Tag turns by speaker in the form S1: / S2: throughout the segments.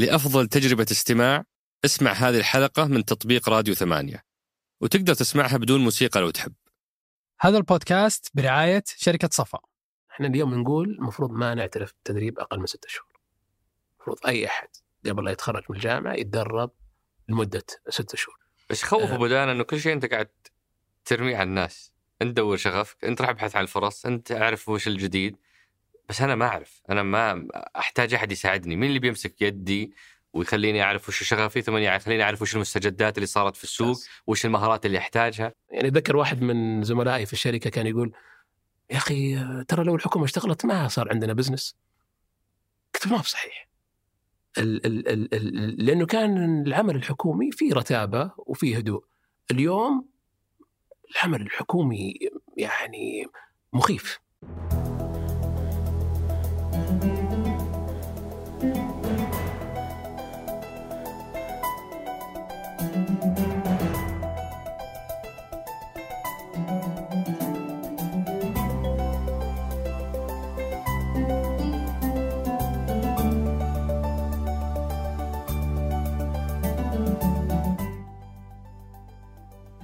S1: لأفضل تجربة استماع اسمع هذه الحلقة من تطبيق راديو ثمانية وتقدر تسمعها بدون موسيقى لو تحب
S2: هذا البودكاست برعاية شركة صفا
S3: إحنا اليوم نقول المفروض ما نعترف بالتدريب أقل من ستة شهور. المفروض أي أحد قبل لا يتخرج من الجامعة يتدرب لمدة ستة شهور.
S1: بس يخوف
S3: آه.
S1: أبو دانا إنه كل شيء أنت قاعد ترميه على الناس أنت دور شغفك أنت راح ابحث عن الفرص أنت اعرف وش الجديد بس أنا ما أعرف أنا ما أحتاج أحد يساعدني مين اللي بيمسك يدي ويخليني أعرف وش شغفي ثم يخليني أعرف وش المستجدات اللي صارت في السوق. وش المهارات اللي أحتاجها
S3: يعني أتذكر واحد من زملائي في الشركة كان يقول يا أخي ترى لو الحكومة اشتغلت ما صار عندنا بزنس. قلت ما بصحيح. ال ال ال ال لأنه كان العمل الحكومي فيه رتابة وفيه هدوء. اليوم العمل الحكومي يعني مخيف.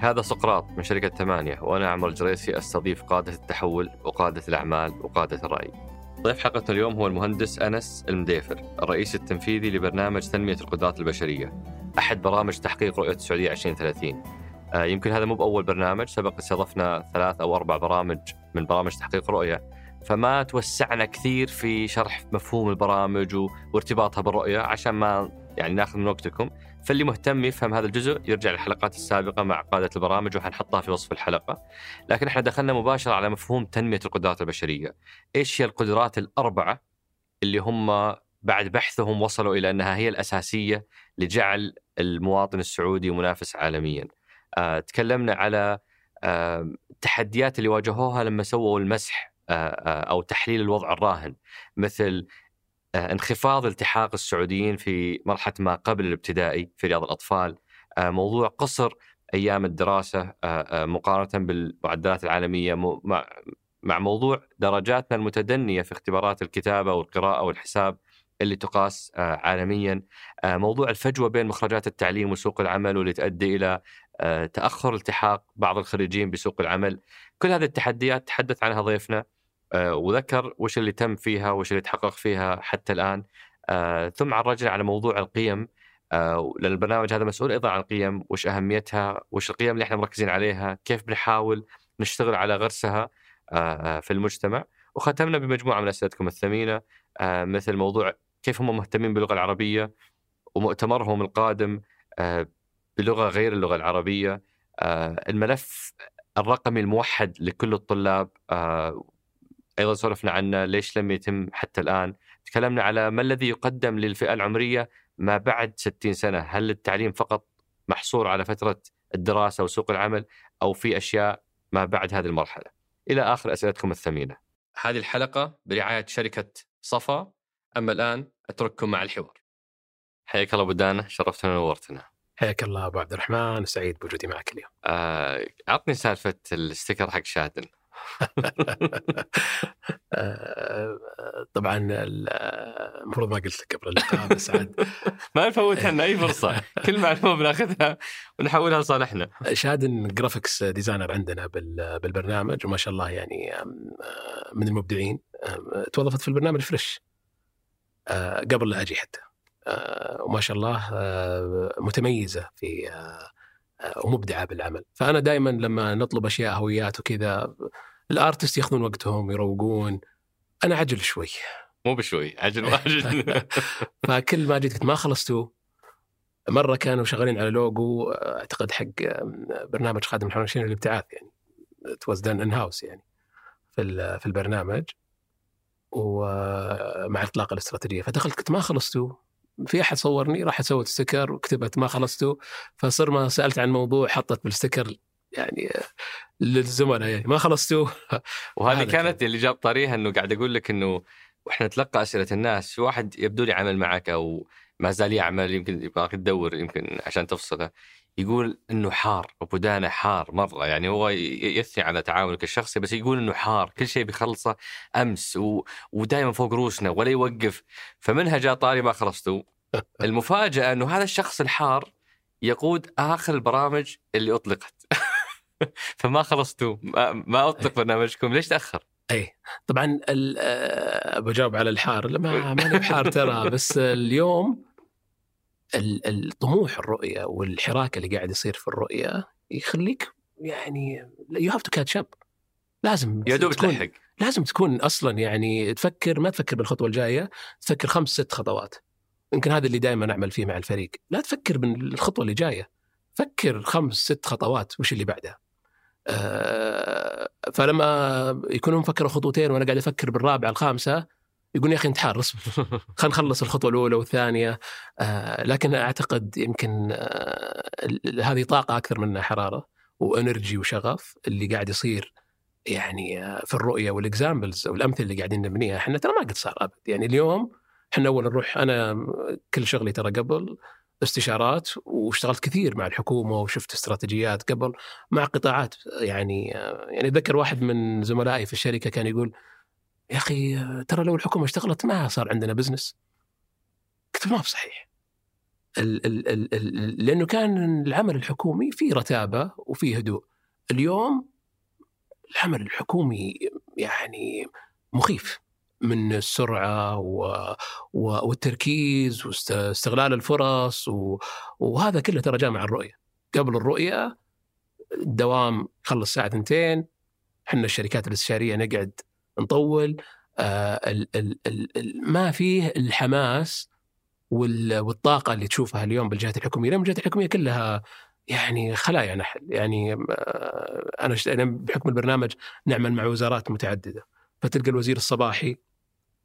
S1: هذا سقراط من شركة ثمانية وأنا عمر الجريسي أستضيف قادة التحول وقادة الأعمال وقادة الرأي. ضيف حلقتنا اليوم هو المهندس أنس المديفر الرئيس التنفيذي لبرنامج تنمية القدرات البشرية. أحد برامج تحقيق رؤية السعودية 2030 آه، يمكن هذا مو بأول برنامج سبق استضفنا ثلاث أو أربع برامج من برامج تحقيق رؤية. فما توسعنا كثير في شرح مفهوم البرامج وارتباطها بالرؤية عشان ما يعني ناخذ من وقتكم. فاللي مهتم يفهم هذا الجزء يرجع للحلقات السابقة مع قادة البرامج وحنحطها في وصف الحلقة. لكن إحنا دخلنا مباشرة على مفهوم تنمية القدرات البشرية. إيش هي القدرات الأربعة اللي هم بعد بحثهم وصلوا إلى أنها هي الأساسية لجعل المواطن السعودي منافس عالميا؟ آه، تكلمنا على آه، التحديات اللي واجهوها لما سووا المسح آه، آه، أو تحليل الوضع الراهن. مثل انخفاض التحاق السعوديين في مرحلة ما قبل الابتدائي في رياض الأطفال. آه، موضوع قصر أيام الدراسة آه، آه، مقارنة بالمعدلات العالمية مو- مع موضوع درجاتنا المتدنية في اختبارات الكتابة والقراءة والحساب اللي تقاس آه، عالميا. آه، موضوع الفجوة بين مخرجات التعليم وسوق العمل واللي تؤدي إلى آه، تأخر التحاق بعض الخريجين بسوق العمل. كل هذه التحديات تحدث عنها ضيفنا آه، وذكر وش اللي تم فيها وش اللي تحقق فيها حتى الآن. آه، ثم عرجنا على موضوع القيم. آه، لأن البرنامج هذا مسؤول أيضا عن القيم وش أهميتها وش القيم اللي إحنا مركزين عليها كيف بنحاول نشتغل على غرسها آه، آه، في المجتمع. وختمنا بمجموعة من أسئلتكم الثمينة. آه، مثل موضوع كيف هم مهتمين باللغة العربية ومؤتمرهم القادم آه، بلغة غير اللغة العربية. آه، الملف الرقمي الموحد لكل الطلاب آه، أيضا سولفنا عنه ليش لم يتم حتى الآن؟ تكلمنا على ما الذي يقدم للفئة العمرية ما بعد 60 سنة. هل التعليم فقط محصور على فترة الدراسة وسوق العمل أو في أشياء ما بعد هذه المرحلة؟ إلى آخر أسئلتكم الثمينة. هذه الحلقة برعاية شركة صفا أما الآن أترككم مع الحوار. حياك الله أبو دانا شرفتنا ونورتنا.
S3: حياك الله أبو عبد الرحمن سعيد بوجودي معك اليوم.
S1: آه، عطني سالفة ال sticker حق شادن
S3: طبعا آه، المفروض ما قلت لك قبل اللقاء بس عاد.
S1: ما نفوت عنا أي فرصة. كل معلومة بناخذها ونحولها لصالحنا.
S3: شادن graphics designer عندنا بال- بالبرنامج وما شاء الله يعني من المبدعين. توظفت في البرنامج fresh آه، قبل لا أجي حتى. آه، وما شاء الله متميزة في ومبدعة بالعمل. فأنا دائما لما نطلب أشياء هويات وكذا ال artist ياخذون وقتهم يروقون. أنا عجل شوي.
S1: مو بشوي عجل واجل
S3: فكل ما جيت قلت ما خلصتوا. مرة كانوا شغالين على لوجو أعتقد حق برنامج خادم الحرمين للإبتعاث يعني. it done in-house يعني في في البرنامج. ومع إطلاق الاستراتيجية. فدخلت قلت ما خلصتوا. في أحد صورني راح سويت sticker وكتبت ما خلصتوا فصر ما سألت عن موضوع حطت بالستيكر يعني للزملاء يعني ما خلصتوا
S1: وهذه كانت اللي جاب طاريها إنه قاعد أقول لك إنه وإحنا نتلقى أسئلة الناس في واحد يبدو لي عمل معك أو ما زال يعمل يمكن يبغاك تدور يمكن عشان تفصله. يقول إنه حار أبو دانا حار مرة يعني هو يثني على تعاونك الشخصي بس يقول إنه حار كل شيء بيخلصه أمس و... ودائما فوق روسنا ولا يوقف. فمنها جاء طاري ما خلصتوا. المفاجأة إنه هذا الشخص الحار يقود آخر البرامج اللي أطلقت. فما خلصتوا. ما, ما أطلق برنامجكم. ليش تأخر؟
S3: اي طبعا آه، بجاوب على الحار. لا ما ماني بحار ترى بس اليوم ال- الطموح الرؤية والحراك اللي قاعد يصير في الرؤية يخليك يعني you have to catch up لازم
S1: يا دوب تلحق.
S3: لازم تكون أصلا يعني تفكر ما تفكر بالخطوة الجاية تفكر خمس ست خطوات. يمكن هذا اللي دائما أعمل فيه مع الفريق. لا تفكر بالخطوة اللي جاية. فكر خمس ست خطوات وش اللي بعدها. آه، فلما يكونوا مفكروا خطوتين وأنا قاعد أفكر بالرابعه الخامسة يقول يا أخي انت حار اصبر. خلينا نخلص الخطوة الأولى والثانية. آه، لكن أعتقد يمكن آه، هذه طاقة أكثر منها حرارة وإنرجي وشغف اللي قاعد يصير يعني آه، في الرؤية والاكزامبلز والامثله اللي قاعدين نبنيها. إحنا ترى ما قد صار أبد. يعني اليوم إحنا أول نروح أنا كل شغلي ترى قبل استشارات واشتغلت كثير مع الحكومة وشفت استراتيجيات قبل مع قطاعات. يعني آه، يعني أتذكر واحد من زملائي في الشركة كان يقول يا أخي ترى لو الحكومة اشتغلت ما صار عندنا بزنس قلت ما بصحيح. ال ال ال ال لأنه كان العمل الحكومي فيه رتابة وفيه هدوء. اليوم العمل الحكومي يعني مخيف من السرعة و... و... والتركيز واستغلال الفرص و... وهذا كله ترى جاء مع الرؤية. قبل الرؤية الدوام يخلص الساعة 2 إحنا الشركات الاستشارية نقعد نطول آه ال... ال... ال... ما فيه الحماس وال... والطاقة اللي تشوفها اليوم بالجهات الحكومية لأن الجهات الحكومية كلها يعني خلايا نحل يعني آه، أنا بحكم البرنامج نعمل مع وزارات متعددة. فتلقى الوزير الصباحي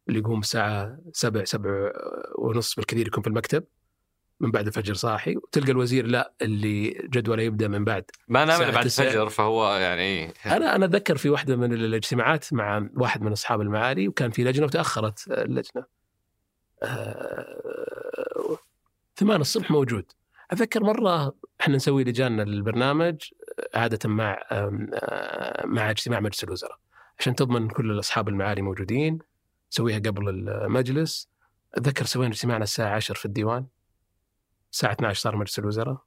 S3: اللي يقوم الساعة 7 7 ونص بالكثير يكون في المكتب. من بعد الفجر صاحي وتلقى الوزير لا اللي جدوله يبدأ من بعد
S1: ما نام بعد
S3: تسعة.
S1: الفجر فهو يعني.
S3: أنا أنا أتذكر في واحدة من الاجتماعات مع واحد من أصحاب المعالي وكان في لجنة وتأخرت اللجنة. آه، ثمان الصبح موجود. أتذكر مرة إحنا نسوي لجان البرنامج عادة مع آه، مع اجتماع مجلس الوزراء عشان تضمن كل اصحاب المعالي موجودين نسويها قبل المجلس أتذكر سوينا اجتماعنا الساعة 10 في الديوان الساعة 12 صار مجلس الوزراء.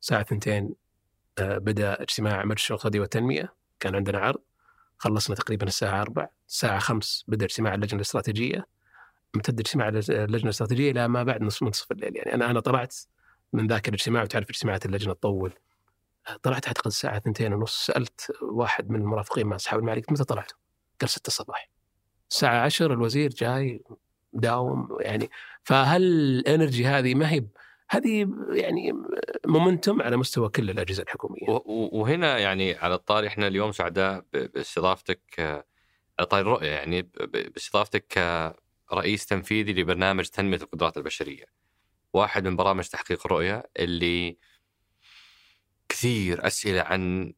S3: الساعة 2 آه، بدأ اجتماع مجلس الشؤون الاقتصاديه والتنمية كان عندنا عرض. خلصنا تقريبا الساعة 4 الساعة 5 بدأ اجتماع اللجنة الاستراتيجية. امتد اجتماع اللج- اللجنة الاستراتيجية إلى ما بعد نصف منتصف الليل. يعني أنا أنا طلعت من ذاك الاجتماع وتعرف اجتماعات اللجنة تطول. طلعت أعتقد الساعة 2 ونص سألت واحد من المرافقين مع اصحاب المعالي قلت متى طلعتوا؟ قال 6 الصباح. الساعة 10 الوزير جاي داوم يعني فهل الإنرجي هذه ما هي هذه يعني مومنتم على مستوى كل
S1: الأجهزة الحكومية وهنا يعني على الطاري إحنا اليوم سعداء باستضافتك آه، على طاري الرؤيه يعني باستضافتك كرئيس تنفيذي لبرنامج تنمية القدرات البشرية. واحد من برامج تحقيق الرؤيه اللي كثير أسئلة عن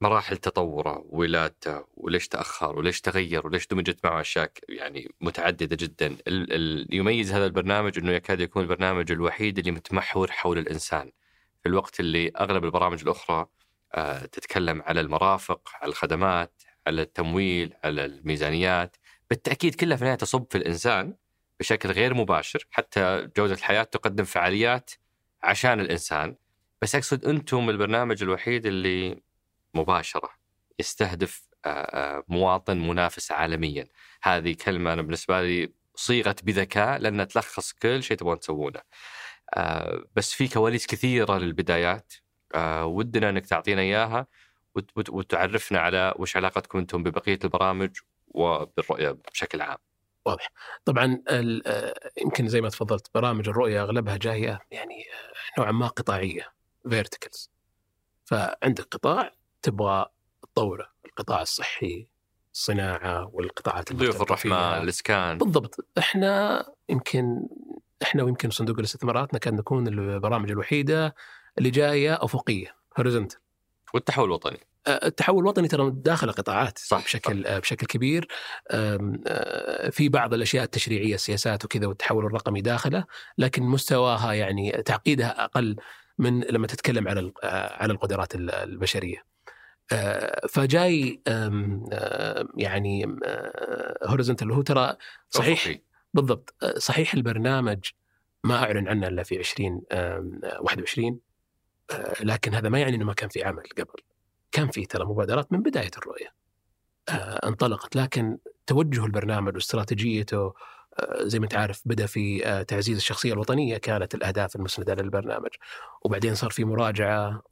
S1: مراحل تطوره ولادته وليش تأخر وليش تغير وليش دمجت معه أشياء يعني متعددة جدا. ال- ال- يميز هذا البرنامج إنه يكاد يكون البرنامج الوحيد اللي متمحور حول الإنسان. في الوقت اللي أغلب البرامج الأخرى آه، تتكلم على المرافق على الخدمات على التمويل على الميزانيات. بالتأكيد كلها في النهاية تصب في الإنسان بشكل غير مباشر. حتى جودة الحياة تقدم فعاليات عشان الإنسان. بس أقصد أنتم البرنامج الوحيد اللي مباشرة يستهدف آه، آه، مواطن منافس عالميا. هذه كلمة أنا بالنسبة لي صيغت بذكاء لانها تلخص كل شيء تبغون تسوونه. آه، بس في كواليس كثيرة للبدايات. ودنا إنك تعطينا إياها وت- وت- وتعرفنا على وش علاقتكم أنتم ببقية البرامج وبالرؤية بشكل عام.
S3: واضح. طبعا يمكن زي ما تفضلت برامج الرؤية أغلبها جاية يعني نوعا ما قطاعية فيرتيكلز فعندك قطاع تبغى تطوره القطاع الصحي الصناعة والقطاعات
S1: ضيوف الرحمن. الإسكان
S3: بالضبط إحنا يمكن إحنا ويمكن صندوق الاستثمارات نكاد نكون البرامج الوحيدة اللي جاية افقيه هوريزونتال
S1: والتحول الوطني.
S3: التحول الوطني ترى داخل قطاعات
S1: صح،
S3: بشكل صح. بشكل كبير في بعض الأشياء التشريعية السياسات وكذا والتحول الرقمي داخله لكن مستواها يعني تعقيدها أقل من لما تتكلم على على القدرات ال- البشرية. آه، فجاي أم، آه، يعني هوريزونتال هو ترى صحيح
S1: أفقي.
S3: بالضبط صحيح البرنامج ما أعلن عنه إلا في 2021 لكن هذا ما يعني إنه ما كان في عمل قبل كان في ترى مبادرات من بداية الرؤية انطلقت لكن توجه البرنامج واستراتيجيته زي ما انت عارف بدأ في تعزيز الشخصية الوطنية كانت الأهداف المسندة للبرنامج. وبعدين صار في مراجعة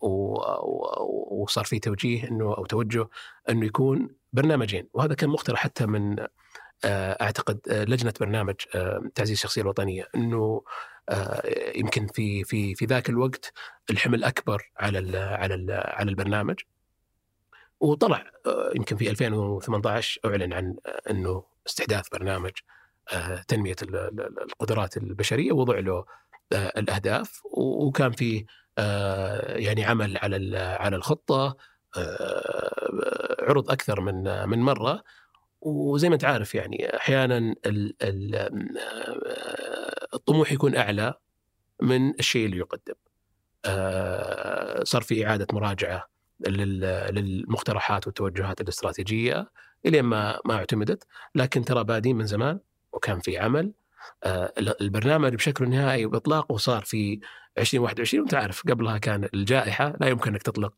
S3: وصار في توجيه إنه أو توجه إنه يكون برنامجين. وهذا كان مقترح حتى من أعتقد لجنة برنامج تعزيز الشخصية الوطنية. إنه يمكن في في في ذاك الوقت الحمل أكبر على ال على ال على البرنامج. وطلع يمكن في 2018 أعلن عن إنه استحداث برنامج تنمية القدرات البشرية ووضع له الأهداف وكان في يعني عمل على على الخطة عرض أكثر من من مرة وزي ما أنت عارف يعني أحيانا الطموح يكون أعلى من الشيء اللي يقدم. صار في إعادة مراجعة للمقترحات والتوجهات الاستراتيجية الين ما ما اعتمدت لكن ترى بادين من زمان وكان في عمل. البرنامج بشكل نهائي وإطلاقه صار في 2021 وأنت عارف قبلها كان الجائحة لا يمكن أنك تطلق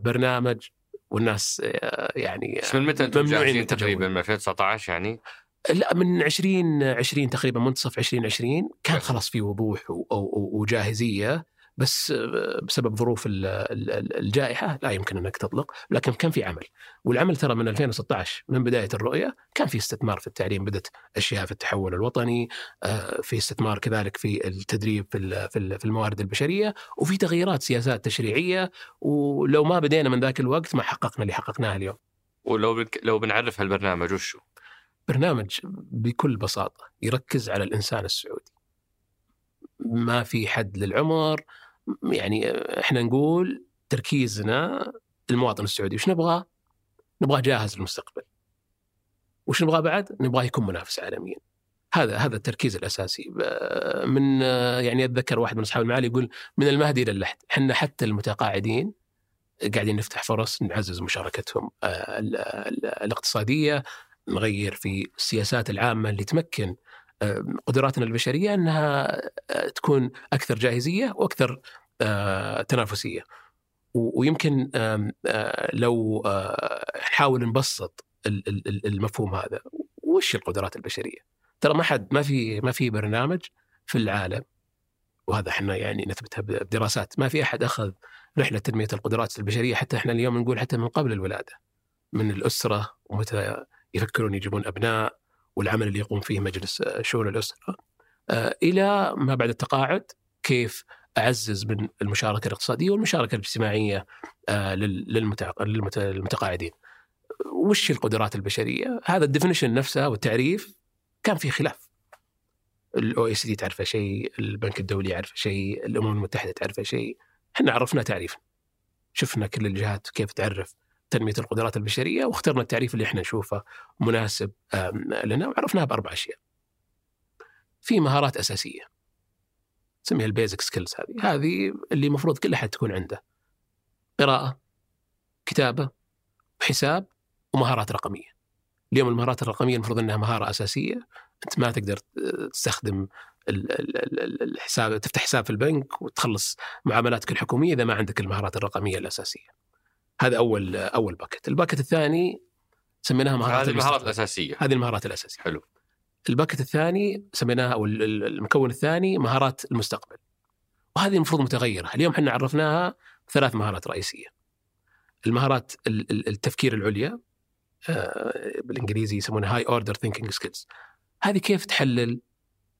S3: برنامج والناس يعني
S1: بس من متى أنتم جاهزين تقريبا؟ من 2019 يعني؟
S3: لا من 2020 تقريبا منتصف 2020 كان خلاص في وضوح وجاهزية. بس بسبب ظروف الجائحة لا يمكن أنك تطلق لكن كان في عمل. والعمل ترى من 2016 من بداية الرؤية كان في استثمار في التعليم بدأت أشياء في التحول الوطني في استثمار كذلك في التدريب في في الموارد البشرية وفي تغييرات سياسات تشريعية ولو ما بدينا من ذاك الوقت ما حققنا اللي حققناه اليوم.
S1: ولو بك... لو بنعرف هالبرنامج وشو؟
S3: برنامج بكل بساطة يركز على الإنسان السعودي. ما في حد للعمر يعني إحنا نقول تركيزنا المواطن السعودي وش نبغى؟ نبغاه جاهز للمستقبل. وش نبغاه بعد؟ نبغاه يكون منافس عالميا. هذا هذا التركيز الأساسي من يعني أتذكر واحد من أصحاب المعالي يقول من المهدي إلى اللحد، إحنا حتى المتقاعدين قاعدين نفتح فرص نعزز مشاركتهم الاقتصادية نغير في السياسات العامة اللي تمكن قدراتنا البشرية أنها تكون أكثر جاهزية وأكثر تنافسية. ويمكن لو نحاول نبسط المفهوم هذا وش القدرات البشرية؟ ترى ما حد ما في ما في برنامج في العالم وهذا إحنا يعني نثبتها بدراسات ما في أحد أخذ رحلة تنمية القدرات البشرية حتى إحنا اليوم نقول حتى من قبل الولادة من الأسرة ومتى يفكرون يجيبون أبناء والعمل اللي يقوم فيه مجلس شؤون الأسرة إلى ما بعد التقاعد كيف أعزز من المشاركة الاقتصادية والمشاركة الاجتماعية للمتقاعدين. وش القدرات البشرية؟ هذا ال definition نفسه والتعريف كان في خلاف. ال OECD تعرفه شيء، البنك الدولي يعرفه شيء، الأمم المتحدة تعرفه شيء، إحنا عرفنا تعريف. شفنا كل الجهات كيف تعرف تنمية القدرات البشرية واخترنا التعريف اللي إحنا نشوفه مناسب لنا وعرفناه بأربع أشياء. في مهارات أساسية. نسميها البيزك سكيلز هذه، هذه اللي المفروض كل أحد تكون عنده. قراءة، كتابة، وحساب ومهارات رقمية. اليوم المهارات الرقمية المفروض إنها مهارة أساسية، أنت ما تقدر تستخدم الحساب تفتح حساب في البنك وتخلص معاملاتك الحكومية إذا ما عندك المهارات الرقمية الأساسية. هذا أول أول bucket، ال bucket الثاني سميناها مهارات
S1: هذه المهارات الأساسية.
S3: هذه المهارات الأساسية.
S1: حلو.
S3: ال bucket الثاني سميناها أو المكون الثاني مهارات المستقبل. وهذه المفروض متغيرة. اليوم إحنا عرفناها ثلاث مهارات رئيسية. المهارات التفكير العليا بالإنجليزي يسمونها high order thinking skills هذه كيف تحلل؟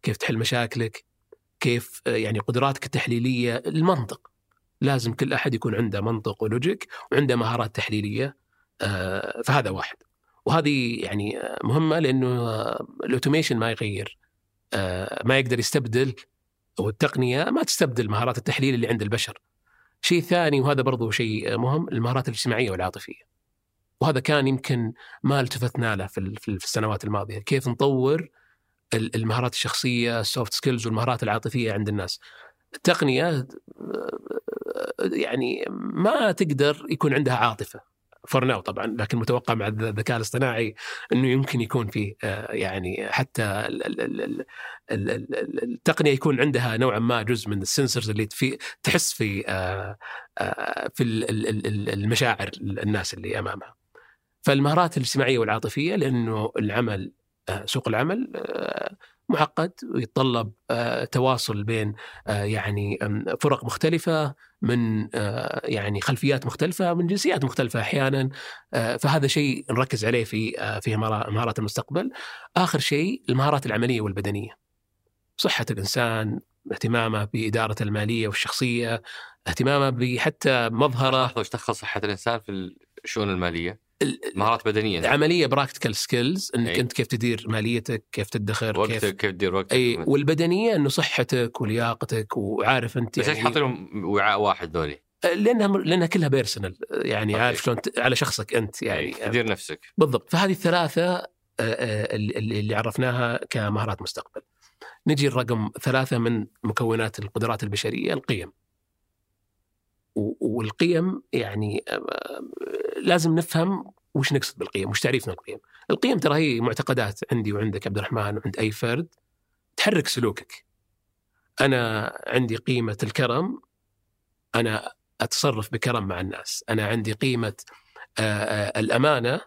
S3: كيف تحل مشاكلك؟ كيف يعني قدراتك التحليلية؟ المنطق. لازم كل أحد يكون عنده منطق و logic وعنده مهارات تحليلية فهذا واحد وهذه يعني مهمة لأنه ال automation ما يغير ما يقدر يستبدل أو التقنية ما تستبدل مهارات التحليل اللي عند البشر. شيء ثاني وهذا برضو شيء مهم المهارات الاجتماعية والعاطفية. وهذا كان يمكن ما التفتنا له في السنوات الماضية، كيف نطور المهارات الشخصية، ال soft skills والمهارات العاطفية عند الناس. التقنيه يعني ما تقدر يكون عندها عاطفة فور طبعا لكن متوقع مع الذكاء الاصطناعي إنه يمكن يكون فيه آه، يعني حتى ال- ال- ال- ال- ال- ال- التقنية يكون عندها نوعا ما جزء من ال sensors اللي في تحس في آه، آه، في ال- ال- ال- ال- المشاعر الناس اللي أمامها. فالمهارات الاجتماعية والعاطفية لأنه العمل آه، سوق العمل آه، معقد ويتطلب آه، تواصل بين آه، يعني فرق مختلفة من آه، يعني خلفيات مختلفة من جنسيات مختلفة أحيانا آه، فهذا شيء نركز عليه في في مهارات المستقبل. آخر شيء المهارات العملية والبدنية. صحة الإنسان، اهتمامه بإدارة المالية والشخصية، اهتمامه بحتى مظهره
S1: لحظه وش دخل صحة الإنسان في الشؤون
S3: المالية؟
S1: مهارات بدنية
S3: عملية practical skills إنك
S1: أي.
S3: أنت كيف تدير ماليتك، كيف تدخر،
S1: وقتك
S3: كيف
S1: كيف تدير وقتك
S3: إي والبدنية إنه صحتك ولياقتك وعارف أنت
S1: بس ليش
S3: يعني
S1: حاطين لهم وعاء واحد ذولي؟
S3: لأنها لأنها كلها personal يعني
S1: okay.
S3: عارف شلون على شخصك أنت يعني
S1: يعني تدير نفسك
S3: بالضبط فهذه الثلاثة آه، آه، اللي اللي عرفناها كمهارات مستقبل. نجي الرقم ثلاثة من مكونات القدرات البشرية القيم. والقيم يعني آه، لازم نفهم وش نقصد بالقيم، وش تعريفنا القيم. القيم ترى هي معتقدات عندي وعندك عبد الرحمن وعند أي فرد تحرك سلوكك. أنا عندي قيمة الكرم أنا أتصرف بكرم مع الناس، أنا عندي قيمة آه، آه، الأمانة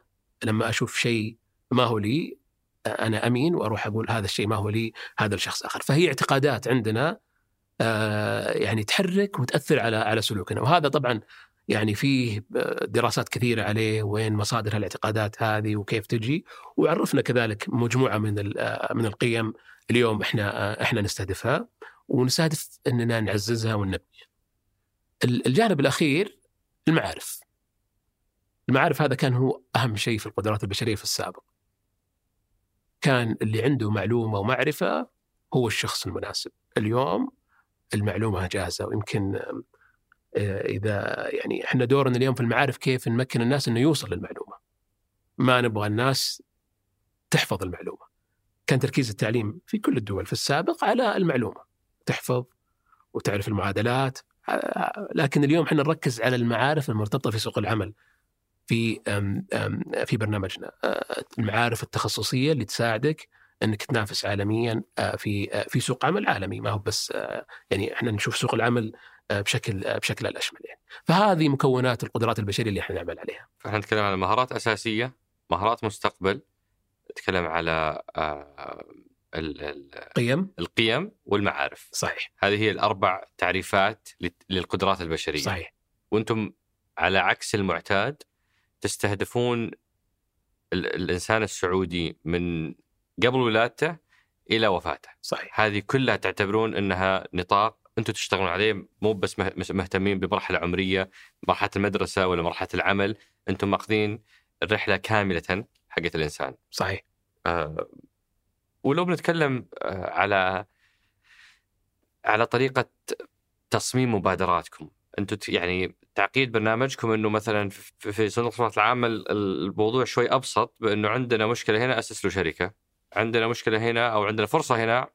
S3: لما أشوف شيء ما هو لي أنا أمين وأروح أقول هذا الشيء ما هو لي هذا لشخص آخر، فهي اعتقادات عندنا يعني تحرك وتأثر على على سلوكنا، وهذا طبعا يعني فيه آه، دراسات كثيرة عليه وين مصادر هالاعتقادات هذه وكيف تجي، وعرفنا كذلك مجموعة من آه، من القيم اليوم إحنا آه، إحنا نستهدفها ونستهدف إننا نعززها وننميها. ال- الجانب الأخير المعارف. المعارف هذا كان هو أهم شيء في القدرات البشرية في السابق. كان اللي عنده معلومة ومعرفة هو الشخص المناسب. اليوم المعلومة جاهزة ويمكن آه، إذا يعني إحنا دورنا اليوم في المعارف كيف نمكن الناس إنه يوصل للمعلومة. ما نبغى الناس تحفظ المعلومة. كان تركيز التعليم في كل الدول في السابق على المعلومة. تحفظ وتعرف المعادلات آه، لكن اليوم إحنا نركز على المعارف المرتبطة في سوق العمل في في برنامجنا آه، المعارف التخصصية اللي تساعدك إنك تنافس عالميا آه، في آه، في سوق عمل عالمي ما هو بس آه، يعني إحنا نشوف سوق العمل بشكل بشكل الأشمل يعني. فهذه مكونات القدرات البشرية اللي إحنا نعمل عليها.
S1: فإحنا نتكلم عن مهارات أساسية مهارات مستقبل نتكلم على آه، ال- ال-
S3: قيم.
S1: القيم والمعارف.
S3: صحيح.
S1: هذه هي الأربع تعريفات للقدرات البشرية.
S3: صحيح.
S1: وأنتم على عكس المعتاد تستهدفون ال- الإنسان السعودي من قبل ولادته إلى وفاته.
S3: صحيح.
S1: هذه كلها تعتبرون إنها نطاق أنتم تشتغلون عليه مو بس مهتمين بمرحلة عمرية مرحلة المدرسة ولا مرحلة العمل. أنتم ماخذين الرحلة كاملة حقت الإنسان.
S3: صحيح.
S1: آه، ولو بنتكلم آه، على على طريقة تصميم مبادراتكم. أنتم يعني تعقيد برنامجكم إنه مثلا في صندوق الاستثمارات العامه ال- الموضوع شوي أبسط بأنه عندنا مشكلة هنا أسس له شركة. عندنا مشكلة هنا أو عندنا فرصة هنا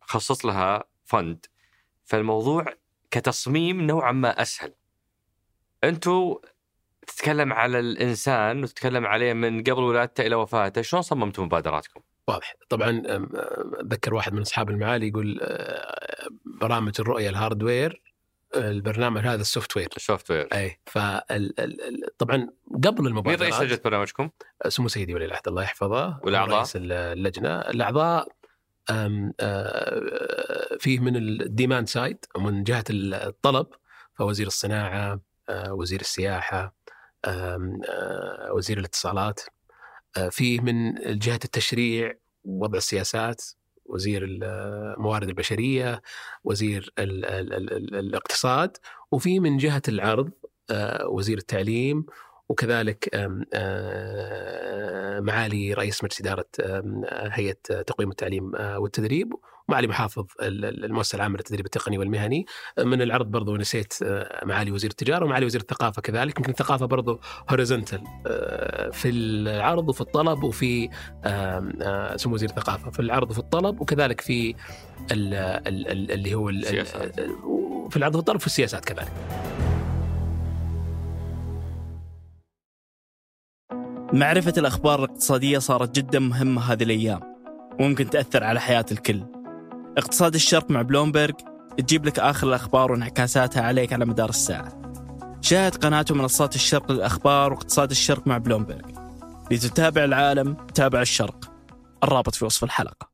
S1: خصص لها فند فالموضوع كتصميم نوعا ما أسهل. أنتم تتكلم على الإنسان وتتكلم عليه من قبل ولادته إلى وفاته شلون صممتوا مبادراتكم؟
S3: واضح. طبعا اتذكر واحد من أصحاب المعالي يقول آه، برامج الرؤية الهاردوير البرنامج هذا ال software
S1: ال software
S3: أي طبعا قبل
S1: مين
S3: المبادرات
S1: رئيس لجنة برنامجكم؟
S3: سمو سيدي ولي العهد الله يحفظه
S1: والأعضاء؟
S3: رئيس اللجنة الأعضاء آه، فيه من ال demand side من جهة الطلب فوزير الصناعة آه، وزير السياحة آه، وزير الاتصالات فيه من جهة التشريع ووضع السياسات وزير الموارد البشرية وزير ال ال ال ال الاقتصاد وفي من جهة العرض آه، وزير التعليم وكذلك آه، معالي رئيس مجلس إدارة آم، هيئة تقويم التعليم آه، والتدريب. ومعالي محافظ ال- ال- المؤسسة العامة للتدريب التقني والمهني. من العرض برضو نسيت آه، معالي وزير التجارة ومعالي وزير الثقافة كذلك. يمكن الثقافة برضو هوريزونتال في العرض وفي الطلب وفي آه، سمو وزير الثقافة في العرض وفي الطلب وكذلك في ال- ال- ال- اللي هو ال-
S1: السياسات.
S3: ال- في العرض والطلب وفي السياسات كذلك.
S4: معرفة الأخبار الاقتصادية صارت جدا مهمة هذه الأيام وممكن تأثر على حياة الكل. اقتصاد الشرق مع بلومبرج تجيب لك آخر الأخبار وانعكاساتها عليك على مدار الساعة. شاهد قناته منصات الشرق للأخبار واقتصاد الشرق مع بلومبرج لتتابع العالم تابع الشرق. الرابط في وصف الحلقة.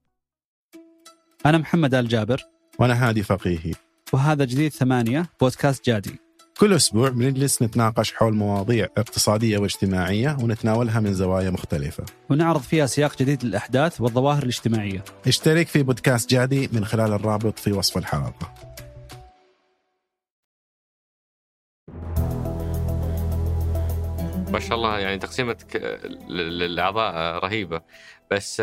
S2: أنا محمد آل جابر.
S5: وأنا هادي فقيهي.
S2: وهذا جديد ثمانية بودكاست جادي.
S5: كل أسبوع بنجلس نتناقش حول مواضيع اقتصادية واجتماعية ونتناولها من زوايا مختلفة.
S2: ونعرض فيها سياق جديد للأحداث والظواهر الاجتماعية.
S5: اشترك في بودكاست جادي من خلال الرابط في وصف الحلقة.
S1: ما شاء الله يعني تقسيمتك للأعضاء رهيبة. بس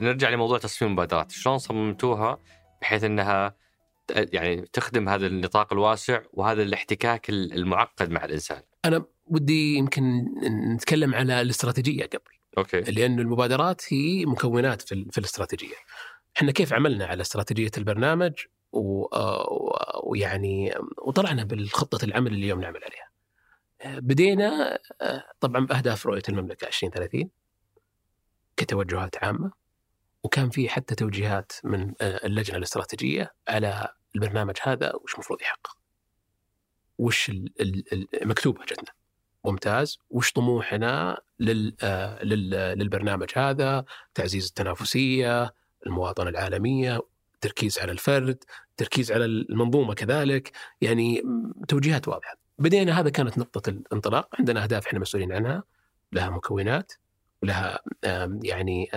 S1: نرجع لموضوع تصميم المبادرات. شلون صممتوها بحيث إنها يعني تخدم هذا النطاق الواسع وهذا الاحتكاك المعقد مع الإنسان.
S3: أنا ودي يمكن نتكلم على الاستراتيجية قبل.
S1: أوكي.
S3: لأن المبادرات هي مكونات في, في الاستراتيجية. إحنا كيف عملنا على استراتيجية البرنامج ويعني وطلعنا بالخطة العمل اللي اليوم نعمل عليها. بدينا طبعا بأهداف رؤية المملكة 2030 كتوجهات عامة. وكان في حتى توجيهات من اللجنة الاستراتيجية على البرنامج هذا وش المفروض يحقق. وش المكتوبه جتنا ممتاز. وش طموحنا لل للبرنامج هذا. تعزيز التنافسية المواطنة العالمية تركيز على الفرد تركيز على المنظومة كذلك. يعني توجيهات واضحة. بدينا هذا كانت نقطة الانطلاق. عندنا أهداف إحنا مسؤولين عنها. لها مكونات. لها يعني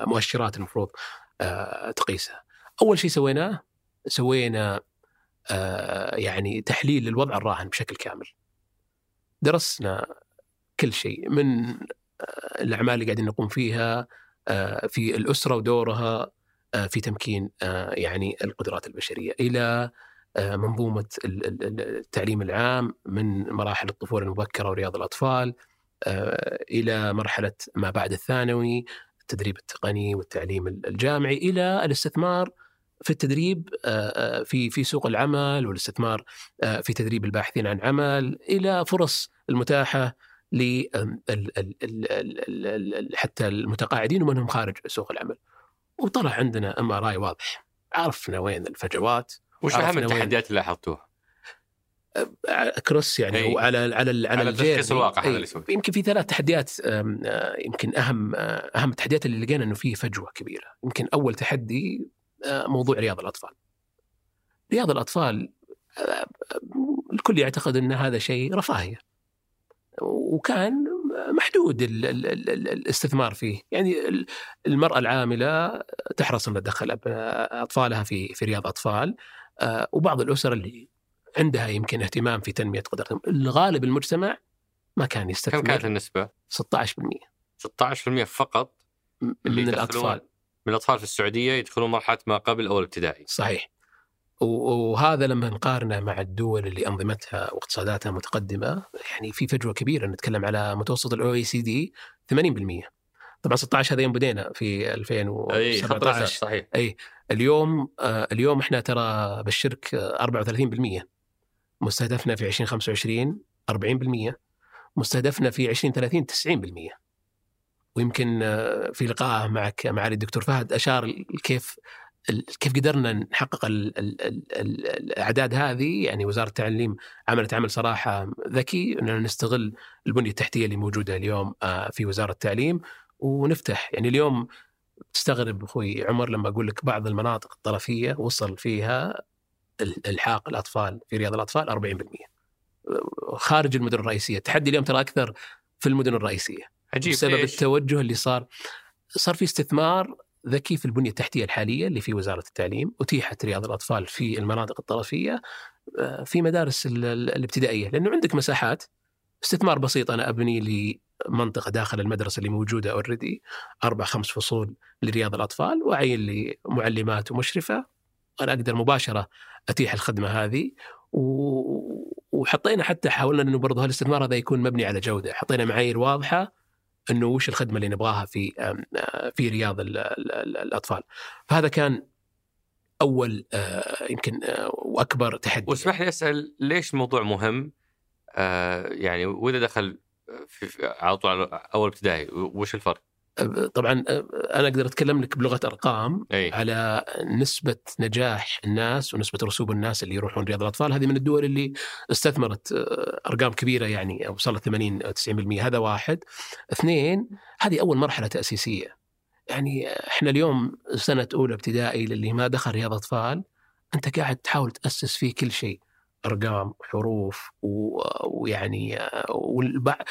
S3: مؤشرات المفروض تقيسها. أول شيء سويناه سوينا يعني تحليل للوضع الراهن بشكل كامل. درسنا كل شيء من الأعمال اللي قاعدين نقوم فيها في الأسرة ودورها في تمكين يعني القدرات البشرية إلى منظومة التعليم العام من مراحل الطفولة المبكرة ورياض الأطفال. إلى مرحلة ما بعد الثانوي التدريب التقني والتعليم الجامعي إلى الاستثمار في التدريب في في سوق العمل والاستثمار في تدريب الباحثين عن عمل إلى فرص المتاحة ل حتى المتقاعدين ومنهم خارج سوق العمل. وطلع عندنا أم آر آي واضح عرفنا وين الفجوات
S1: وش أهم التحديات اللي لاحظتوها؟
S3: كروس يعني هو على على على,
S1: على تشخيص الواقع هذا اللي
S3: يمكن في ثلاث تحديات يمكن أهم أهم التحديات اللي لقينا إنه في فجوة كبيرة. يمكن أول تحدي موضوع رياض الأطفال. رياض الأطفال الكل يعتقد إن هذا شيء رفاهية. وكان محدود الاستثمار فيه. يعني المرأة العاملة تحرص أن تدخل أطفالها في في رياض أطفال وبعض الأسر اللي عندها يمكن اهتمام في تنمية قدرتهم. الغالب المجتمع ما كان يستثمر
S1: كم كانت النسبة؟
S3: 16%
S1: 16% فقط
S3: من الأطفال.
S1: من الأطفال في السعودية يدخلون مرحلة ما قبل أول ابتدائي.
S3: صحيح. وهذا لما نقارنه مع الدول اللي أنظمتها واقتصاداتها متقدمة يعني في فجوة كبيرة. نتكلم على متوسط الاو اي سي دي 80% طبعا 16 هذا يوم بدينا في 2017
S1: أي صحيح.
S3: أي اليوم آه اليوم إحنا ترى بالشرك 34% مستهدفنا في 2025 40% مستهدفنا في 2030 90% ويمكن في لقائه معك معالي الدكتور فهد أشار كيف كيف قدرنا نحقق ال ال ال الأعداد هذه. يعني وزارة التعليم عملت عمل صراحة ذكي إننا نستغل البنية التحتية اللي موجودة اليوم في وزارة التعليم. ونفتح يعني اليوم تستغرب أخوي عمر لما أقول لك بعض المناطق الطرفية وصل فيها الحاق الأطفال في رياض الأطفال 40% خارج المدن الرئيسية التحدي اليوم ترى أكثر في المدن الرئيسية.
S1: عجيب
S3: بسبب
S1: ليش؟
S3: التوجه اللي صار صار في استثمار ذكي في البنية التحتية الحالية اللي في وزارة التعليم، أتيحت رياض الأطفال في المناطق الطرفية في مدارس الابتدائية، لأنه عندك مساحات استثمار بسيط. أنا أبني لمنطقة داخل المدرسة اللي موجودة اوريدي أربع خمس فصول لرياض الأطفال واعين لي معلمات ومشرفة. أنا أقدر مباشرة أتيح الخدمة هذه. وحطينا حتى حاولنا إنه برضه هالاستثمار هذا يكون مبني على جودة، حطينا معايير واضحة إنه وش الخدمة اللي نبغاها في في رياض الأطفال فهذا كان أول يمكن وأكبر تحدي
S1: واسمح لي أسأل ليش الموضوع مهم؟ يعني وإذا دخل في على طول أول ابتدائي وش الفرق؟
S3: طبعا أنا أقدر أتكلم لك بلغة أرقام
S1: إي.
S3: على نسبة نجاح الناس ونسبة رسوب الناس اللي يروحون رياض الأطفال. هذه من الدول اللي استثمرت أرقام كبيرة يعني وصلت 80 أو 90% هذا واحد. اثنين هذه أول مرحلة تأسيسية. يعني إحنا اليوم سنة أولى ابتدائي للي ما دخل رياض أطفال أنت قاعد تحاول تأسس فيه كل شيء. أرقام حروف ويعني آه، والبع-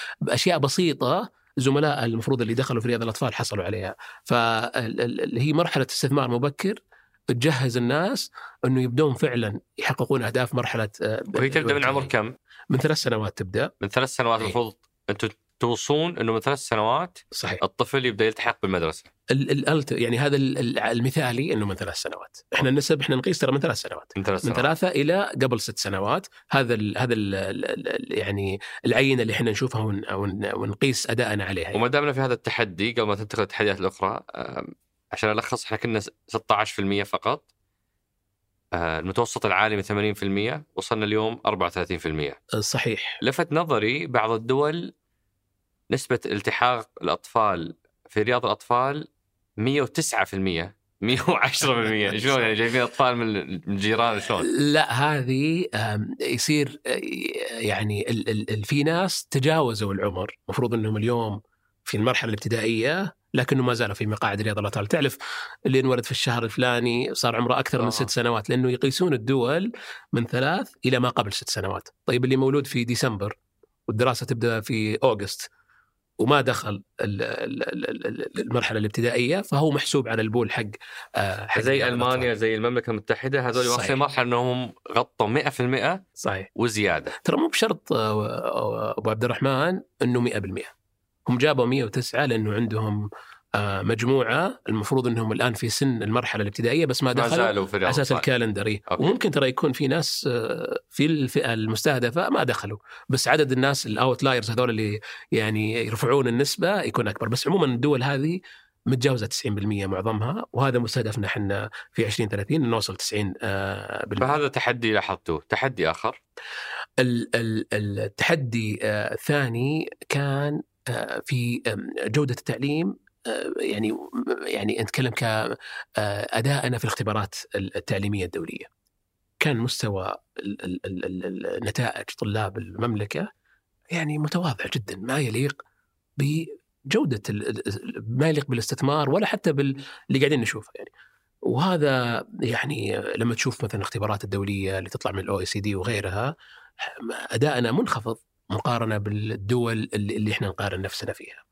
S3: زملاء المفروض اللي دخلوا في رياض الأطفال حصلوا عليها فاللي هي مرحلة استثمار مبكر تجهز الناس إنه يبدون فعلا يحققون أهداف مرحلة آه،
S1: وهي تبدأ من عمر كم؟
S3: من ثلاث سنوات تبدأ
S1: من ثلاث سنوات
S3: إي.
S1: المفروض أنتم توصون إنه من ثلاث سنوات
S3: صحيح.
S1: الطفل يبدأ يلتحق بالمدرسة.
S3: ال- يعني هذا ال- ال- المثالي إنه من ثلاث سنوات. إحنا النسب إحنا نقيس ترى من ثلاث سنوات.
S1: من ثلاث
S3: من
S1: سنوات.
S3: ثلاثة إلى قبل ست سنوات. هذا ال هذا ال ال يعني العينة اللي إحنا نشوفها ون ون ونقيس أداءنا عليها.
S1: وما دامنا في هذا التحدي قبل ما تنتقل للتحديات الأخرى عشان ألخص إحنا كنا 16% فقط. آه، المتوسط العالمي 80% وصلنا اليوم 34%
S3: صحيح.
S1: لفت نظري بعض الدول نسبة التحاق الأطفال في رياض الأطفال 109% 110% شلون يعني جايبين أطفال من الجيران شلون؟
S3: لا هذه يصير آه، يعني ال ال ال في ناس تجاوزوا العمر. المفروض إنهم اليوم في المرحلة الابتدائية لكنه ما زالوا في مقاعد رياض الاطفال تعرف اللي انولد في الشهر الفلاني صار عمره أكثر
S1: آه.
S3: من ست سنوات لأنه يقيسون الدول من ثلاث إلى ما قبل ست سنوات. طيب اللي مولود في ديسمبر والدراسة تبدأ في أوغست وما دخل ال- ال- ال- ال- المرحلة الابتدائية فهو محسوب على البول حق آه، حق
S1: زي
S3: الأطفال.
S1: ألمانيا زي المملكة المتحدة هذول. واصلين مرحلة أنهم غطوا 100%
S3: صحيح
S1: وزيادة
S3: ترى مو بشرط آه، آه، أبو عبد الرحمن إنه 100% هم جابوا 109 لأنه عندهم مجموعة المفروض إنهم الآن في سن المرحلة الابتدائية بس ما
S1: ما
S3: دخلوا
S1: زالوا في
S3: على أساس.
S1: ال
S3: calendar
S1: okay.
S3: وممكن ترى يكون في ناس آه، في الفئة المستهدفة ما دخلوا بس عدد الناس ال outliers هذول اللي يعني يرفعون النسبة يكون أكبر بس عموما الدول هذه متجاوزة 90% معظمها وهذا مستهدفنا إحنا في 2030 إن نوصل 90 آه، بالمئة.
S1: فهذا تحدي لاحظتوه تحدي
S3: ال- التحدي آه، الثاني كان آه، في جودة التعليم آه، يعني يعني نتكلم كادائنا في الاختبارات التعليمية الدولية. كان مستوى نتائج طلاب المملكة يعني متواضع جدا ما يليق بجودة ما يليق بالاستثمار ولا حتى بال اللي قاعدين نشوفه يعني. وهذا يعني لما تشوف مثلا الاختبارات الدولية اللي تطلع من الأو سي دي وغيرها ادائنا منخفض مقارنة بالدول اللي إحنا نقارن نفسنا فيها.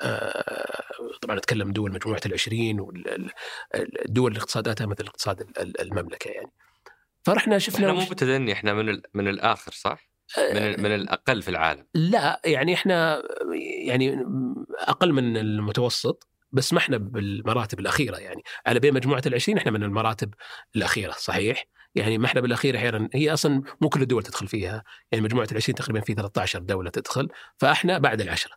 S3: آه، طبعا اتكلم دول مجموعة العشرين والدول اللي اقتصاداتها مثل اقتصاد ال- ال- المملكة يعني. فرحنا شفنا
S1: إحنا مو بتدني إحنا من من الآخر صح؟ من من الأقل في العالم.
S3: لا يعني إحنا يعني أقل من المتوسط بس ما إحنا بالمراتب الأخيرة يعني. على بين مجموعة العشرين إحنا من المراتب الأخيرة صحيح؟ يعني ما إحنا بالأخير أحيانا هي أصلا مو كل الدول تدخل فيها. يعني مجموعة العشرين تقريبا في 13 دولة تدخل فإحنا بعد العشرة.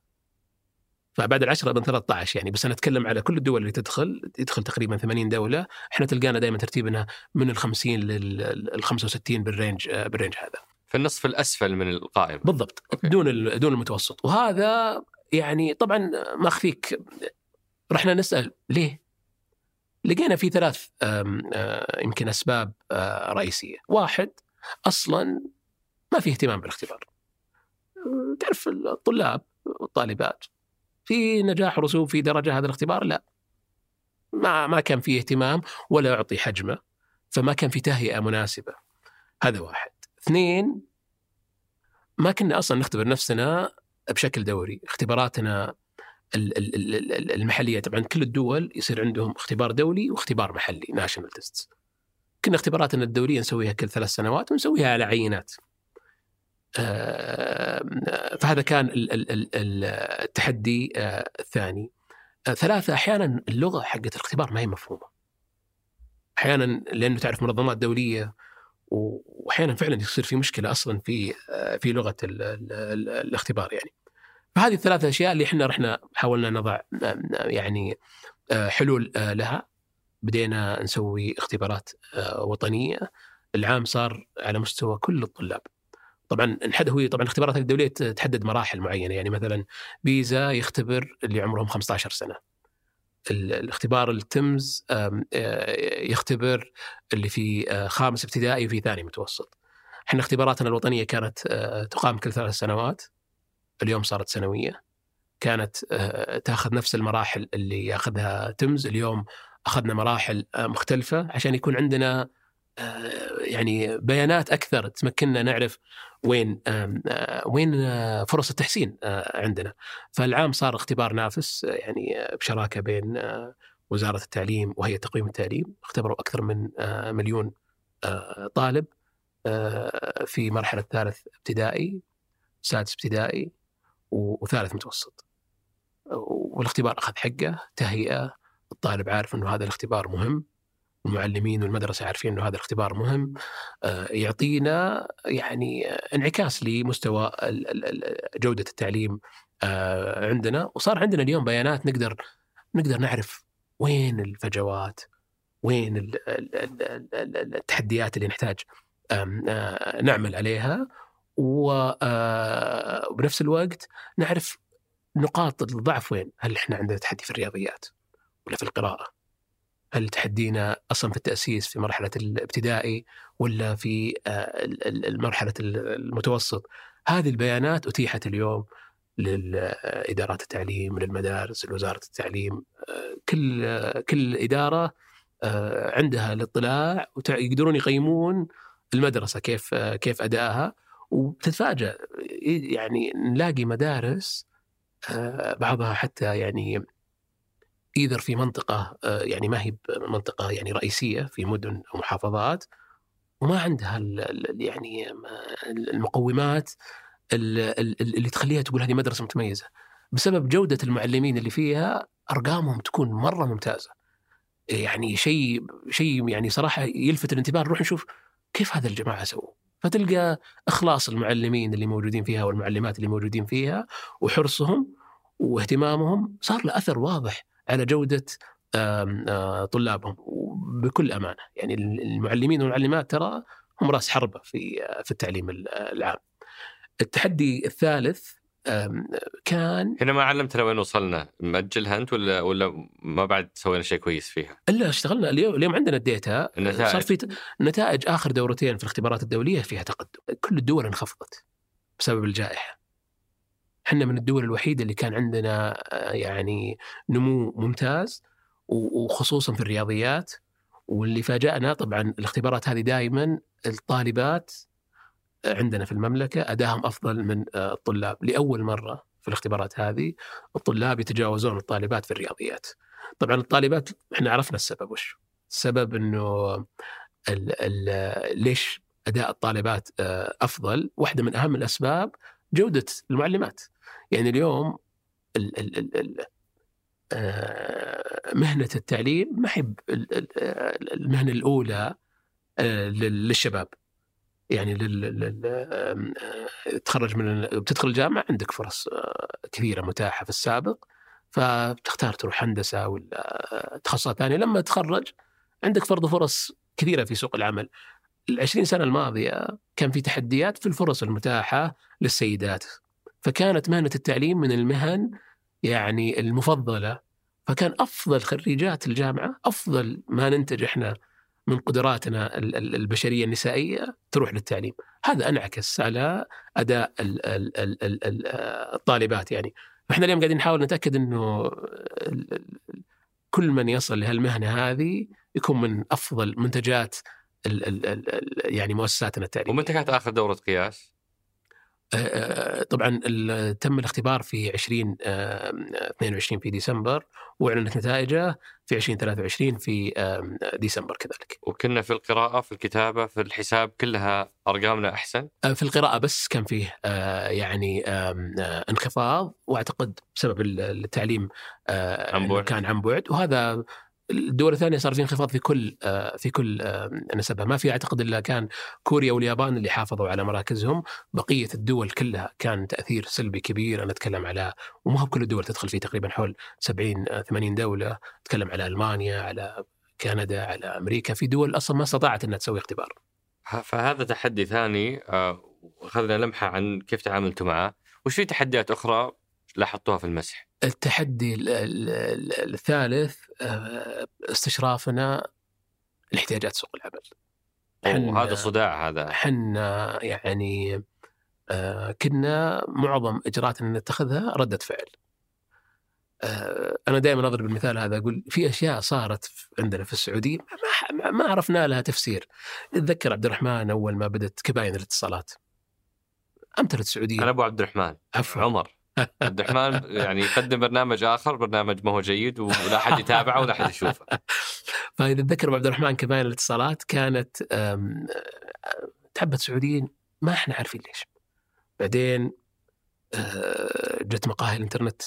S3: فبعد العشرة من 13 يعني بس أنا أتكلم على كل الدول اللي تدخل يدخل تقريبا 80 دولة إحنا تلقانا دائما ترتيبنا من ال 50 لل 65 بال range آه، بال range هذا
S1: في النصف الأسفل من القائمة
S3: بالضبط
S1: okay.
S3: دون ال- دون المتوسط وهذا يعني طبعا ما أخفيك رحنا نسأل ليه؟ لقينا في ثلاث آه، يمكن أسباب آه، رئيسية، واحد أصلا ما في اهتمام بالاختبار. تعرف الطلاب والطالبات في نجاح رسوب في درجة هذا الاختبار؟ لا. ما ما كان في اهتمام ولا يعطي حجمه فما كان في تهيئة مناسبة. هذا واحد. اثنين ما كنا أصلا نختبر نفسنا بشكل دوري. اختباراتنا ال- ال- ال- ال- المحلية طبعا كل الدول يصير عندهم اختبار دولي واختبار محلي national test كنا اختباراتنا الدولية نسويها كل ثلاث سنوات ونسويها على عينات. فهذا كان ال- ال- ال- ال- التحدي آه، الثاني. آه، ثلاثة أحيانا اللغة حقت الاختبار ما هي مفهومة. أحيانا لأنه تعرف منظمات دولية و- وأحيانا فعلا يصير في مشكلة أصلا في آه، في ال الاختبار يعني. فهذه الثلاث أشياء اللي إحنا رحنا حاولنا نضع يعني حلول لها. بدينا نسوي اختبارات وطنية. العام صار على مستوى كل الطلاب. طبعا انحد هو طبعا الاختبارات الدولية تحدد مراحل معينة يعني مثلا بيزا يختبر اللي عمرهم 15 سنة. ال- الاختبار التمز يختبر اللي في خامس ابتدائي وفي ثاني متوسط. إحنا اختباراتنا الوطنية كانت تقام كل ثلاث سنوات. اليوم صارت سنوية. كانت تأخذ نفس المراحل اللي يأخذها تمز. اليوم أخذنا مراحل مختلفة عشان يكون عندنا يعني بيانات أكثر تمكننا نعرف وين آه، وين آه، فرص التحسين آه، عندنا. فالعام صار اختبار نافس آه، يعني آه، بشراكة بين آه، وزارة التعليم وهيئة تقويم التعليم. اختبروا أكثر من آه، مليون آه، طالب آه، في مرحلة ثالث ابتدائي سادس ابتدائي وثالث متوسط. والاختبار أخذ حقه تهيئة الطالب عارف إنه هذا الاختبار مهم. المعلمين والمدرسة عارفين إنه هذا الاختبار مهم آه، يعطينا يعني انعكاس لمستوى جودة التعليم آه، عندنا. وصار عندنا اليوم بيانات نقدر نقدر نعرف وين الفجوات وين ال- ال- ال- ال- ال- التحديات اللي نحتاج آه، نعمل عليها. وبنفس الوقت نعرف نقاط الضعف وين هل إحنا عندنا تحدي في الرياضيات ولا في القراءة؟ هل تحدينا أصلا في التأسيس في مرحلة الابتدائي ولا في آه، المرحله المتوسط؟ هذه البيانات أتيحت اليوم لادارات التعليم للمدارس لوزارة التعليم آه، كل آه، كل إدارة آه، عندها الاطلاع ويقدرون يقيمون المدرسة كيف آه، كيف أدائها. وتتفاجأ يعني نلاقي مدارس آه، بعضها حتى يعني ايذر في منطقة آه، يعني ما هي منطقه يعني رئيسية في مدن أو محافظات وما عندها يعني ما- المقومات ال- ال- اللي تخليها تقول هذه مدرسة متميزة. بسبب جودة المعلمين اللي فيها أرقامهم تكون مرة ممتازة. يعني شيء شيء يعني صراحة يلفت الانتباه نروح نشوف كيف هذا الجماعة سووا. فتلقى إخلاص المعلمين اللي موجودين فيها والمعلمات اللي موجودين فيها وحرصهم واهتمامهم صار له أثر واضح على جودة طلابهم بكل أمانة. يعني المعلمين والمعلمات ترى هم رأس حربة في في التعليم ال- العام. التحدي الثالث كان
S1: هنا ما علمتنا وين وصلنا. مأجلها أنت ولا ولا ما بعد سوينا شيء كويس فيها؟
S3: الا اشتغلنا اليوم اليوم عندنا الديتا.
S1: النتائج.
S3: صار في نتائج آخر دورتين في الاختبارات الدولية فيها تقدم. كل الدول انخفضت بسبب الجائحة. إحنا من الدول الوحيدة اللي كان عندنا آه، يعني نمو ممتاز وخصوصا في الرياضيات واللي فاجأنا طبعا الاختبارات هذه دائما الطالبات عندنا في المملكة ادائهم أفضل من آه، الطلاب. لأول مرة في الاختبارات هذه الطلاب يتجاوزون الطالبات في الرياضيات. طبعا الطالبات إحنا عرفنا السبب وش؟ السبب إنه ال ال ليش أداء الطالبات آه، أفضل؟ واحدة من أهم الأسباب جودة المعلمات. يعني اليوم ال ال ال ال آه، مهنة التعليم ما هي آه، المهنة الأولى آه، لل- للشباب. يعني لل... تخرج من بتدخل الجامعة عندك فرص كثيره متاحة في السابق فبتختار تروح هندسة ولا تخصصات ثانية. لما تخرج عندك برضه فرص كثيره في سوق العمل. العشرين سنة الماضية كان في تحديات في الفرص المتاحة للسيدات. فكانت مهنه التعليم من المهن يعني المفضله فكان افضل خريجات الجامعة افضل ما ننتج إحنا من قدراتنا ال- ال- البشريه النسائيه تروح للتعليم، هذا انعكس على ال- الطالبات يعني، فاحنا اليوم قاعدين نحاول ال- ال- كل من يصل لهالمهنه هذه يكون من افضل منتجات ال ال ال ال يعني مؤسساتنا التعليميه.
S1: ومتى كانت اخر دوره قياس؟
S3: آه، طبعا تم الاختبار في 20 آه، 22 في ديسمبر وأعلنت نتائجه في 2023 في آه، ديسمبر كذلك.
S1: وكنا في القراءة في الكتابة في الحساب كلها أرقامنا أحسن
S3: آه، في القراءة بس كان فيه آه، يعني آه، انخفاض وأعتقد بسبب ال- التعليم آه،
S1: عن بعد.
S3: كان عن بعد وهذا الدول الثانية صار في انخفاض في كل آه، في كل آه، نسبة ما في أعتقد إلا كان كوريا واليابان اللي حافظوا على مراكزهم. بقية الدول كلها كان تأثير سلبي كبير. أنا أتكلم على وما هو بكل الدول تدخل فيه تقريبا حول 70 آه، 80 دولة. أتكلم على ألمانيا على كندا على أمريكا. في دول أصلا ما استطاعت أنها تسوي اختبار.
S1: فهذا تحدي ثاني. آه، وأخذنا لمحة عن كيف تعاملتوا معه. وش في تحديات أخرى لاحظتوها في المسح؟
S3: التحدي ال- ال- ال- الثالث آه، استشرافنا لاحتياجات سوق العمل. حنا-
S1: وهذا صداع هذا
S3: إحنا يعني آه، كنا معظم إجراءاتنا نتخذها ردة فعل. آه، أنا دائما أضرب المثال هذا أقول في أشياء صارت عندنا في السعودية ما- ما, عرفنا لها تفسير. اتذكر عبد الرحمن أول ما بدأت كباين الاتصالات. أمتلت السعودية
S1: أنا أبو عبد الرحمن
S3: عفوا
S1: عمر عبد الرحمن يعني يقدم برنامج آخر برنامج ما هو جيد ولا حد يتابعه ولا حد يشوفه.
S3: فإذا تذكر عبد الرحمن كباين الاتصالات كانت تعبت سعوديين ما إحنا عارفين ليش. بعدين آه، جت مقاهي الإنترنت.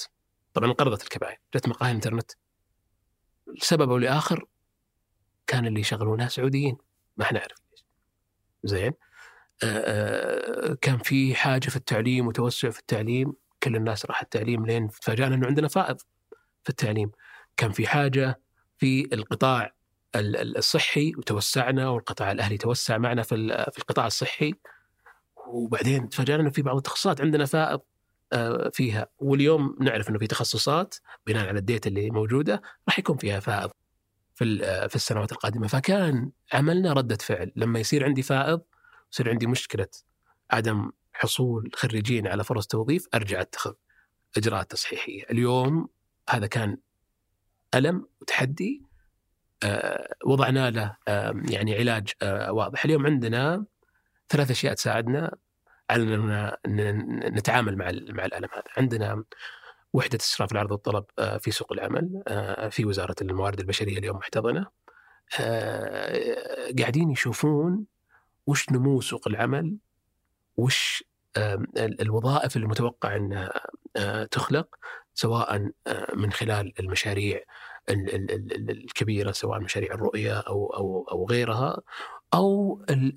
S3: طبعا انقرضت الكباين جت مقاهي الإنترنت. لسبب أو لآخر كان اللي يشغلونها سعوديين. ما إحنا عارفين ليش. زين. آه، آه، كان في حاجة في التعليم وتوسع في التعليم. كل الناس راح التعليم لين تفاجأنا إنه عندنا فائض في التعليم. كان في حاجة في القطاع ال- ال- الصحي وتوسعنا والقطاع الأهلي توسع معنا في في القطاع الصحي. وبعدين تفاجأنا إنه في بعض التخصصات عندنا فائض آه، فيها. واليوم نعرف إنه في تخصصات بناء على الديتا اللي موجودة راح يكون فيها فائض في آه، في السنوات القادمة. فكان عملنا ردة فعل. لما يصير عندي فائض يصير عندي مشكلة عدم حصول خريجين على فرص توظيف أرجع أتخذ إجراءات تصحيحية. اليوم هذا كان ألم وتحدي آه، وضعنا له يعني علاج آه، واضح. اليوم عندنا ثلاث أشياء تساعدنا على إننا نتعامل مع مع الألم هذا. عندنا وحدة استشراف العرض والطلب آه، في سوق العمل في وزارة الموارد البشرية اليوم محتضنة. قاعدين يشوفون وش نمو سوق العمل وش الوظائف المتوقع آه، تخلق سواء من خلال المشاريع ال- ال- ال- ال- الكبيرة سواء مشاريع الرؤية أو أو أو غيرها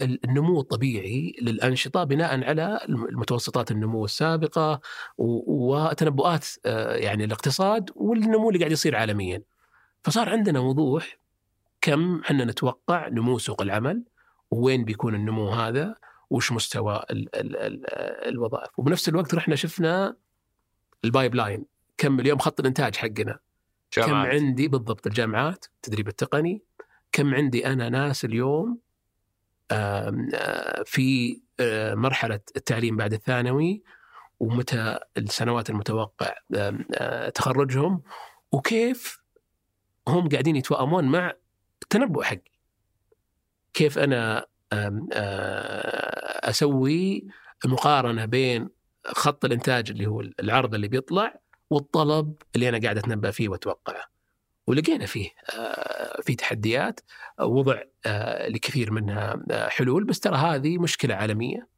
S3: ال- النمو الطبيعي للأنشطة بناء على المتوسطات النمو السابقة و- وتنبؤات آه، يعني الاقتصاد والنمو اللي قاعد يصير عالميا. فصار عندنا وضوح كم إحنا نتوقع نمو سوق العمل وين بيكون النمو هذا وش مستوى ال ال ال الوظائف. وبنفس الوقت رحنا شفنا ال pipeline كم اليوم خط الإنتاج حقنا. كم
S1: جامعات.
S3: عندي بالضبط الجامعات التدريب التقني. كم عندي أنا ناس اليوم في مرحلة التعليم بعد الثانوي ومتى السنوات المتوقع تخرجهم وكيف هم قاعدين يتوائمون مع التنبؤ حقي. كيف أنا أسوي مقارنة بين خط الإنتاج اللي هو العرض اللي بيطلع والطلب اللي أنا قاعد أتنبأ فيه وأتوقعه. ولقينا فيه آه، في تحديات آه، وضع آه، لكثير منها آه، حلول بس ترى هذه مشكلة عالمية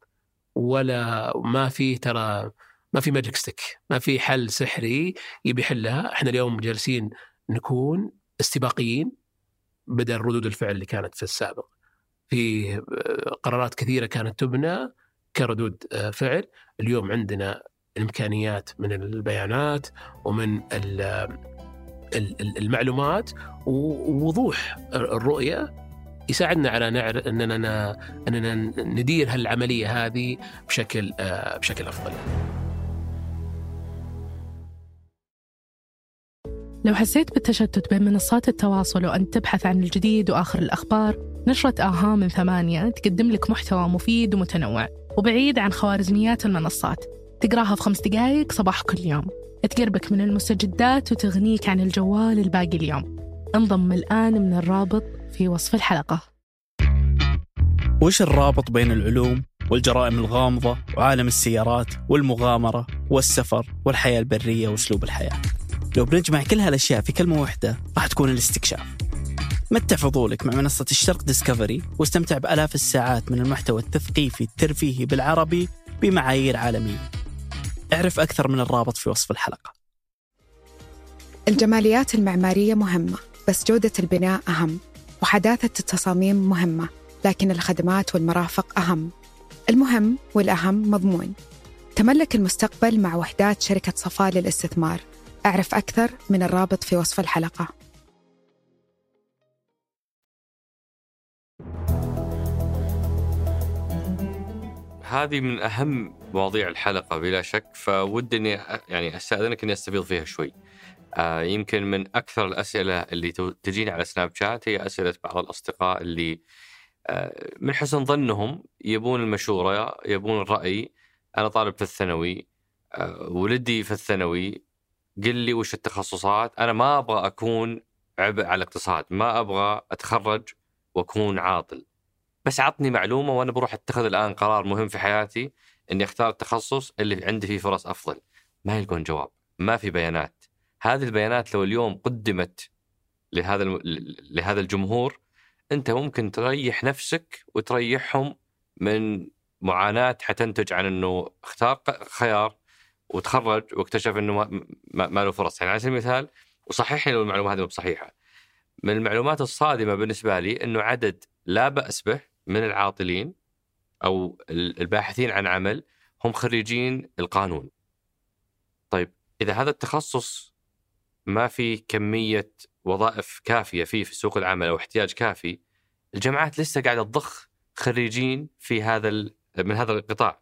S3: ولا ما في ترى ما في magic stick ما في حل سحري يبي يحلها إحنا اليوم جالسين نكون استباقيين بدل ردود الفعل اللي كانت في السابق في آه، قرارات كثيرة كانت تبنى كردود آه، فعل اليوم عندنا الإمكانيات من البيانات ومن ال- المعلومات ووضوح الرؤية يساعدنا على نعرف إننا إننا ندير هالعملية هذه بشكل آه، بشكل أفضل.
S6: لو حسيت بالتشتت بين منصات التواصل وأنت تبحث عن الجديد وآخر الأخبار نشرة آها من ثمانية تقدم لك محتوى مفيد ومتنوع وبعيد عن خوارزميات المنصات. تقراها في خمس دقايق صباح كل يوم. تقربك من المستجدات وتغنيك عن الجوال الباقي اليوم. انضم الآن من الرابط في وصف الحلقة.
S4: وش الرابط بين العلوم والجرائم الغامضة وعالم السيارات والمغامرة والسفر والحياة البرية وأسلوب الحياة؟ لو بنجمع كل هالأشياء في كلمة واحدة راح تكون الاستكشاف. متع فضولك مع منصة الشرق ديسكفري واستمتع بألاف الساعات من المحتوى التثقيفي الترفيهي بالعربي بمعايير عالمية. اعرف أكثر من الرابط في وصف الحلقة.
S7: الجماليات المعمارية مهمة بس جودة البناء أهم وحداثة التصاميم مهمة لكن الخدمات والمرافق أهم. المهم والأهم مضمون. تملك المستقبل مع وحدات شركة صفاء للاستثمار. أعرف أكثر من الرابط في وصف الحلقة.
S1: هذه من أهم مواضيع الحلقة بلا شك أ- يعني أستأذنك إني أستفيض فيها شوي. آه يمكن من أكثر الأسئلة اللي تجيني على سناب شات هي أسئلة بعض الأصدقاء اللي آه من حسن ظنهم يبون المشورة يبون الرأي. أنا طالب في الثانوي آه ولدي في الثانوي. قل لي وش التخصصات؟ أنا ما أبغى أكون عبء على الاقتصاد ما أبغى أتخرج وأكون عاطل. بس عطني معلومة وأنا بروح أتخذ الآن قرار مهم في حياتي إني أختار التخصص اللي عندي فيه فرص أفضل. ما يلقون جواب ما في بيانات. هذه البيانات لو اليوم قدمت لهذا. لهذا الجمهور أنت ممكن تريح نفسك وتريحهم من معاناة حتنتج عن إنه اختار خيار وتخرج واكتشف إنه ما, ما, ما له فرص. يعني على سبيل المثال وصححني لو المعلومه هذه مو بصحيحة. من المعلومات الصادمة بالنسبة لي إنه عدد لا بأس به من العاطلين أو ال- الباحثين عن عمل هم خريجين القانون. طيب إذا هذا التخصص ما في كمية وظائف كافية فيه في سوق العمل أو احتياج كافي الجامعات لسه قاعدة تضخ خريجين في هذا من هذا القطاع.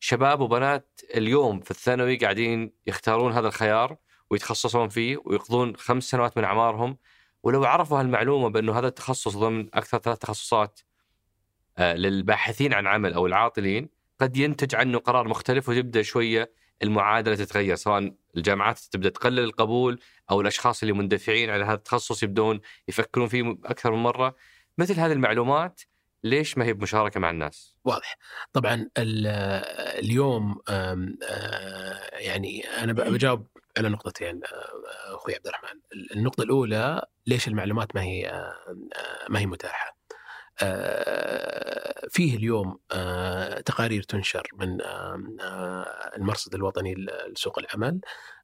S1: شباب وبنات اليوم في الثانوي قاعدين يختارون هذا الخيار ويتخصصون فيه ويقضون خمس سنوات من أعمارهم ولو عرفوا هالمعلومة بأنه هذا التخصص ضمن أكثر ثلاث تخصصات للباحثين عن عمل أو العاطلين قد ينتج عنه قرار مختلف وتبدا شوية المعادلة تتغير سواء الجامعات تبدأ تقلل القبول أو الأشخاص اللي مندفعين على هذا التخصص يبدون يفكرون فيه أكثر من مرة. مثل هذه المعلومات ليش ما هي بمشاركة مع الناس؟
S3: واضح. طبعا ال- اليوم آه، يعني أنا بجاوب على نقطتين آه، أخوي عبد الرحمن. النقطة الأولى ليش المعلومات ما هي آه، ما هي متاحة؟ آه، فيه اليوم آه، تقارير تنشر من آه، المرصد الوطني لسوق العمل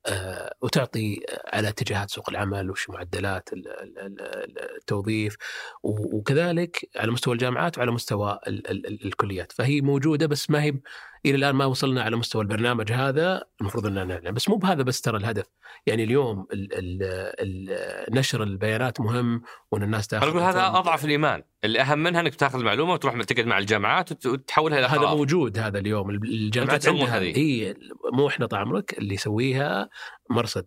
S3: آه، وتعطي على اتجاهات سوق العمل وش معدلات ال- ال- ال- التوظيف وكذلك على مستوى الجامعات وعلى مستوى ال ال ال الكليات. فهي موجودة بس ما هي إلى الآن ما وصلنا على مستوى البرنامج هذا المفروض إننا نعلن بس مو بهذا بس ترى الهدف. يعني اليوم ال ال ال نشر البيانات مهم وإن الناس
S1: تأخذ أقول هذا أضعف الإيمان، اللي اهم منها إنك تأخذ المعلومة وتروح تقعد مع الجامعات وت- وتحولها إلى
S3: هذا
S1: قرار.
S3: موجود هذا اليوم. الجامعات عندها
S1: هذه؟
S3: إي مو إحنا طال عمرك اللي يسويها مرصد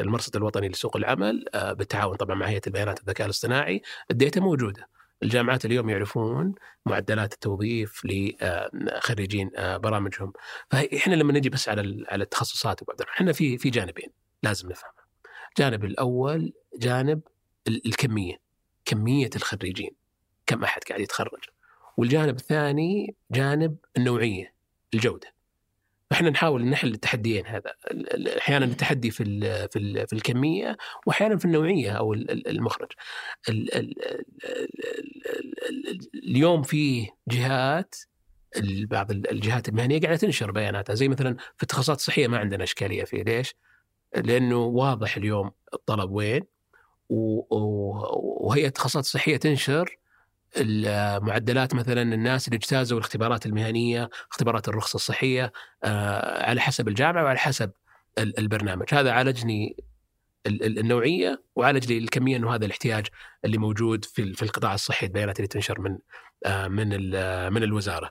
S3: المرصد الوطني لسوق العمل آه، بالتعاون طبعا مع هيئة البيانات الذكاء الاصطناعي. الديتا موجودة. الجامعات اليوم يعرفون معدلات التوظيف لخريجين آه، برامجهم. فاحنا لما نجي بس على على التخصصات أبو عبد الرحمن، إحنا في في جانبين لازم نفهمها الجانب الأول جانب ال- الكمية كمية الخريجين كم أحد قاعد يتخرج. والجانب الثاني جانب النوعية الجودة. فإحنا نحاول نحل التحديين هذا. أحيانا التحدي في ال في ال في الكمية واحيانا في النوعية أو ال- ال- المخرج. ال ال ال ال ال اليوم في جهات بعض ال- الجهات المهنية قاعدة تنشر بياناتها. زي مثلا في التخصصات الصحيه ما عندنا إشكالية فيه. ليش؟ لأنه واضح اليوم الطلب وين و- و- وهيئه التخصصات الصحيه تنشر المعدلات مثلا الناس اللي اجتازوا الاختبارات المهنية، اختبارات الرخصة الصحية آه، على حسب الجامعة وعلى حسب ال- البرنامج، هذا عالجني ال- ال- النوعية وعالج لي الكمية إنه هذا الاحتياج اللي موجود في في القطاع الصحي البيانات اللي تنشر من آه، من ال- من الوزارة.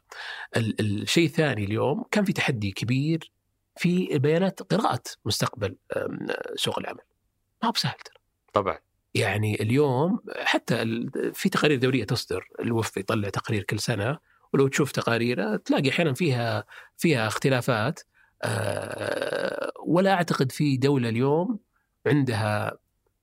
S3: ال- الشيء الثاني اليوم كان في تحدي كبير في بيانات قراءة مستقبل سوق العمل. ما هو بسهل ترى.
S1: طبعا
S3: يعني اليوم حتى في تقارير دولية تصدر الوف يطلع تقارير كل سنة ولو تشوف تقاريره تلاقي أحيانا فيها فيها اختلافات آه، ولا أعتقد في دولة اليوم عندها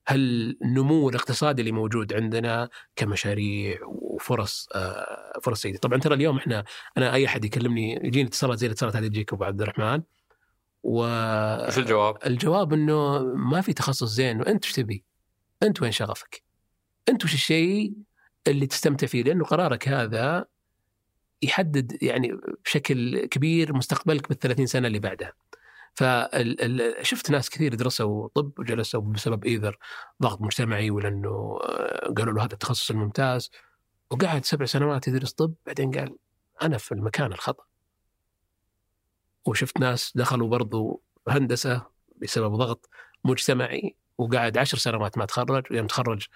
S3: هالنمو الاقتصادي اللي موجود عندنا كمشاريع وفرص آه، فرص سيدة طبعا ترى اليوم إحنا أنا أي أحد يكلمني يجيني اتصالات زي الاتصالات هذه تجيك أبو عبد الرحمن و
S1: الجواب؟
S3: الجواب إنه ما في تخصص زين وأنت إيش تبي؟ أنت وين شغفك؟ أنت وش الشيء اللي تستمتع فيه؟ لأنه قرارك هذا يحدد يعني بشكل كبير مستقبلك بال 30 سنة اللي بعدها. فشفت ناس كثير درسوا طب وجلسوا بسبب إيذر ضغط مجتمعي ولا انه آه، قالوا له هذا التخصص الممتاز وقعد سبع سنوات يدرس طب بعدين قال أنا في المكان الخطأ. وشفت ناس دخلوا برضو هندسة بسبب ضغط مجتمعي وقعد عشر سنوات ما تخرج ويوم تخرج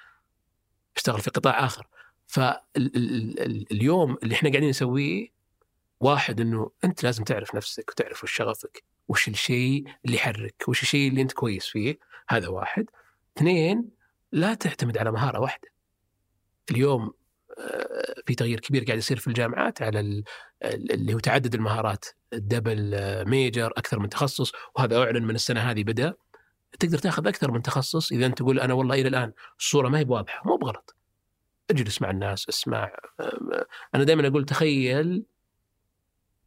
S3: اشتغل في قطاع آخر. فاليوم اللي إحنا قاعدين نسويه واحد إنه أنت لازم تعرف نفسك وتعرف وش شغفك وش الشيء اللي يحرك وش الشيء اللي أنت كويس فيه. هذا واحد. اثنين لا تعتمد على مهارة واحدة. اليوم آه، في تغيير كبير قاعد يصير في الجامعات على ال- ال- اللي هو تعدد المهارات. الدبل آه، ميجر أكثر من تخصص وهذا أعلن من السنة هذه بدأ. تقدر تاخذ أكثر من تخصص إذا أنت تقول أنا والله إلى الآن الصورة ما هي بواضحة مو بغلط. اجلس مع الناس اسمع آه، أنا دائما أقول تخيل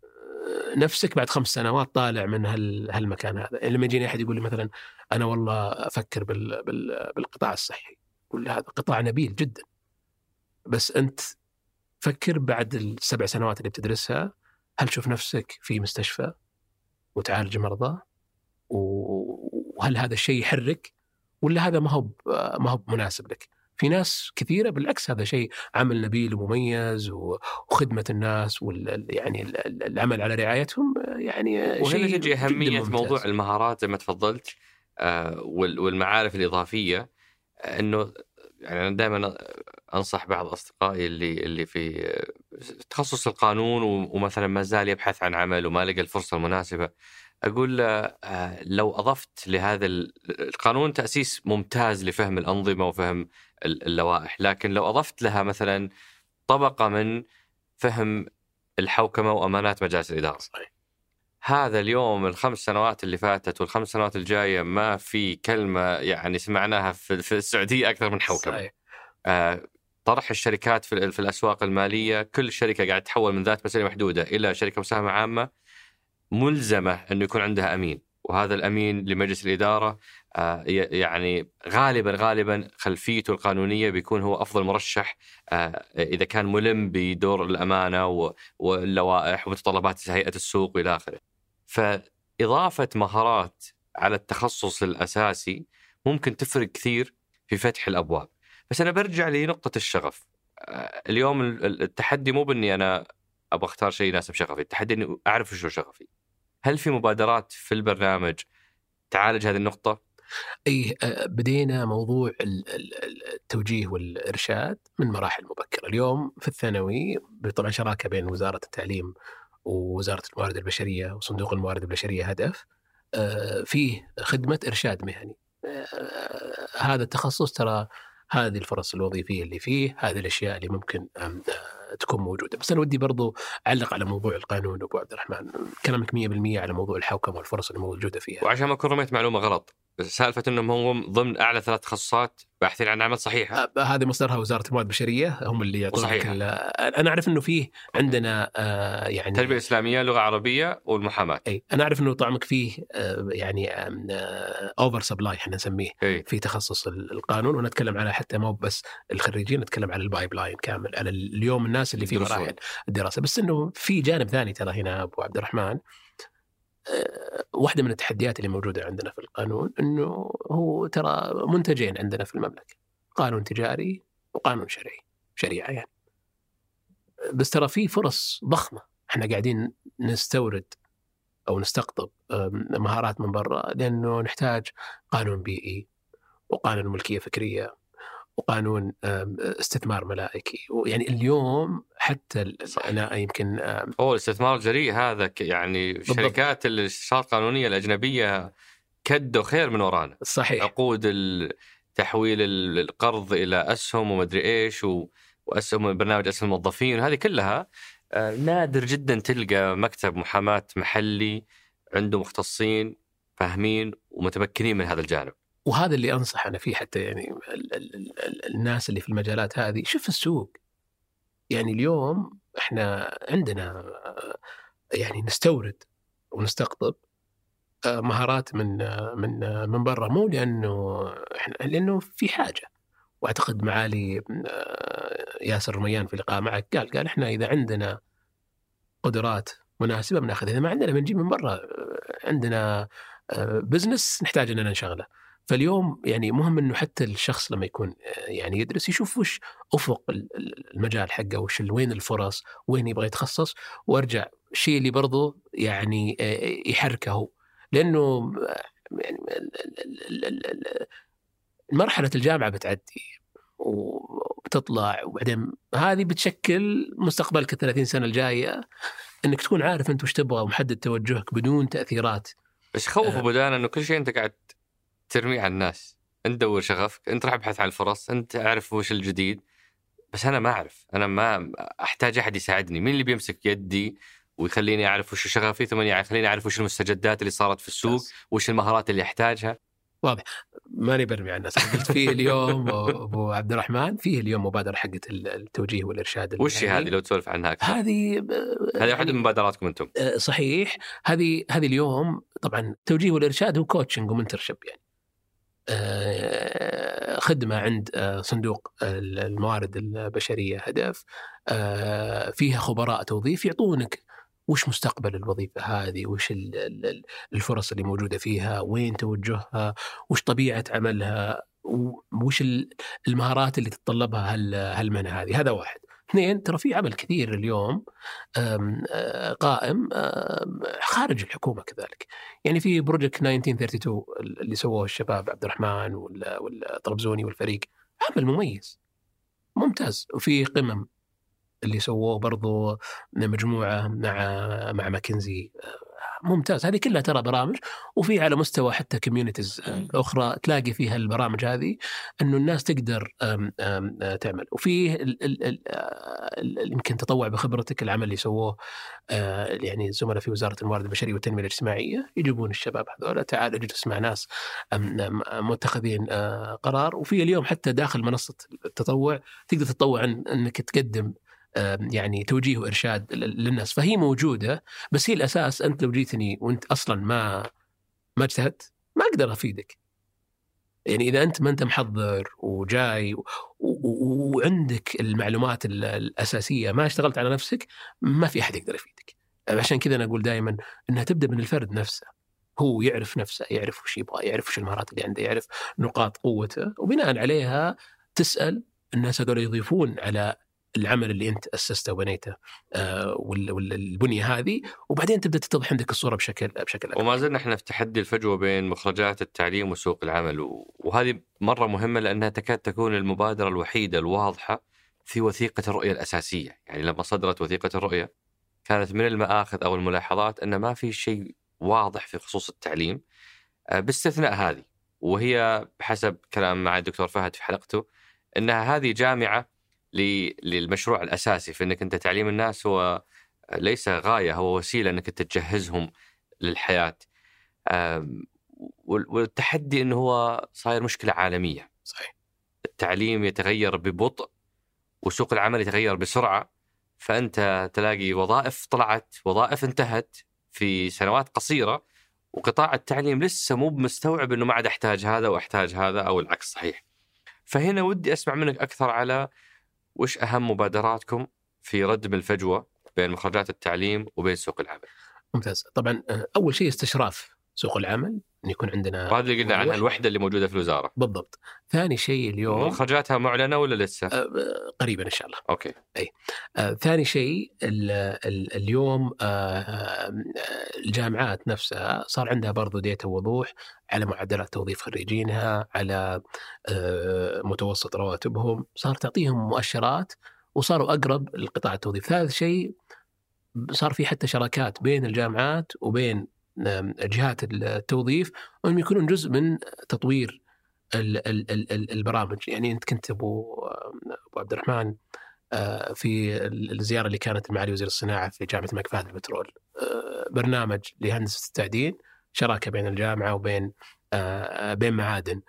S3: آه، نفسك بعد خمس سنوات طالع من هال هالمكان هذا. لما يجيني أحد يقول لي مثلا أنا والله أفكر بال بال بالقطاع الصحي أقول هذا قطاع نبيل جدا. بس أنت فكر بعد السبع سنوات اللي بتدرسها هل تشوف نفسك في مستشفى وتعالج مرضى و- وهل هذا الشيء يحرك ولا هذا ما هو ما هو مناسب لك في ناس كثيرة بالعكس هذا شيء عمل نبيل ومميز وخدمة الناس وال يعني ال- ال- العمل على رعايتهم يعني
S1: وهنا تجي
S3: أهمية.
S1: موضوع المهارات زي ما تفضلت آه، وال- والمعارف الإضافية إنه يعني أنا دائما أنصح بعض أصدقائي اللي اللي في تخصص القانون ومثلا ما زال يبحث عن عمل وما لقى الفرصة المناسبة أقول آه، لو أضفت لهذا ال- القانون تأسيس ممتاز لفهم الأنظمة وفهم ال- اللوائح لكن لو أضفت لها مثلا طبقة من فهم الحوكمة وأمانات مجالس الإدارة
S3: صحيح.
S1: هذا اليوم الخمس سنوات اللي فاتت والخمس سنوات الجاية ما في كلمة يعني سمعناها في, في السعودية أكثر من حوكمة.
S3: صحيح.
S1: آه طرح الشركات في, في الأسواق المالية كل شركة قاعد تتحول من ذات مسؤوليه محدودة إلى شركة مساهمة عامة ملزمة انه يكون عندها أمين وهذا الأمين لمجلس الإدارة آه يعني غالبا غالبا خلفيته القانونية بيكون هو أفضل مرشح آه إذا كان ملم بدور الأمانة واللوائح ومتطلبات هيئة السوق وإلى آخره. فإضافة مهارات على التخصص الأساسي ممكن تفرق كثير في فتح الأبواب. بس أنا برجع لنقطة الشغف. آه، اليوم ال- ال- التحدي مو بإني أنا أبغى أختار شيء يناسب شغفي، التحدي إني أعرف شو شغفي. هل في مبادرات في البرنامج تعالج هذه النقطة؟
S3: اي آه، بدينا موضوع ال- ال- ال- التوجيه والإرشاد من مراحل مبكرة، اليوم في الثانوي طبعا شراكة بين وزارة التعليم ووزارة الموارد البشرية وصندوق الموارد البشرية هدف آه، فيه خدمة إرشاد مهني. آه، هذا التخصص ترى هذه الفرص الوظيفية اللي فيه، هذه الأشياء اللي ممكن آه، تكون موجودة، بس أنا ودي برضو أعلق على موضوع القانون أبو عبد الرحمن، كلامك 100% على موضوع الحوكمة والفرص الموجوده فيها.
S1: وعشان ما أكون رميت معلومة غلط. سالفة إنهم هم ضمن أعلى ثلاث تخصصات باحثين عن عمل صحيحة؟
S3: آه، هذه مصدرها وزارة الموارد البشرية هم اللي يعطونك أنا أعرف إنه فيه عندنا آه، يعني
S1: التربيه الاسلاميه لغة عربية والمحاماة.
S3: إي أنا أعرف إنه طعمك فيه آه، يعني over supply إحنا نسميه
S1: إي.
S3: في تخصص ال- القانون ونتكلم على حتى مو بس الخريجين نتكلم على ال pipeline كامل على اليوم الناس اللي في. مراحل الدراسة. بس إنه في جانب ثاني ترى هنا أبو عبد الرحمن واحدة من التحديات اللي موجودة عندنا في القانون إنه هو ترى منتجين عندنا في المملكة قانون تجاري وقانون شرعي شريعة يعني. بس ترى في فرص ضخمة. إحنا قاعدين نستورد أو نستقطب مهارات من برا لأنه نحتاج قانون بيئي وقانون ملكية فكرية. وقانون استثمار ملائكي يعني اليوم حتى ال-
S1: صح.
S3: أنا يمكن
S1: هو الاستثمار الجريء هذا يعني
S3: بالضبط.
S1: شركات الاستشارات القانونية الأجنبية كدوا خير من ورانا
S3: صحيح
S1: عقود تحويل ال- القرض إلى أسهم ومدري إيش و... وأسهم برنامج أسهم الموظفين هذه كلها آه، نادر جدا تلقى مكتب محاماة محلي عنده مختصين فاهمين ومتمكنين من هذا الجانب
S3: وهذا اللي أنصح أنا فيه حتى يعني ال ال ال ال الناس اللي في المجالات هذه. شوف السوق. يعني اليوم إحنا عندنا آه، يعني نستورد ونستقطب آه، مهارات من آه، من من برا. مو لأنه إحنا لأنه في حاجة. وأعتقد معالي ياسر رميان في لقاء معك قال قال إحنا إذا عندنا قدرات مناسبة بناخذها. إذا ما عندنا بنجيب من برا عندنا بزنس نحتاج إننا نشغله. فاليوم يعني مهم إنه حتى الشخص لما يكون آه، يعني يدرس يشوف وش أفق ال- ال- المجال حقه وش وين الفرص وين يبغى يتخصص وأرجع الشيء اللي برضه يعني آه، يحركه هو لأنه آه، يعني مرحلة الجامعة بتعدي وبتطلع وبعدين هذه بتشكل مستقبلك ال 30 سنة الجاية إنك تكون عارف أنت وش تبغى ومحدد توجهك بدون تأثيرات
S1: بس خوف
S3: آه.
S1: ابو دانا إنه كل شيء أنت قاعد ترميه على الناس. أنت دور شغفك أنت راح ابحث عن الفرص أنت أعرف وش الجديد. بس أنا ما أعرف. أنا ما أحتاج أحد يساعدني. مين اللي بيمسك يدي ويخليني أعرف وش شغفي؟ ثم يخليني أعرف وش المستجدات اللي صارت في السوق. وش المهارات اللي أحتاجها.
S3: ماني برمي على الناس. قلت فيه اليوم ابو عبد الرحمن فيه اليوم مبادرة حقت التوجيه والإرشاد
S1: وش
S3: المهني.
S1: هذه؟ لو تسولف عنها أكثر.
S3: هذه
S1: هذه
S3: يعني
S1: واحدة من مبادراتكم أنتم.
S3: آه، صحيح. هذه هذه اليوم طبعا التوجيه والإرشاد هو coaching و mentorship يعني. آه، خدمة عند آه، صندوق الموارد البشرية هدف آه، فيها خبراء توظيف يعطونك وش مستقبل الوظيفة هذه وش ال- ال- الفرص اللي موجودة فيها وين توجهها وش طبيعة عملها وش ال- المهارات اللي تتطلبها هال- هالمهنه هذه. هذا واحد. اثنين ترى في عمل كثير اليوم آه، قائم خارج الحكومة كذلك. يعني في بروجكت 1932 اللي سووه الشباب عبد الرحمن وال- والطربزوني والفريق. عمل مميز. ممتاز. وفي قمم اللي سووه برضو مجموعة مع مع ماكنزي ممتاز. هذه كلها ترى برامج وفي على مستوى حتى كوميونيتيز أخرى تلاقي فيها البرامج هذه إنه الناس تقدر آه، تعمل. وفي ال- ال- ال- آه، يمكن تطوع بخبرتك العمل اللي سووه آه، يعني الزملاء في وزارة الموارد البشرية والتنمية الاجتماعية يجيبون الشباب هذول. تعال اجلس مع ناس متخذين آه، قرار. وفي اليوم حتى داخل منصة التطوع تقدر تتطوع عن إنك تقدم يعني توجيه وإرشاد لل- للناس فهي موجودة بس هي الأساس أنت لو جيتني وأنت أصلا ما ما اجتهدت ما أقدر أفيدك. يعني إذا أنت ما أنت محضر وجاي وعندك المعلومات ال- الأساسية ما اشتغلت على نفسك ما في أحد يقدر يفيدك. عشان كذا أنا أقول دائما إنها تبدأ من الفرد نفسه. هو يعرف نفسه، يعرف وش يبغى، يعرف وش المهارات اللي عنده، يعرف نقاط قوته وبناء عليها تسأل الناس هذول يضيفون على العمل اللي أنت أسسته وبنيته آه، وال- وال- البنية هذه وبعدين تبدأ تتضح عندك الصورة بشكل بشكل أكبر.
S1: وما زلنا إحنا في تحدي الفجوة بين مخرجات التعليم وسوق العمل وهذه مرة مهمة لأنها تكاد تكون المبادرة الوحيدة الواضحة في وثيقة الرؤية الأساسية، يعني لما صدرت وثيقة الرؤية كانت من المآخذ أو الملاحظات أن ما في شيء واضح في خصوص التعليم آه، باستثناء هذه وهي بحسب كلام مع الدكتور فهد في حلقته إنها هذه جامعة للمشروع الأساسي في إنك أنت تعليم الناس هو ليس غاية هو وسيلة إنك أنت تجهزهم للحياة. والتحدي إنه هو صاير مشكلة عالمية.
S3: صحيح
S1: التعليم يتغير ببطء وسوق العمل يتغير بسرعة فأنت تلاقي وظائف طلعت وظائف انتهت في سنوات قصيرة وقطاع التعليم لسه مو بمستوعب إنه ما عاد أحتاج هذا وأحتاج هذا أو العكس صحيح. فهنا ودي أسمع منك أكثر على وش أهم مبادراتكم في ردم الفجوه بين مخرجات التعليم وبين سوق العمل.
S3: ممتاز طبعا أول شيء استشراف سوق العمل إن يكون عندنا
S1: وهذا اللي قلنا عنها. الوحدة اللي موجودة في الوزارة.
S3: بالضبط ثاني شيء اليوم
S1: مخرجاتها معلنة ولا لسه؟
S3: آه، قريبا إن شاء الله
S1: أوكي.
S3: آه، ثاني شيء ال ال اليوم آه، آه، الجامعات نفسها صار عندها برضو ديتا وضوح على معدلات توظيف خريجينها على آه، متوسط رواتبهم صار تعطيهم مؤشرات وصاروا أقرب لقطاع التوظيف ثالث شيء صار في حتى شراكات بين الجامعات وبين جهات التوظيف انهم يكونون جزء من تطوير ال- ال- ال- ال- البرامج. يعني أنت كنت أبو أبو عبد الرحمن آه، في الزيارة اللي كانت معالي وزير الصناعة في جامعة الملك فهد البترول. آه، برنامج لهندسة التعدين شراكة بين الجامعة وبين آه، بين معادن.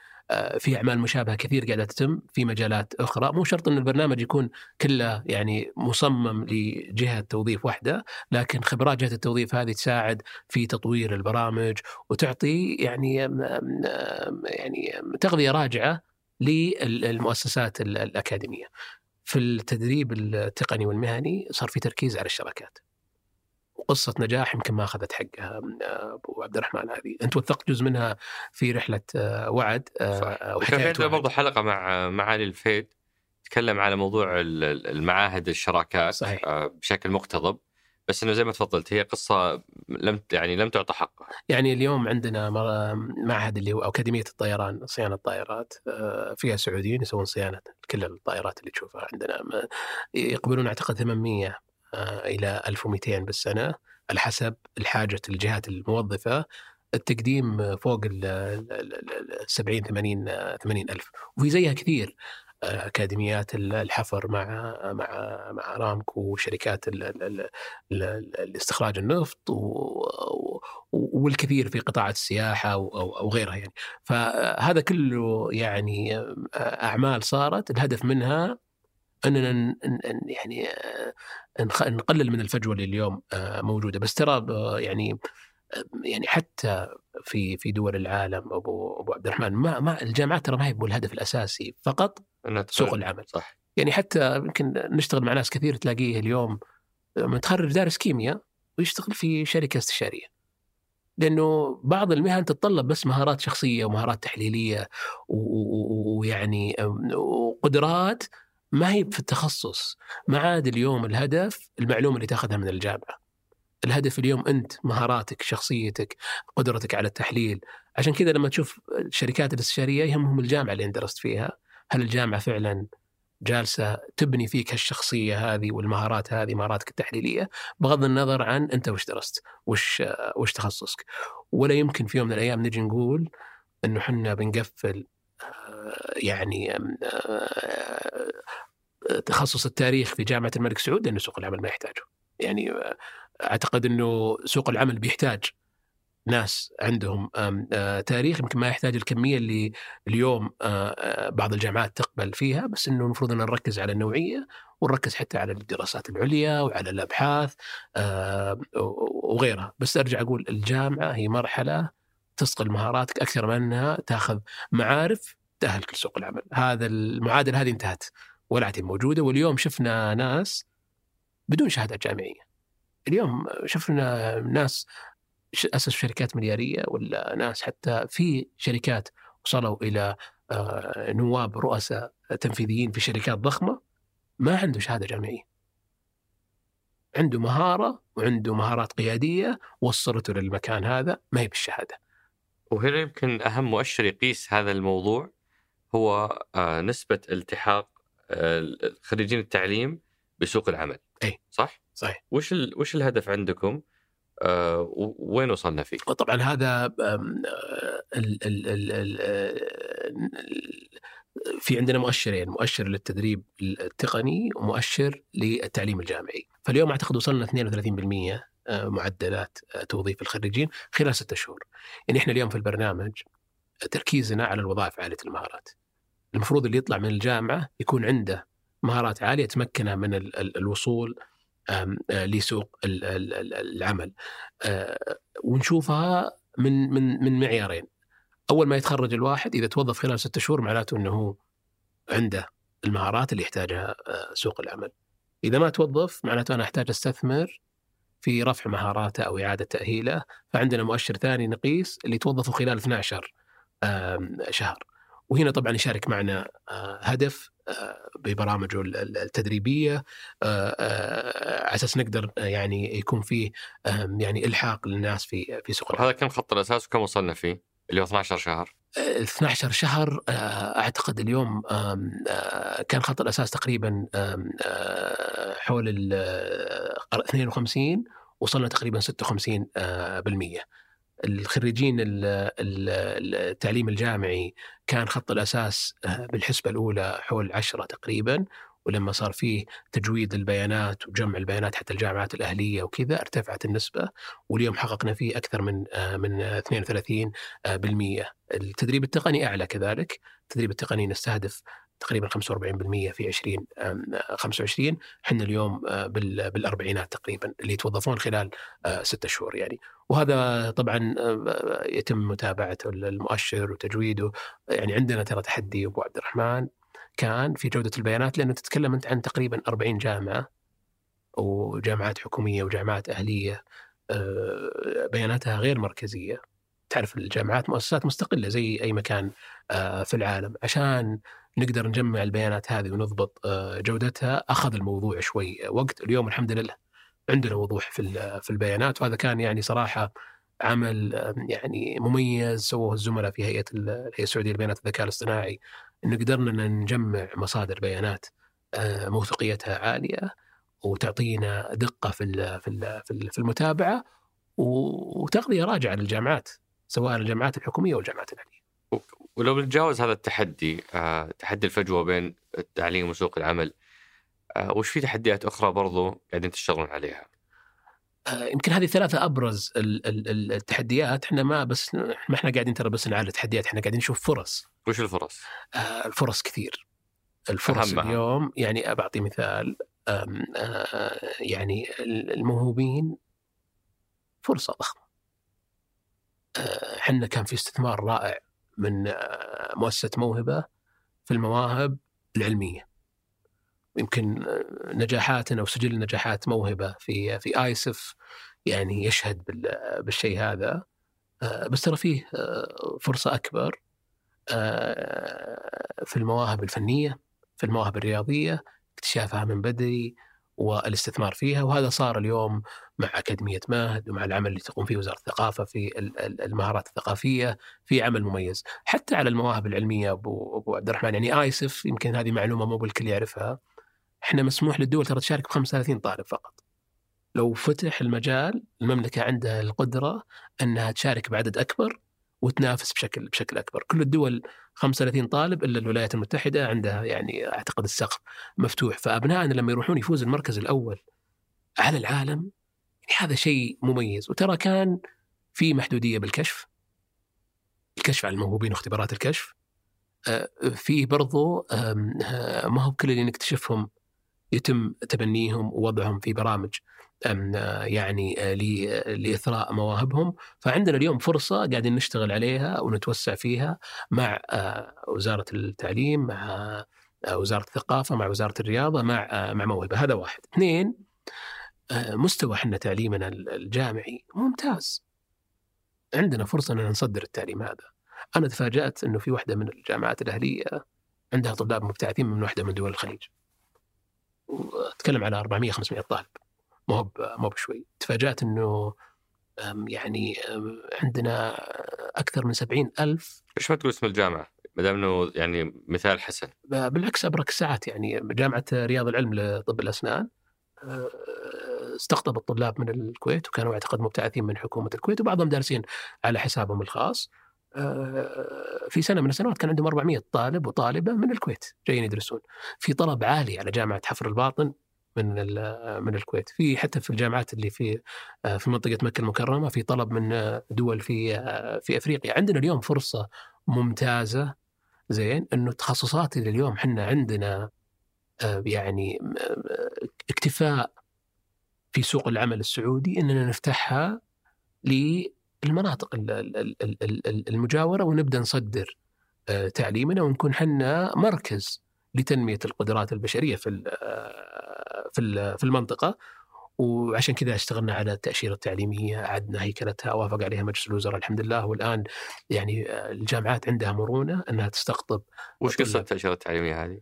S3: في أعمال مشابهة كثير قاعدة تتم في مجالات أخرى مو شرط إن البرنامج يكون كله يعني مصمم لجهة توظيف واحدة لكن خبرات جهة التوظيف هذه تساعد في تطوير البرامج وتعطي يعني يعني تغذية راجعة للمؤسسات ال- الأكاديمية. في التدريب التقني والمهني صار في تركيز على الشراكات. وقصه نجاح يمكن ما أخذت حقها آه، أبو عبد الرحمن هذه، أنت وثقت جزء منها في رحلة آه، وعد آه،
S1: وكان في عندنا. برضه حلقة مع معالي الفيد تكلم على موضوع ال- ال- المعاهد الشراكات
S3: صحيح.
S1: بشكل مقتضب. بس إنه زي ما تفضلت هي قصة لم يعني لم تعطى حقها.
S3: يعني اليوم عندنا معهد اللي هو أكاديمية الطيران صيانة الطائرات فيها سعوديين يسوون صيانة كل الطائرات اللي تشوفها عندنا. يقبلون أعتقد 800 آه، إلى 1200 بالسنة على حسب الحاجة الجهات الموظفة. التقديم فوق ال 70 80 80 ألف. وفي زيها كثير أكاديميات الحفر مع مع مع ارامكو وشركات الاستخراج النفط والكثير في قطاع السياحة أو غيرها يعني. فهذا كله يعني أعمال صارت. الهدف منها أننا يعني نقلل من الفجوة اللي اليوم موجودة. بس ترى يعني يعني حتى في في دول العالم أبو أبو عبد الرحمن ما ما الجامعات ترى ما هي الهدف الأساسي فقط سوق العمل.
S1: صح.
S3: يعني حتى يمكن نشتغل مع ناس كثير تلاقيه اليوم متخرج دارس كيمياء ويشتغل في شركة استشارية. لأنه بعض المهن تتطلب بس مهارات شخصية ومهارات تحليلية ويعني وقدرات ما هي في التخصص ما عاد اليوم الهدف المعلومة اللي تاخذها من الجامعة. الهدف اليوم أنت مهاراتك شخصيتك قدرتك على التحليل. عشان كذا لما تشوف الشركات الاستشارية يهمهم الجامعة اللي أنت درست فيها. هل الجامعة فعلا جالسة تبني فيك هالشخصية هذه والمهارات هذه مهاراتك التحليلية؟ بغض النظر عن أنت وش درست وش وش تخصصك. ولا يمكن في يوم من الأيام نجي نقول إنه إحنا بنقفل يعني آه، تخصص التاريخ في جامعة الملك سعود لأنه سوق العمل ما يحتاجه. يعني آه، أعتقد إنه سوق العمل بيحتاج ناس عندهم آه، تاريخ. يمكن ما يحتاج الكمية اللي اليوم بعض الجامعات تقبل فيها بس إنه المفروض أن نركز على النوعية ونركز حتى على الدراسات العليا وعلى الأبحاث وغيرها. بس أرجع أقول الجامعة هي مرحلة تصقل مهاراتك أكثر من أنها تأخذ معارف تاهلك لسوق العمل هذا المعادلة هذه انتهت ولا عاد موجودة واليوم شفنا ناس بدون شهادة جامعية اليوم شفنا ناس اسسوا شركات مليارية ولا ناس حتى في شركات وصلوا إلى آه، نواب رؤساء تنفيذيين في شركات ضخمة ما عنده شهادة جامعية. عنده مهارة وعنده مهارات قيادية وصلته للمكان هذا ما هي بالشهادة.
S1: وهنا يمكن أهم مؤشر يقيس هذا الموضوع هو آه، نسبة التحاق آه، خريجين التعليم بسوق العمل.
S3: إي
S1: صح؟
S3: صحيح.
S1: وش وش الهدف عندكم؟ آه، وين وصلنا فيه؟
S3: طبعا هذا ال ال ال في عندنا مؤشرين مؤشر للتدريب التقني ومؤشر للتعليم الجامعي فاليوم أعتقد وصلنا 32% آه، معدلات توظيف الخريجين خلال ستة شهور يعني إحنا اليوم في البرنامج تركيزنا على الوظائف عالية المهارات المفروض اللي يطلع من الجامعة يكون عنده مهارات عالية تمكنه من الوصول آه، لسوق العمل. آه، ونشوفها من من من معيارين. أول ما يتخرج الواحد إذا توظف خلال ستة شهور معناته إنه عنده المهارات اللي يحتاجها آه، سوق العمل. إذا ما توظف معناته أنا أحتاج أستثمر في رفع مهاراته أو إعادة تأهيله. فعندنا مؤشر ثاني نقيس اللي توظفوا خلال 12 شهر. وهنا طبعا يشارك معنا هدف ببرامجه التدريبية آه، آه، على أساس نقدر آه، يعني يكون فيه يعني إلحاق للناس في في سوق
S1: هذا كم خط الأساس وكم وصلنا فيه؟ اللي هو 12 شهر
S3: 12 شهر أعتقد اليوم كان خط الأساس تقريبا حول ال 52 وصلنا تقريبا 56% الخريجين التعليم الجامعي كان خط الأساس آه، بالحسبة الأولى حول عشرة تقريبا ولما صار فيه تجويد البيانات وجمع البيانات حتى الجامعات الأهلية وكذا ارتفعت النسبة واليوم حققنا فيه أكثر من آه، من 32 آه، بالمية. التدريب التقني أعلى كذلك. التدريب التقني نستهدف تقريبا 45% في 20 25 إحنا اليوم بالأربعينات تقريبا اللي يتوظفون خلال ستة شهور يعني. وهذا طبعا يتم متابعته المؤشر وتجويده. يعني عندنا ترى تحدي أبو عبد الرحمن كان في جودة البيانات لأنه تتكلم أنت عن تقريبا 40 جامعة وجامعات حكومية وجامعات أهلية بياناتها غير مركزية. تعرف الجامعات مؤسسات مستقلة زي أي مكان في العالم. عشان نقدر نجمع البيانات هذه ونضبط جودتها. أخذ الموضوع شوي وقت. اليوم الحمد لله عندنا وضوح في في البيانات وهذا كان يعني صراحة عمل يعني مميز سووه الزملاء في هيئة الهيئه السعودية للبيانات الذكاء الاصطناعي. انه قدرنا نجمع مصادر بيانات موثوقيتها عالية وتعطينا دقة في في في ال- في المتابعة وتغذية راجعة للجامعات سواء الجامعات الحكومية والجامعات الاهليه.
S1: ولو بنتجاوز هذا التحدي آه، تحدي الفجوة بين التعليم وسوق العمل آه، وش في تحديات أخرى برضو قاعدين تشتغلون عليها؟
S3: آه، يمكن هذه ثلاثة أبرز ال- ال- ال- التحديات إحنا ما بس ما إحنا قاعدين ترى بس نعالج تحديات إحنا قاعدين نشوف فرص
S1: وش الفرص؟
S3: الفرص كثير الفرص
S1: أهمها.
S3: اليوم يعني بعطي مثال يعني الموهوبين فرصة ضخمة إحنا كان في استثمار رائع من مؤسسة موهبة في المواهب العلمية. يمكن نجاحاتنا وسجل نجاحات موهبة في في آيسف يعني يشهد بال- بالشيء هذا. آه، بس ترى فيه آه، فرصة أكبر آه، في المواهب الفنية في المواهب الرياضية اكتشافها من بدري والاستثمار فيها. وهذا صار اليوم مع أكاديمية ماهد ومع العمل اللي تقوم فيه وزارة الثقافة في ال- ال- المهارات الثقافية في عمل مميز. حتى على المواهب العلمية أبو, أبو عبد الرحمن يعني آيسف يمكن هذه معلومة مو بالكل يعرفها. إحنا مسموح للدول ترى تشارك ب 35 طالب فقط. لو فتح المجال المملكة عندها القدرة أنها تشارك بعدد أكبر وتنافس بشكل بشكل أكبر، كل الدول 35 طالب إلا الولايات المتحدة عندها يعني أعتقد السقف مفتوح، فابنائنا لما يروحون يفوز المركز الأول على العالم يعني هذا شيء مميز، وترى كان في محدودية بالكشف. الكشف على الموهوبين واختبارات الكشف. آه، في برضو آه، ما هو كل اللي نكتشفهم يتم تبنيهم ووضعهم في برامج آه، يعني لإثراء مواهبهم. فعندنا اليوم فرصة قاعدين نشتغل عليها ونتوسع فيها مع وزارة التعليم مع وزارة الثقافة مع وزارة الرياضة مع مع موهبة. هذا واحد. اثنين مستوى إحنا تعليمنا الجامعي ممتاز. عندنا فرصة ان نصدر التعليم هذا. أنا تفاجأت إنه في واحدة من الجامعات الأهلية عندها طلاب مبتعثين من واحدة من دول الخليج. وأتكلم على 400 500 طالب. مو هو مو بشوي. تفاجأت إنه يعني عندنا أكثر من 70 ألف.
S1: ليش ما تقول اسم الجامعة؟ ما دام إنه يعني مثال حسن.
S3: بالعكس أبرك ساعات يعني جامعة رياض العلم لطب الأسنان. أه، استقطب الطلاب من الكويت وكانوا أعتقد مبتعثين من حكومة الكويت وبعضهم دارسين على حسابهم الخاص. أه، في سنة من السنوات كان عندهم 400 طالب وطالبة من الكويت جايين يدرسون. في طلب عالي على جامعة حفر الباطن من من الكويت. في حتى في الجامعات اللي في آه، في منطقة مكة المكرمة في طلب من آه، دول في آه، في أفريقيا. عندنا اليوم فرصة ممتازة زين إنه التخصصات اللي اليوم إحنا عندنا آه، يعني آه، اكتفاء في سوق العمل السعودي إننا نفتحها للمناطق ال- ال- ال- ال- ال- المجاورة ونبدأ نصدر آه، تعليمنا ونكون إحنا مركز لتنمية القدرات البشرية في آه، في في المنطقة وعشان كذا اشتغلنا على التأشيرة التعليمية أعدنا هيكلتها وافق عليها مجلس الوزراء الحمد لله والآن يعني آه، الجامعات عندها مرونة إنها تستقطب
S1: وش
S3: قصة.
S1: التأشيرة التعليمية هذه؟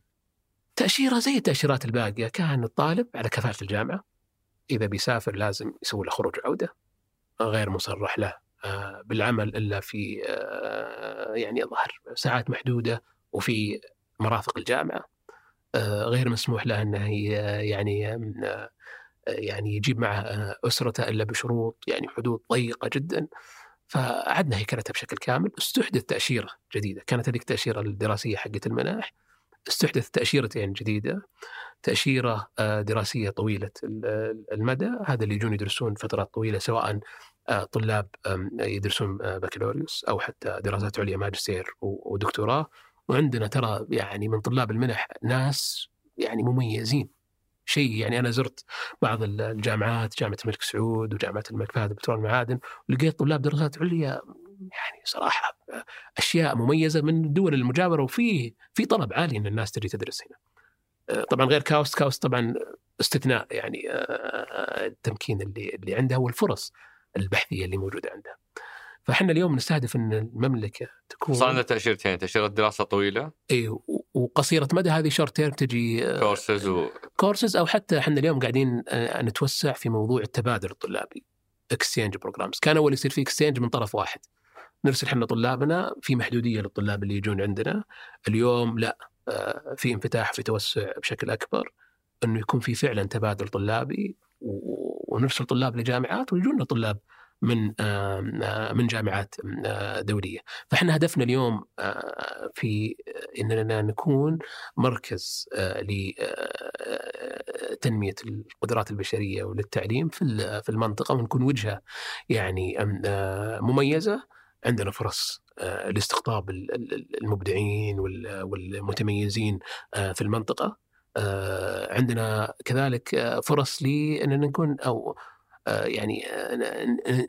S3: تأشيرة زي التأشيرات الباقية كان الطالب على كفالة الجامعة إذا بيسافر لازم يسوي له خروج وعودة غير مصرح له آه، بالعمل إلا في آه، يعني ظهر ساعات محدودة وفي مرافق الجامعة آه، غير مسموح له أنه ي- يعني آه، يعني يجيب معه أسرته إلا بشروط يعني حدود ضيقة جدا. فأعدنا هيكلتها بشكل كامل استحدث تأشيرة جديدة كانت هذيك التأشيرة الدراسية حقت المناح. استحدث تأشيرتين جديدة. تأشيرة آه، دراسية طويلة ال- المدى. هذا اللي يجون يدرسون فترات طويلة سواء آه، طلاب يدرسون آه، بكالوريوس أو حتى دراسات عليا ماجستير ودكتوراه. وعندنا ترى يعني من طلاب المنح ناس يعني مميزين. شيء يعني أنا زرت بعض ال- الجامعات جامعة الملك سعود وجامعة الملك فهد بترول المعادن ولقيت طلاب دراسات عليا يعني صراحة أشياء مميزة من الدول المجاورة وفي في طلب عالي إن الناس تجي تدرس هنا. آه، طبعا غير كاوست كاوست طبعا استثناء يعني آه، التمكين اللي اللي عندها والفرص البحثية اللي موجودة عندها. فإحنا اليوم نستهدف إن المملكة تكون
S1: صار لنا تأشيرتين تأشيرة دراسة
S3: طويلة إي وقصيرة مدى هذه short term تجي آه،
S1: كورسز و
S3: كورسز أو حتى إحنا اليوم قاعدين آه، نتوسع في موضوع التبادل الطلابي exchange programs كان أول يصير في exchange من طرف واحد نرسل إحنا طلابنا في محدودية للطلاب اللي يجون عندنا. اليوم لا آه، في انفتاح في توسع بشكل أكبر إنه يكون في فعلا تبادل طلابي ونرسل طلاب لجامعات ويجونا طلاب من من جامعات دولية، فإحنا هدفنا اليوم في إننا نكون مركز لتنميه القدرات البشرية وللتعليم في في المنطقة ونكون وجهة يعني مميزة. عندنا فرص آه، لاستقطاب ال- ال- المبدعين وال- والمتميزين آه، في المنطقة. آه، عندنا كذلك فرص لأننا نكون آه، يعني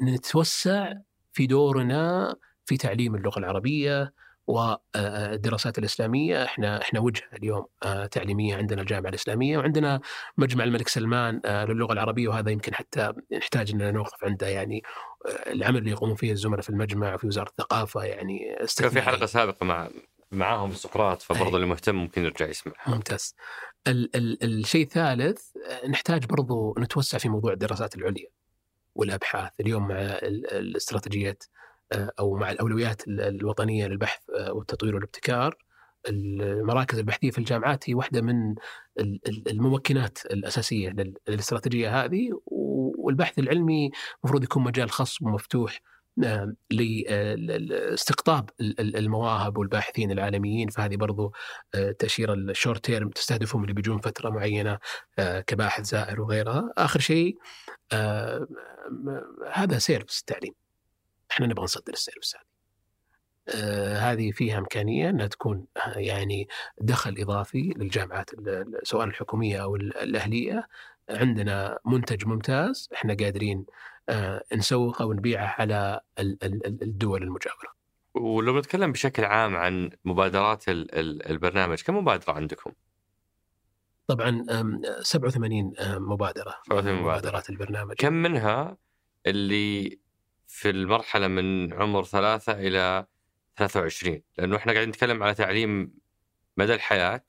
S3: نتوسع في دورنا في تعليم اللغة العربية والدراسات الإسلامية إحنا إحنا وجهة اليوم آه، تعليمية عندنا الجامعة الإسلامية وعندنا مجمع الملك سلمان آه، للغة العربية وهذا يمكن حتى نحتاج أننا نوقف عنده يعني آه، العمل اللي يقومون فيه الزملاء في المجمع وفي وزارة الثقافة يعني
S1: كان في. حلقة سابقة مع معاهم سقراط فبرضه. اللي مهتم ممكن يرجع يسمعها
S3: ممتاز ال- ال- الشيء الثالث نحتاج برضو نتوسع في موضوع الدراسات العليا والأبحاث اليوم مع ال- الاستراتيجيات أو مع الأولويات ال- الوطنية للبحث آه، والتطوير والابتكار. المراكز البحثية في الجامعات هي واحدة من ال- ال- الممكنات الأساسية لل- للاستراتيجية هذه والبحث العلمي المفروض يكون مجال خاص ومفتوح آه، لاستقطاب ال- ال- المواهب والباحثين العالميين. فهذه برضو آه، تأشيرة ال short term تستهدفهم اللي بيجون فترة معينة آه، كباحث زائر وغيرها. آخر شيء آه، هذا service التعليم. إحنا نبغى نصدر ال service هذه آه، هذه فيها إمكانية أنها تكون يعني دخل إضافي للجامعات سواء الحكومية أو ال- الأهلية عندنا منتج ممتاز إحنا قادرين آه، نسوقه ونبيعه على ال- ال- ال- الدول المجاورة
S1: ولو نتكلم بشكل عام عن مبادرات ال- ال- البرنامج كم مبادرة عندكم؟
S3: طبعا آم، 87 آم، مبادرة
S1: 87
S3: من
S1: مبادرة.
S3: مبادرات البرنامج
S1: كم منها اللي في المرحلة من عمر ثلاثة إلى 23 لأنه إحنا قاعدين نتكلم على تعليم مدى الحياة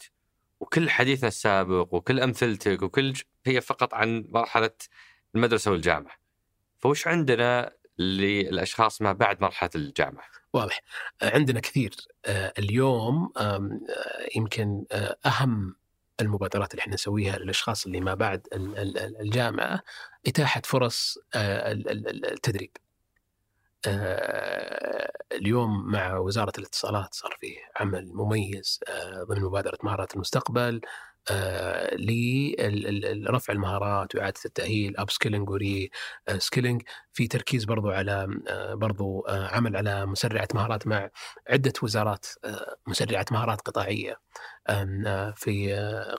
S1: وكل حديثنا السابق وكل أمثلتك وكل هي فقط عن مرحلة المدرسة والجامعة. فوش عندنا للأشخاص ما بعد مرحلة الجامعة؟
S3: واضح عندنا كثير آه، اليوم آه، يمكن آه، أهم المبادرات اللي إحنا نسويها للأشخاص اللي ما بعد ال- ال- ال- الجامعة إتاحة فرص ال- ال- ال- التدريب. آه، اليوم مع وزارة الاتصالات صار فيه عمل مميز آه، ضمن مبادرة مهارات المستقبل آه، لرفع المهارات واعاده التأهيل upskilling و reskilling في تركيز برضو على برضو عمل على مسرعة مهارات مع عدة وزارات مسرعة مهارات آه، في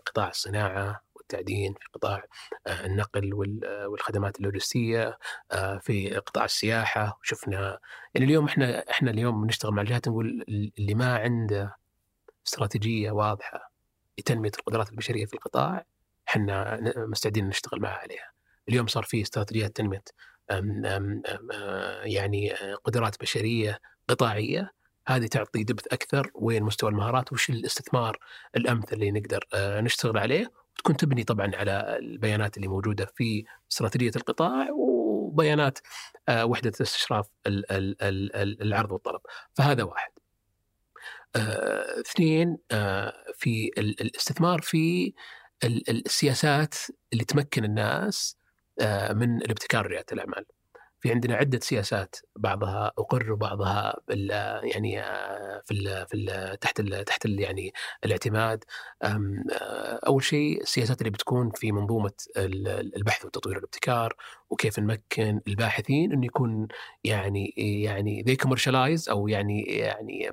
S3: قطاع الصناعة والتعدين في قطاع آه، النقل آه، والخدمات اللوجستيه آه، في قطاع السياحة. وشفنا يعني اليوم إحنا إحنا اليوم نشتغل مع الجهات نقول اللي ما عنده استراتيجية واضحة لتنميه القدرات البشرية في القطاع إحنا مستعدين نشتغل معها عليها. اليوم صار في استراتيجيات تنمية يعني قدرات بشرية قطاعية. هذه تعطي دبث أكثر وين مستوى المهارات وش الاستثمار الأمثل اللي نقدر نشتغل عليه. وتكون تبني طبعا على البيانات اللي موجودة في استراتيجية القطاع وبيانات آه، وحدة استشراف ال- ال- ال- ال- العرض والطلب فهذا واحد آه، اثنين آه، في ال- الاستثمار في ال- ال- السياسات اللي تمكن الناس من الابتكار ورياده الأعمال. في عندنا عدة سياسات بعضها أقر وبعضها يعني آه، في ال في ال تحت ال تحت ال يعني الاعتماد. آه، أول شيء السياسات اللي بتكون في منظومة ال- البحث والتطوير والابتكار وكيف نمكن الباحثين إنه يكون يعني يعني they commercialize أو يعني يعني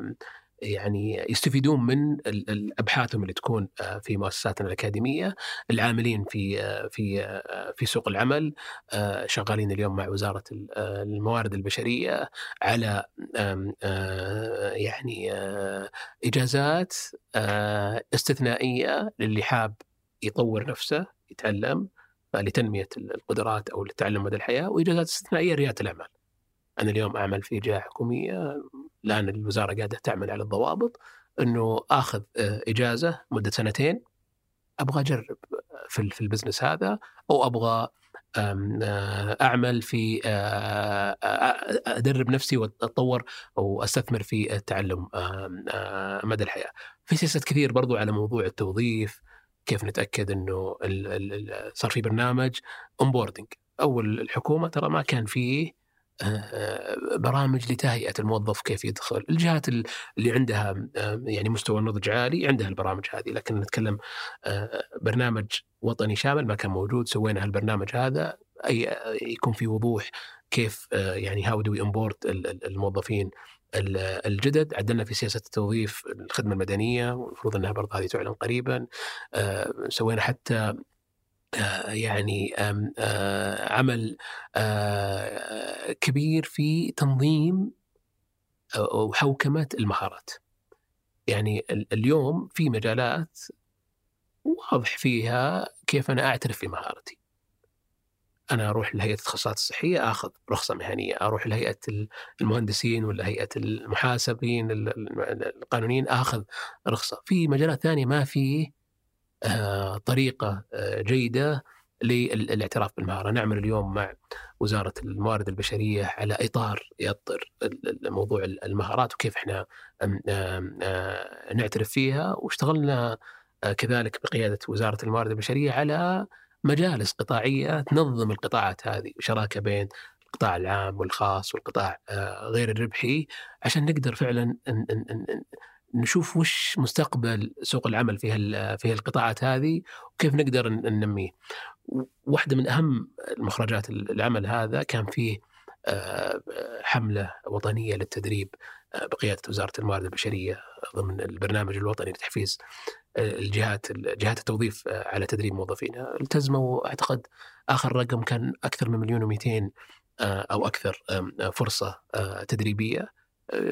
S3: يعني يستفيدون من ابحاثهم اللي تكون آه، في مؤسساتنا الأكاديمية، العاملين في آه، في آه، في سوق العمل شغالين اليوم مع وزارة ال- الموارد البشرية على يعني إجازات استثنائية للي حاب يطور نفسه يتعلم لتنمية القدرات أو للتعلم مدى الحياة وإجازات استثنائية لريادة الأعمال. أنا اليوم أعمل في جهه حكومية الان الوزاره قاعدة تعمل على الضوابط إنه آخذ آه، إجازة مدة سنتين أبغى أجرب في ال- في البزنس هذا أو أبغى آه، أعمل في آه، آه، أدرب نفسي وأتطور أو أستثمر في التعلم آه، مدى الحياة. في سياسات كثير برضو على موضوع التوظيف كيف نتأكد إنه صار في برنامج اونبوردنج أول الحكومة ترى ما كان فيه آه، برامج لتهيئة الموظف كيف يدخل، الجهات ال- اللي عندها آه، يعني مستوى النضج عالي عندها البرامج هذه، لكن نتكلم آه، برنامج وطني شامل ما كان موجود، سوينا هالبرنامج هذا أي يكون في وضوح كيف آه، يعني how to onboard الموظفين ال- الجدد. عدلنا في سياسة التوظيف الخدمة المدنية والمفروض إنها برضه هذه تعلن قريبا. سوينا حتى يعني آه، عمل آه، كبير في تنظيم أو وحوكمه المهارات. يعني ال- اليوم في مجالات واضح فيها كيف أنا أعترف في مهارتي أنا أروح لهيئة التخصصات الصحية أخذ رخصة مهنية، أروح لهيئة المهندسين ولا هيئة المحاسبين ال- ال- القانونيين أخذ رخصة، في مجالات ثانية ما في طريقة آه، جيدة للاعتراف بالمهارة، نعمل اليوم مع وزارة الموارد البشرية على إطار يطر موضوع المهارات وكيف إحنا آه، نعترف فيها. واشتغلنا آه، كذلك بقيادة وزارة الموارد البشرية على مجالس قطاعية تنظم القطاعات هذه. شراكة بين القطاع العام والخاص والقطاع آه، غير الربحي عشان نقدر فعلا نشوف وش مستقبل سوق العمل في في القطاعات هذه وكيف نقدر ننميه. واحدة من أهم المخرجات العمل هذا كان فيه آه، حملة وطنية للتدريب آه، بقيادة وزارة الموارد البشرية ضمن البرنامج الوطني لتحفيز الجهات جهات التوظيف على تدريب موظفينها التزموا أعتقد آخر رقم كان أكثر من مليون و200 أو أكثر فرصة تدريبية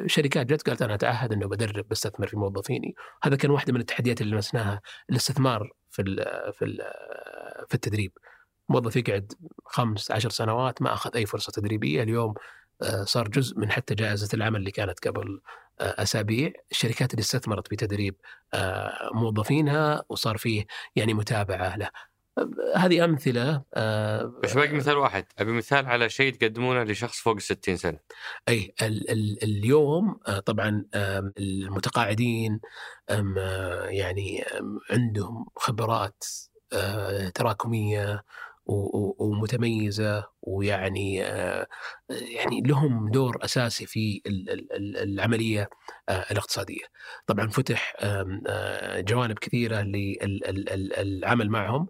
S3: شركات جت قالت أنا اتعهد انه بدرب بستثمر في موظفيني. هذا كان واحدة من التحديات اللي لمسناها الاستثمار في ال في ال في التدريب. موظف يقعد خمس عشر سنوات ما أخذ أي فرصة تدريبية. اليوم آه، صار جزء من حتى جائزة العمل اللي كانت قبل آه، أسابيع. الشركات اللي استثمرت في تدريب آه، موظفينها وصار فيه يعني متابعة له. هذه أمثلة آه،
S1: بس باقي مثال واحد. أبي مثال على شيء تقدمونه لشخص فوق ال 60 سنة.
S3: أي ال ال اليوم آه، طبعا المتقاعدين آه، يعني عندهم خبرات تراكمية ومتميزة ويعني آه، يعني لهم دور أساسي في ال- ال- ال- العملية آه، الاقتصادية. طبعا فتح آه، جوانب كثيرة للعمل معهم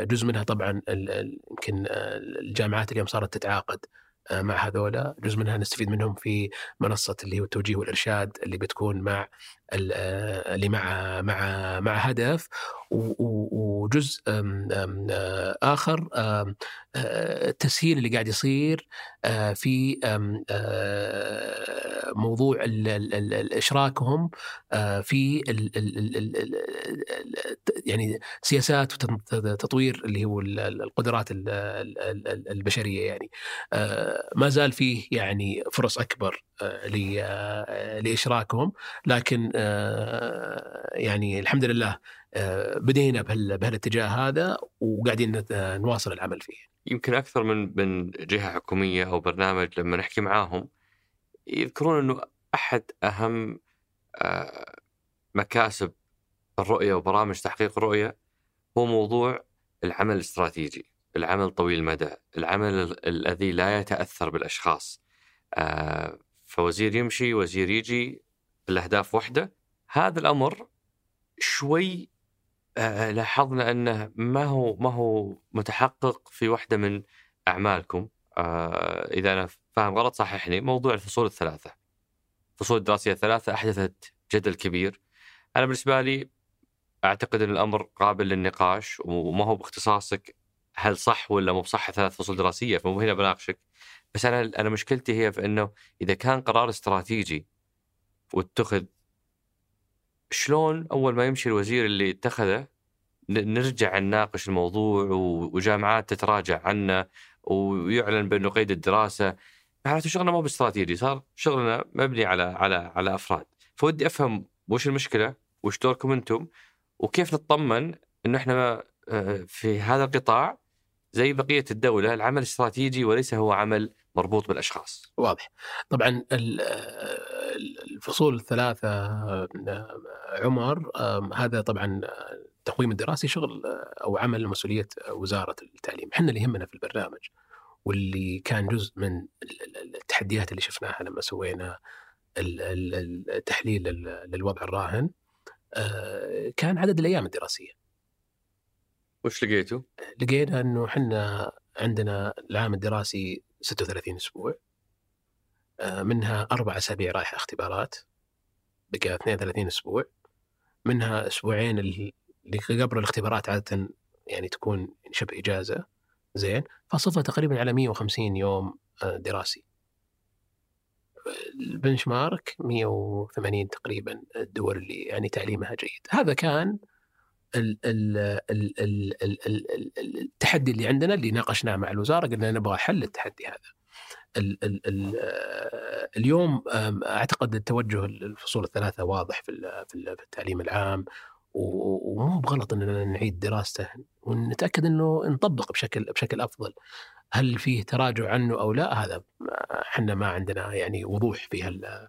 S3: جزء منها طبعا يمكن الجامعات اليوم صارت تتعاقد مع هذولا جزء منها نستفيد منهم في منصة اللي هو التوجيه والإرشاد اللي بتكون مع اللي مع مع مع هدف وجزء آم، آه، آه، التسهيل اللي قاعد يصير آه، في آه، موضوع آه، في يعني سياسات وتطوير اللي هو ال- ال- القدرات ال- ال- ال- البشرية يعني آه، ما زال فيه يعني فرص اكبر آه، آه، لاشراكهم لكن آه، يعني الحمد لله آه، بدينا بهال- بهالاتجاه هذا وقاعدين نت- نواصل العمل فيه.
S1: يمكن أكثر من من جهة حكومية أو برنامج لما نحكي معاهم يذكرون إنه أحد أهم آه، مكاسب الرؤية وبرامج تحقيق الرؤيه هو موضوع العمل الاستراتيجي، العمل طويل المدى، العمل ال- الذي لا يتأثر بالأشخاص. آه، فوزير يمشي، وزير يجي، الأهداف وحده، هذا الأمر شوي آه، لاحظنا أنه ما هو ما هو متحقق في واحدة من أعمالكم آه، إذا أنا فاهم غلط صححني موضوع الفصول الثلاثة. الفصول الدراسية الثلاثة أحدثت جدل كبير. أنا بالنسبة لي أعتقد أن الأمر قابل للنقاش وما هو باختصاصك هل صح ولا مو بصح ثلاث فصول دراسية فمو هنا بناقشك. بس أنا أنا مشكلتي هي في أنه إذا كان قرار استراتيجي واتخذ شلون أول ما يمشي الوزير اللي اتخذه نرجع نناقش الموضوع وجامعات تتراجع عنه ويعلن بأنه قيد الدراسة. معناته شغلنا مو باستراتيجي صار شغلنا مبني على على على أفراد. فودي أفهم وش المشكلة وش دوركم أنتم وكيف نطمن انه إحنا آه، في هذا القطاع زي بقية الدولة العمل استراتيجي وليس هو عمل مربوط بالأشخاص
S3: واضح. طبعا ال- الفصول الثلاثة آه، عمر هذا طبعا آه، التقويم الدراسي شغل آه، أو عمل مسؤولية وزارة التعليم، إحنا اللي يهمنا في البرنامج واللي كان جزء من ال- ال- التحديات اللي شفناها لما سوينا ال- ال- التحليل لل- للوضع الراهن آه، كان عدد الأيام الدراسية.
S1: وش لقيتوا؟
S3: لقينا إنه إحنا عندنا العام الدراسي 36 أسبوع. آه، منها أربع أسابيع رايحة اختبارات. بقى 32 أسبوع. منها أسبوعين اللي قبل الاختبارات عادة يعني تكون شبه إجازة. زين. فصفها تقريبا على 150 يوم آه، دراسي. البنش مارك 180 تقريبا الدول اللي يعني تعليمها جيد. هذا كان ال ال ال ال ال ال ال التحدي اللي عندنا اللي ناقشناه مع الوزارة قلنا نبغى حل التحدي هذا. ال ال ال آه، اليوم أعتقد التوجه الفصول الثلاثة واضح في ال- في ال- في التعليم العام ومو بغلط إننا نعيد دراسته ونتأكد إنه نطبق بشكل بشكل أفضل. هل فيه تراجع عنه أو لا هذا إحنا ما عندنا يعني وضوح في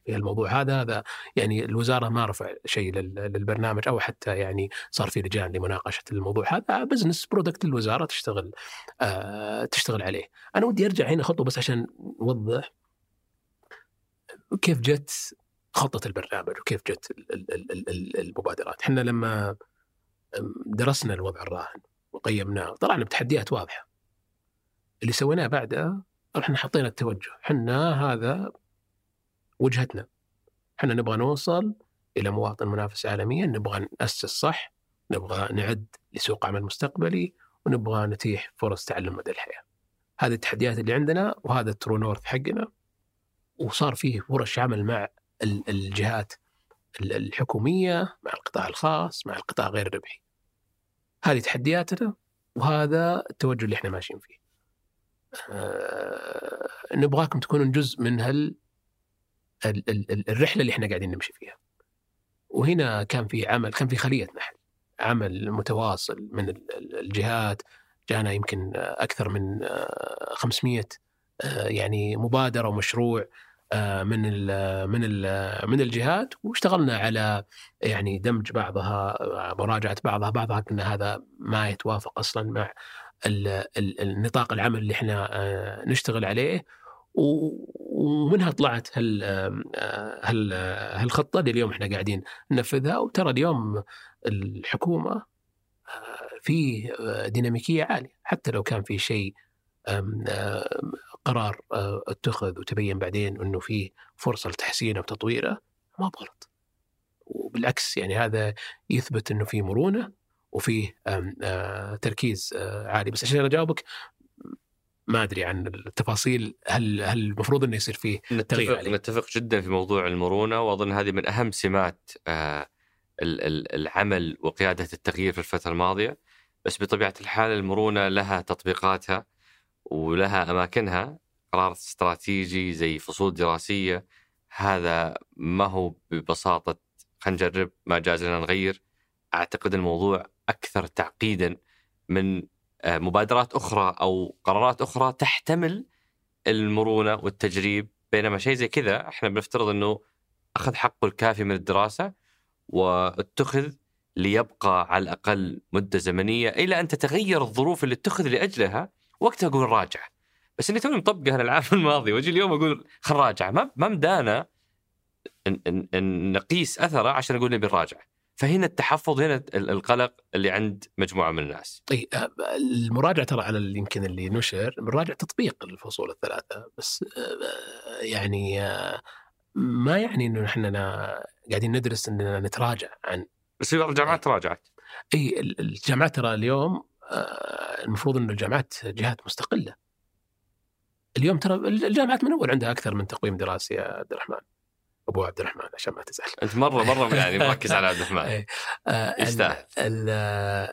S3: في الموضوع هذا هذا يعني الوزارة ما رفع شيء لل- للبرنامج أو حتى يعني صار في لجان لمناقشة الموضوع هذا business product للوزاره تشتغل آه تشتغل عليه. أنا ودي أرجع هنا خطوة بس عشان نوضح كيف جت خطه البرنامج وكيف جت ال- ال- ال- ال- ال- المبادرات. إحنا لما درسنا الوضع الراهن وقيمناه طلعنا بتحديات واضحة. اللي سويناه بعدها إحنا حطينا التوجه، إحنا هذا وجهتنا. إحنا نبغى نوصل إلى مواطن منافس عالميا، نبغى نأسس صح، نبغى نعد لسوق عمل مستقبلي، ونبغى نتيح فرص تعلم مدى الحياة. هذه التحديات اللي عندنا وهذا الترو نورث حقنا وصار فيه فرص عمل مع الجهات ال- الحكومية، مع القطاع الخاص، مع القطاع غير الربحي. هذه تحدياتنا وهذا التوجه اللي إحنا ماشيين فيه. آه، نبغاكم تكونون جزء من هال ال- ال- ال- الرحلة اللي إحنا قاعدين نمشي فيها. وهنا كان في عمل كان في خلية نحل عمل متواصل من ال- ال- الجهات جانا يمكن آه، أكثر من آه، 500 آه، يعني مبادرة ومشروع آه، من ال من ال من الجهات واشتغلنا على يعني دمج بعضها آه، مراجعة بعضها بعضها قلنا هذا ما يتوافق أصلا مع ال- ال- النطاق العمل اللي إحنا آه، نشتغل عليه. ومنها طلعت هال آه، هال هالخطة اللي اليوم إحنا قاعدين ننفذها. وترى اليوم الحكومة آه، في آه، ديناميكية عالية. حتى لو كان في شيء قرار آه، اتخذ وتبين بعدين إنه في فرصة لتحسينه وتطويره ما بغلط. وبالعكس يعني هذا يثبت إنه في مرونة وفيه آه، تركيز آه، عالي. بس عشان أجاوبك ما أدري عن التفاصيل هل هل المفروض إنه يصير فيه تغيير
S1: نتفق
S3: عليه.
S1: نتفق جدا في موضوع المرونة وأظن هذه من أهم سمات ال- ال- العمل وقيادة التغيير في الفترة الماضية. بس بطبيعة الحال المرونة لها تطبيقاتها. ولها أماكنها قرار استراتيجي زي فصول دراسية. هذا ما هو ببساطة خلينا نجرب ما جاز لنا نغير. أعتقد الموضوع أكثر تعقيدا من آه، مبادرات أخرى أو قرارات أخرى تحتمل المرونة والتجريب. بينما شيء زي كذا إحنا بنفترض إنه أخذ حقه الكافي من الدراسة واتخذ ليبقى على الأقل مدة زمنية إلى أن تتغير الظروف اللي اتخذ لأجلها. وقتها أقول راجع. بس إني توني مطبقها أنا العام الماضي وأجي اليوم أقول خل راجع. ما ما مدانا نقيس أثره عشان أقول نبي نراجع. فهنا التحفظ هنا ال- القلق اللي عند مجموعة من الناس.
S3: إي آه، المراجعة ترى على اللي يمكن اللي نشر بنراجع تطبيق الفصول الثلاثة. بس آه، يعني آه، ما يعني إنه إحنا نا- قاعدين ندرس إننا نتراجع عن
S1: بس في بعض الجامعات تراجعت
S3: إي ال- الجامعات ترى اليوم المفروض إن الجامعات جهات مستقلة. اليوم ترى الجامعات من اول عندها أكثر من تقويم دراسي يا عبد الرحمن. أبو عبد الرحمن عشان ما تزعل.
S1: أنت مره مرة يعني مركز على عبد الرحمن
S3: إيه. آه، ال-
S1: يستاهل.
S3: ال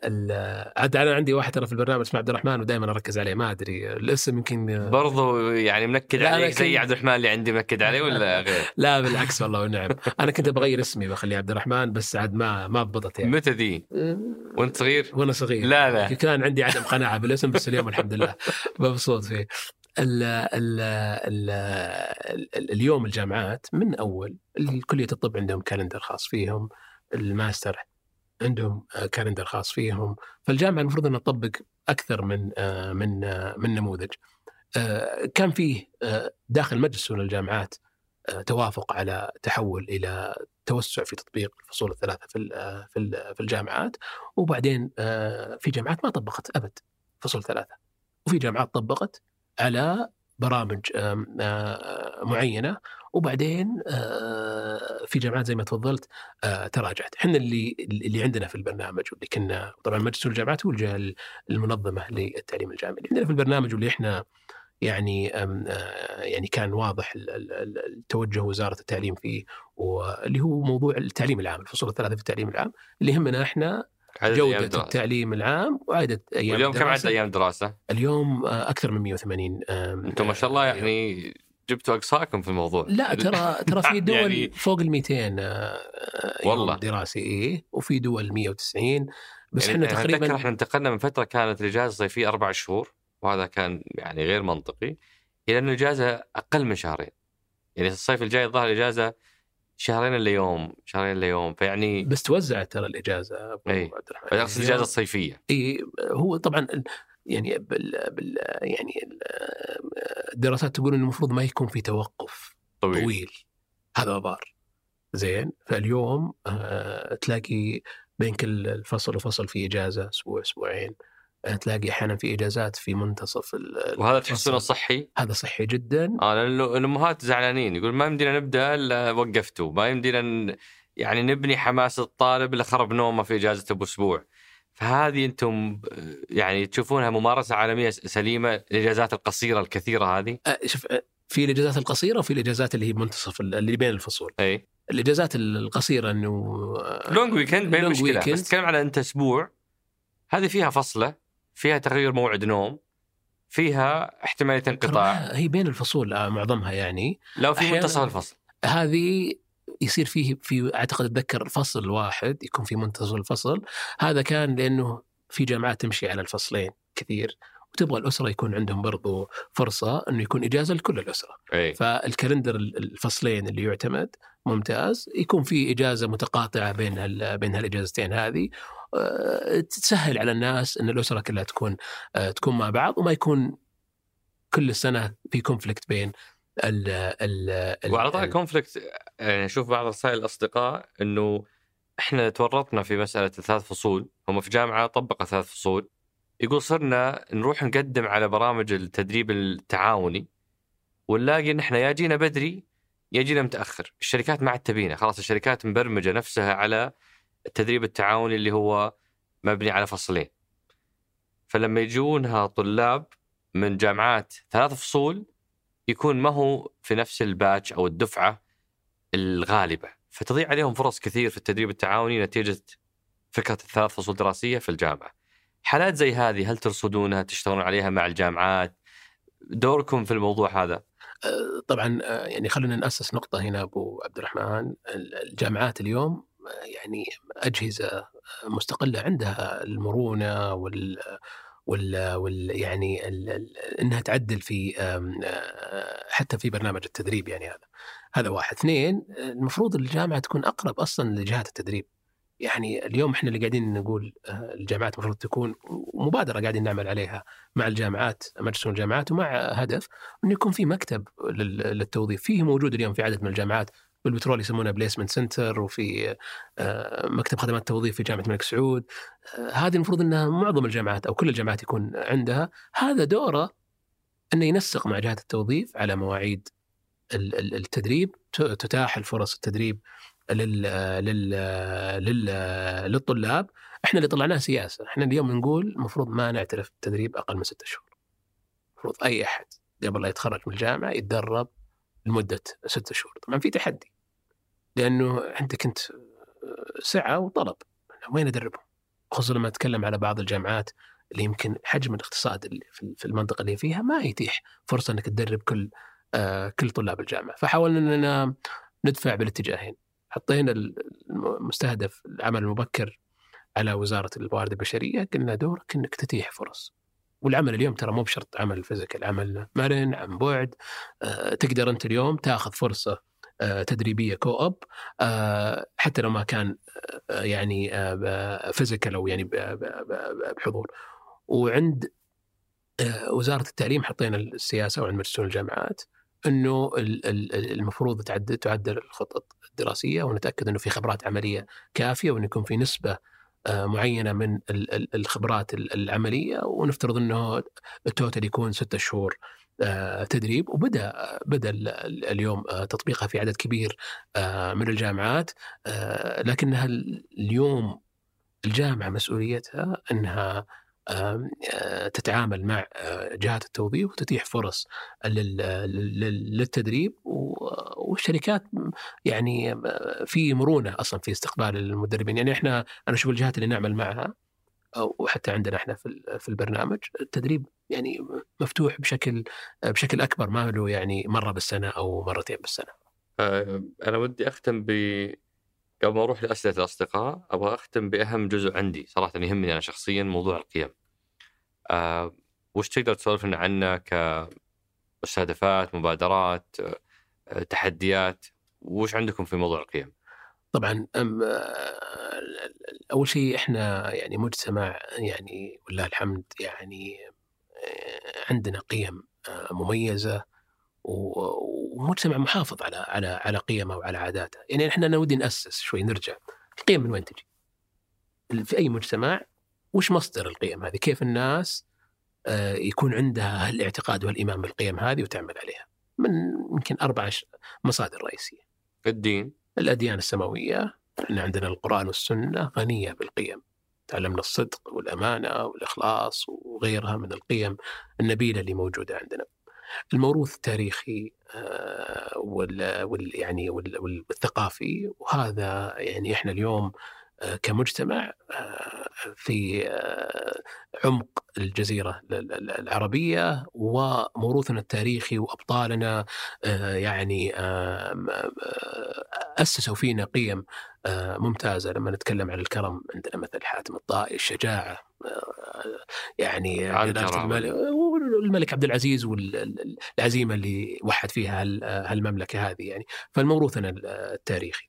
S3: ال عاد أنا عندي واحد ترى في البرنامج اسمه عبد الرحمن ودائما أركز عليه ما أدري الاسم يمكن
S1: برضو يعني منكد
S3: لكن-
S1: زي عبد الرحمن اللي عندي منكد عليه ولا غير؟
S3: لا بالعكس والله ونعم أنا كنت بغير اسمي بخليه عبد الرحمن بس عاد ما ما ضبطت يعني
S1: متى ذي؟ وأنت صغير؟
S3: وأنا صغير
S1: لا لا
S3: كان عندي عدم قناعة بالاسم بس اليوم الحمد لله مبسوط فيه ال ال ال ال اليوم الجامعات من أول كلية الطب عندهم calendar خاص فيهم الماستر عندهم آه، calendar خاص فيهم فالجامعة المفروض إنها تطبق أكثر من آه، من آه، من نموذج. آه، كان فيه آه، داخل مجلس الجامعات آه، توافق على تحول إلى توسع في تطبيق الفصول الثلاثة في آه، في في الجامعات. وبعدين آه، في جامعات ما طبقت أبد فصول ثلاثة. وفي جامعات طبقت على برامج آه، معينة وبعدين آه، في جامعات زي ما تفضلت آه، تراجعت. إحنا اللي اللي عندنا في البرنامج واللي كنا طبعا مجلس الجامعات هو الجهة المنظمة للتعليم الجامعي. اللي عندنا في البرنامج واللي إحنا يعني يعني كان واضح ال- ال- ال- التوجه وزاره التعليم فيه واللي هو موضوع التعليم العام الفصول الثلاثة في التعليم العام اللي يهمنا
S1: إحنا أيام
S3: جودة
S1: دراسة.
S3: التعليم العام وعدد أيام
S1: واليوم كم عدد. أيام دراسة؟
S3: اليوم آه، أكثر من 180 أم،
S1: أنتم ما شاء الله
S3: آه،
S1: يعني جبتوا أقصاكم في الموضوع
S3: لا ترى ترى في دول
S1: يعني-
S3: يعني فوق ال 200 آه، يوم
S1: والله.
S3: دراسي إيه وفي دول 190 بس
S1: يعني إحنا
S3: تقريبا
S1: إحنا انتقلنا من فترة كانت الإجازة الصيفيه أربع شهور وهذا كان يعني غير منطقي إلى انه الإجازة أقل من شهرين يعني الصيف الجاي الظاهر الإجازة شهرين الا يوم شهرين الا يوم فيعني
S3: بس توزعت ترى الإجازة
S1: إيه.
S3: عبد الرحمن.
S1: اقصد الإجازة الصيفية.
S3: إي هو طبعا يعني بال, بال يعني ال- الدراسات تقول إنه المفروض ما يكون في توقف
S1: طويل,
S3: طويل. هذا ضار زين. فاليوم آه تلاقي بين كل الفصل وفصل في إجازة أسبوع أسبوعين. تلاقي أحيانا في إجازات في منتصف ال-
S1: وهذا. تحسونه صحي؟
S3: هذا صحي جدا
S1: آه لأن الأمهات زعلانين يقول ما يمدينا نبدأ إلا وقفتوا ما يمدينا يعني نبني حماس الطالب الا خرب نومه في اجازته باسبوع فهذه أنتم يعني تشوفونها ممارسة عالمية سليمة الاجازات القصيرة الكثيرة هذه
S3: آه شوف آه، في الإجازات القصيرة وفي الإجازات اللي هي منتصف ال- اللي بين الفصول أي الإجازات القصيرة إنه
S1: لونج ويكند ما هي
S3: مشكلة.
S1: بس تتكلم على أنت أسبوع هذه فيها فصلة فيها تغيير موعد نوم فيها احتمالية انقطاع.
S3: هي بين الفصول آه، معظمها يعني.
S1: لو في منتصف الفصل.
S3: هذه يصير فيه في أعتقد أتذكر فصل واحد يكون في منتصف الفصل. هذا كان لأنه في جامعات تمشي على الفصلين كثير وتبغى الأسرة يكون عندهم برضو فرصة إنه يكون إجازة لكل الأسرة.
S1: اي
S3: فال calendar ال- الفصلين اللي يعتمد ممتاز يكون في إجازة متقاطعة بين هال بين هالإجازتين هذه تسهل على الناس إن الأسرة كلها تكون آه، تكون مع بعض وما يكون كل سنه في conflict بين ال ال ال-
S1: وعلى طاري conflict يعني أشوف بعض رسائل الأصدقاء إنه إحنا تورطنا في مسألة الثلاث فصول هم في جامعة طبقوا ثلاث فصول يقول صرنا نروح نقدم على برامج التدريب التعاوني ونلاقي إن إحنا يا جينا بدري يا جينا متأخر الشركات ما عاد تبينا خلاص الشركات مبرمجة نفسها على التدريب التعاوني اللي هو مبني على فصلين فلما يجونها طلاب من جامعات ثلاث فصول يكون ما هو في نفس الباتش أو الدفعة الغالبة فتضيع عليهم فرص كثير في التدريب التعاوني نتيجة فكرة الثلاث فصول دراسية في الجامعة. حالات زي هذه هل ترصدونها تشتغلون عليها مع الجامعات؟ دوركم في الموضوع هذا؟
S3: آه، طبعا آه، يعني خلينا نأسس نقطة هنا أبو عبد الرحمن الجامعات اليوم يعني أجهزة مستقلة عندها المرونة وال وال, وال يعني ال إنها تعدل في آه، حتى في برنامج التدريب يعني هذا. هذا واحد. اثنين المفروض الجامعة تكون أقرب أصلا لجهات التدريب. يعني اليوم إحنا اللي قاعدين نقول آه، الجامعات المفروض تكون مبادرة قاعدين نعمل عليها مع الجامعات مجلس الجامعات ومع هدف إنه يكون في مكتب لل- للتوظيف. فيه موجود اليوم في عدد من الجامعات بالبترول يسمونه placement center وفي آه، مكتب خدمات التوظيف في جامعة الملك سعود. آه، هذه المفروض إنها معظم الجامعات أو كل الجامعات يكون عندها. هذا دوره إنه ينسق مع جهات التوظيف على مواعيد ال- ال- التدريب تتاح الفرص التدريب لل لل لل للطلاب. إحنا اللي طلعناه سياسة. إحنا اليوم نقول المفروض ما نعترف بالتدريب أقل من ستة شهور. المفروض أي أحد قبل لا يتخرج من الجامعة يتدرب لمدة ستة شهور. طبعا في تحدي. لأنه عندك أنت سعه وطلب. وين أدربهم؟ خصوصا لما أتكلم على بعض الجامعات اللي يمكن حجم الاقتصاد اللي في المنطقة اللي فيها ما يتيح فرصة إنك تدرب كل آه، كل طلاب الجامعة. فحاولنا اننا ندفع بالاتجاهين. حطينا المستهدف العمل المبكر على وزارة الموارد البشرية قلنا دورك إنك تتيح فرص. والعمل اليوم ترى مو بشرط عمل physical عمل مرن عن بعد آه، تقدر أنت اليوم تاخذ فرصة آه، تدريبية co-op آه، حتى لو ما كان آه، يعني physical أو يعني بحضور. وعند آه، وزارة التعليم حطينا السياسة وعند مجلس الجامعات إنه ال- ال- المفروض تعدل تعدل الخطط الدراسية ونتأكد إنه في خبرات عملية كافية وإنه يكون في نسبة آه، معينة من ال- ال- الخبرات ال- العملية ونفترض إنه التوتال يكون ستة شهور. آه، تدريب وبدأ بدأ ال- ال- اليوم آه، تطبيقها في عدد كبير آه، من الجامعات. آه، لكنها ال- اليوم الجامعة مسؤوليتها إنها آه، تتعامل مع آه، جهات التوظيف وتتيح فرص لل- لل- للتدريب. والشركات يعني آه، في مرونة أصلا في استقبال المدربين. يعني إحنا أنا أشوف الجهات اللي نعمل معها وحتى عندنا إحنا في في البرنامج التدريب يعني مفتوح بشكل بشكل أكبر ما له يعني مرة بالسنة أو مرتين بالسنة.
S1: آه، أنا ودي أختم ب قبل ما أروح لأسئلة الأصدقاء أبغى أختم بأهم جزء عندي صراحة يهمني أنا شخصيا موضوع القيم. آه، وش تقدر تسولف لنا عنه كمستهدفات مبادرات آه، تحديات وش عندكم في موضوع القيم؟
S3: طبعا آه، أول شيء إحنا يعني مجتمع يعني ولله الحمد يعني آه، عندنا قيم آه، مميزة ومجتمع محافظ على على على قيمه وعلى عاداته، يعني إحنا أنا ودي نأسس شوي نرجع القيم من وين تجي؟ في أي مجتمع وش مصدر القيم هذه؟ كيف الناس يكون عندها هالاعتقاد والإيمان بالقيم هذه وتعمل عليها؟ من يمكن أربع مصادر رئيسية.
S1: الدين
S3: الأديان السماوية إحنا عندنا القرآن والسنة غنية بالقيم. تعلمنا الصدق والأمانة والإخلاص وغيرها من القيم النبيلة اللي موجودة عندنا. الموروث التاريخي آه، وال يعني وال- وال- والثقافي وهذا يعني إحنا اليوم كمجتمع آه، في آه، عمق الجزيرة ال- ال- العربية وموروثنا التاريخي وأبطالنا آه، يعني آه، أسسوا فينا قيم آه، ممتازة. لما نتكلم عن الكرم عندنا مثل حاتم الطائي الشجاعة آه، يعني. الملك عبد العزيز والعزيمة اللي وحد فيها هال- هالمملكة هذه يعني. فالموروثنا التاريخي.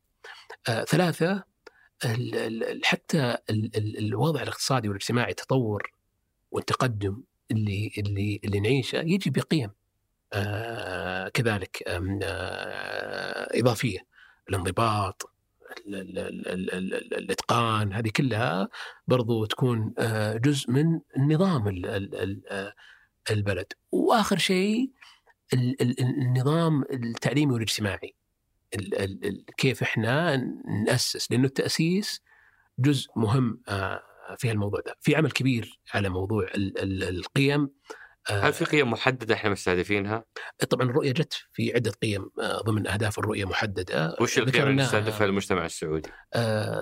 S3: آه، ثلاثة حتى ال- ال- الوضع الاقتصادي والاجتماعي التطور والتقدم اللي اللي اللي نعيشه يجي بقيم آه كذلك آه اضافيه الانضباط ال- ال- ال- ال- ال- ال- الاتقان هذه كلها برضو تكون آه جزء من آه، البلد واخر شيء ال- ال- النظام التعليمي والاجتماعي ال- ال- ال- كيف إحنا نأسس لأنه التأسيس جزء مهم آه، في الموضوع ده في عمل كبير على موضوع ال- ال- القيم آه،
S1: هل في قيم محددة إحنا مستهدفينها؟
S3: طبعا الرؤية جت في عدة قيم آه، ضمن أهداف الرؤية محددة
S1: وش القيم اللي نستهدفها المجتمع السعودي؟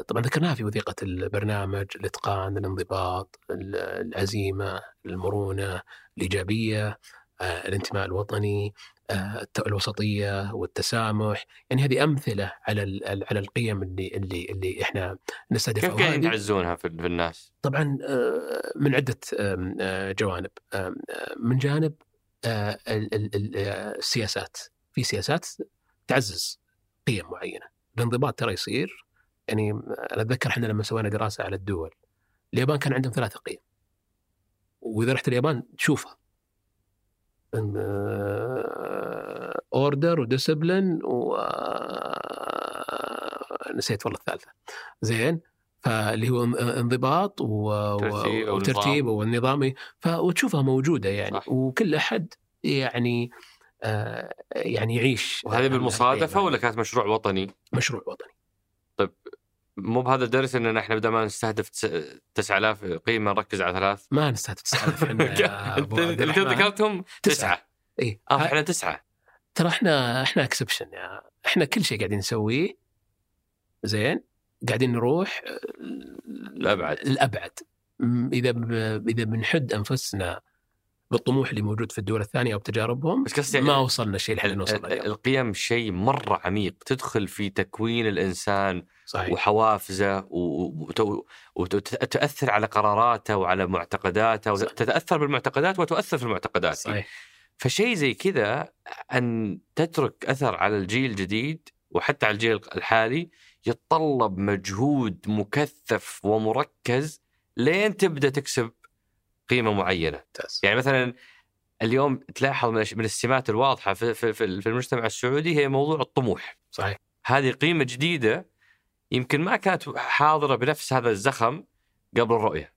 S3: طبعا ذكرناها في وثيقة البرنامج الإتقان الانضباط ال- العزيمة المرونة الإيجابية الانتماء الوطني الوسطية والتسامح. يعني هذه أمثلة على على القيم اللي اللي اللي إحنا نستهدفها.
S1: كيف قاعدين تعزونها في الناس؟
S3: طبعا آه، من عدة آه، جوانب. آه، من جانب آه، ال- ال- ال- آه، السياسات في سياسات تعزز قيم معينة. الانضباط ترى يصير. يعني أنا أتذكر إحنا لما سوينا دراسة على الدول اليابان كان عندهم ثلاثة قيم. وإذا رحت اليابان تشوفها. أوردر وديسبلين و آه، نسيت والله الثالثة زين فاللي هو انضباط و...
S1: ترتيب
S3: وترتيب
S1: نظام.
S3: والنظام. وتشوفها موجودة يعني
S1: صح.
S3: وكل أحد يعني آه يعني يعيش
S1: وهذه بالمصادفة
S3: القيم
S1: ولا. كانت مشروع وطني؟
S3: مشروع وطني
S1: مو بهذا الدرس اننا إحنا بدل ما نستهدف تس- 9000 قيمة نركز على ثلاث.
S3: ما نستهدف 9000 إحنا
S1: اللي. ذكرتهم تسعة.
S3: اي
S1: آه إحنا تسعة.
S3: ترى إحنا إحنا اكسبشن يا. إحنا كل شيء قاعدين نسويه. زين. قاعدين نروح
S1: الأبعد.
S3: الأبعد. م- إذا ب- إذا بنحد أنفسنا بالطموح اللي موجود في الدول الثانية أو بتجاربهم
S1: بس قصدي
S3: ما وصلنا الشيء اللي
S1: إحنا
S3: نوصل اليوم.
S1: القيم شيء مرة عميق تدخل في تكوين الإنسان
S3: صحيح.
S1: وحوافزه وتؤثر على قراراته وعلى معتقداته. وتتأثر بالمعتقدات وتؤثر في المعتقدات.
S3: صحيح.
S1: فشيء زي كذا أن تترك أثر على الجيل الجديد وحتى على الجيل الحالي يتطلب مجهود مكثف ومركز لين تبدأ تكسب قيمة معينة.
S3: ممتاز.
S1: يعني مثلا اليوم تلاحظ من السمات الواضحة في في في في المجتمع السعودي هي موضوع الطموح.
S3: صحيح.
S1: هذه قيمة جديدة يمكن ما كانت حاضرة بنفس هذا الزخم قبل الرؤية.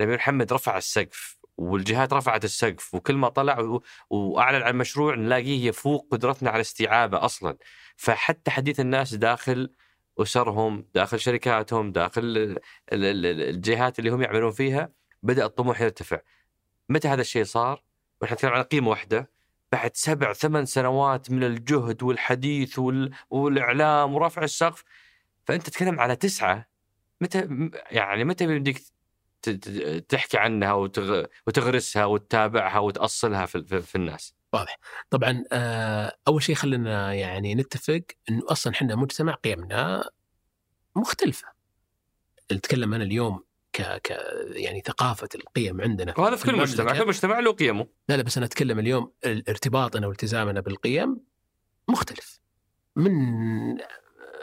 S1: الامير محمد رفع السقف والجهات رفعت السقف وكل ما طلع وأعلن عن مشروع نلاقيه يفوق قدرتنا على استيعابه أصلا. فحتى حديث الناس داخل أسرهم داخل شركاتهم داخل ال- ال- ال- الجهات اللي هم يعملون فيها بدأ الطموح يرتفع. متى هذا الشيء صار؟ ونحن نتكلم عن قيمة واحدة. بعد سبع ثمان سنوات من الجهد والحديث وال... والإعلام ورفع السقف فأنت تتكلم على تسعة. متى يعني متى بدك تحكي عنها وتغ... وتغرسها وتتابعها وتأصلها في, في, في الناس؟
S3: طبعا آه، أول شيء خلينا يعني نتفق إنه أصلا إحنا مجتمع قيمنا مختلفة. نتكلم أنا اليوم ك ك يعني ثقافة القيم عندنا
S1: وهذا في كل. مجتمع كل مجتمع له قيمه
S3: لا لا بس أنا أتكلم اليوم ارتباطنا والتزامنا بالقيم مختلف من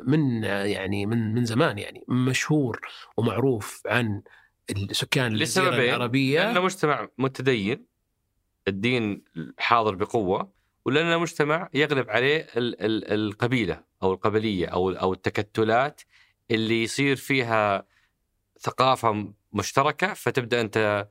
S3: من يعني من من زمان يعني مشهور ومعروف عن السكان الجزيرة
S1: لسببين.
S3: العربية
S1: لأنه مجتمع متدين الدين حاضر بقوة ولأنه مجتمع يغلب عليه ال- ال- القبيلة أو القبلية أو أو التكتلات اللي يصير فيها ثقافة مشتركة فتبدأ أنت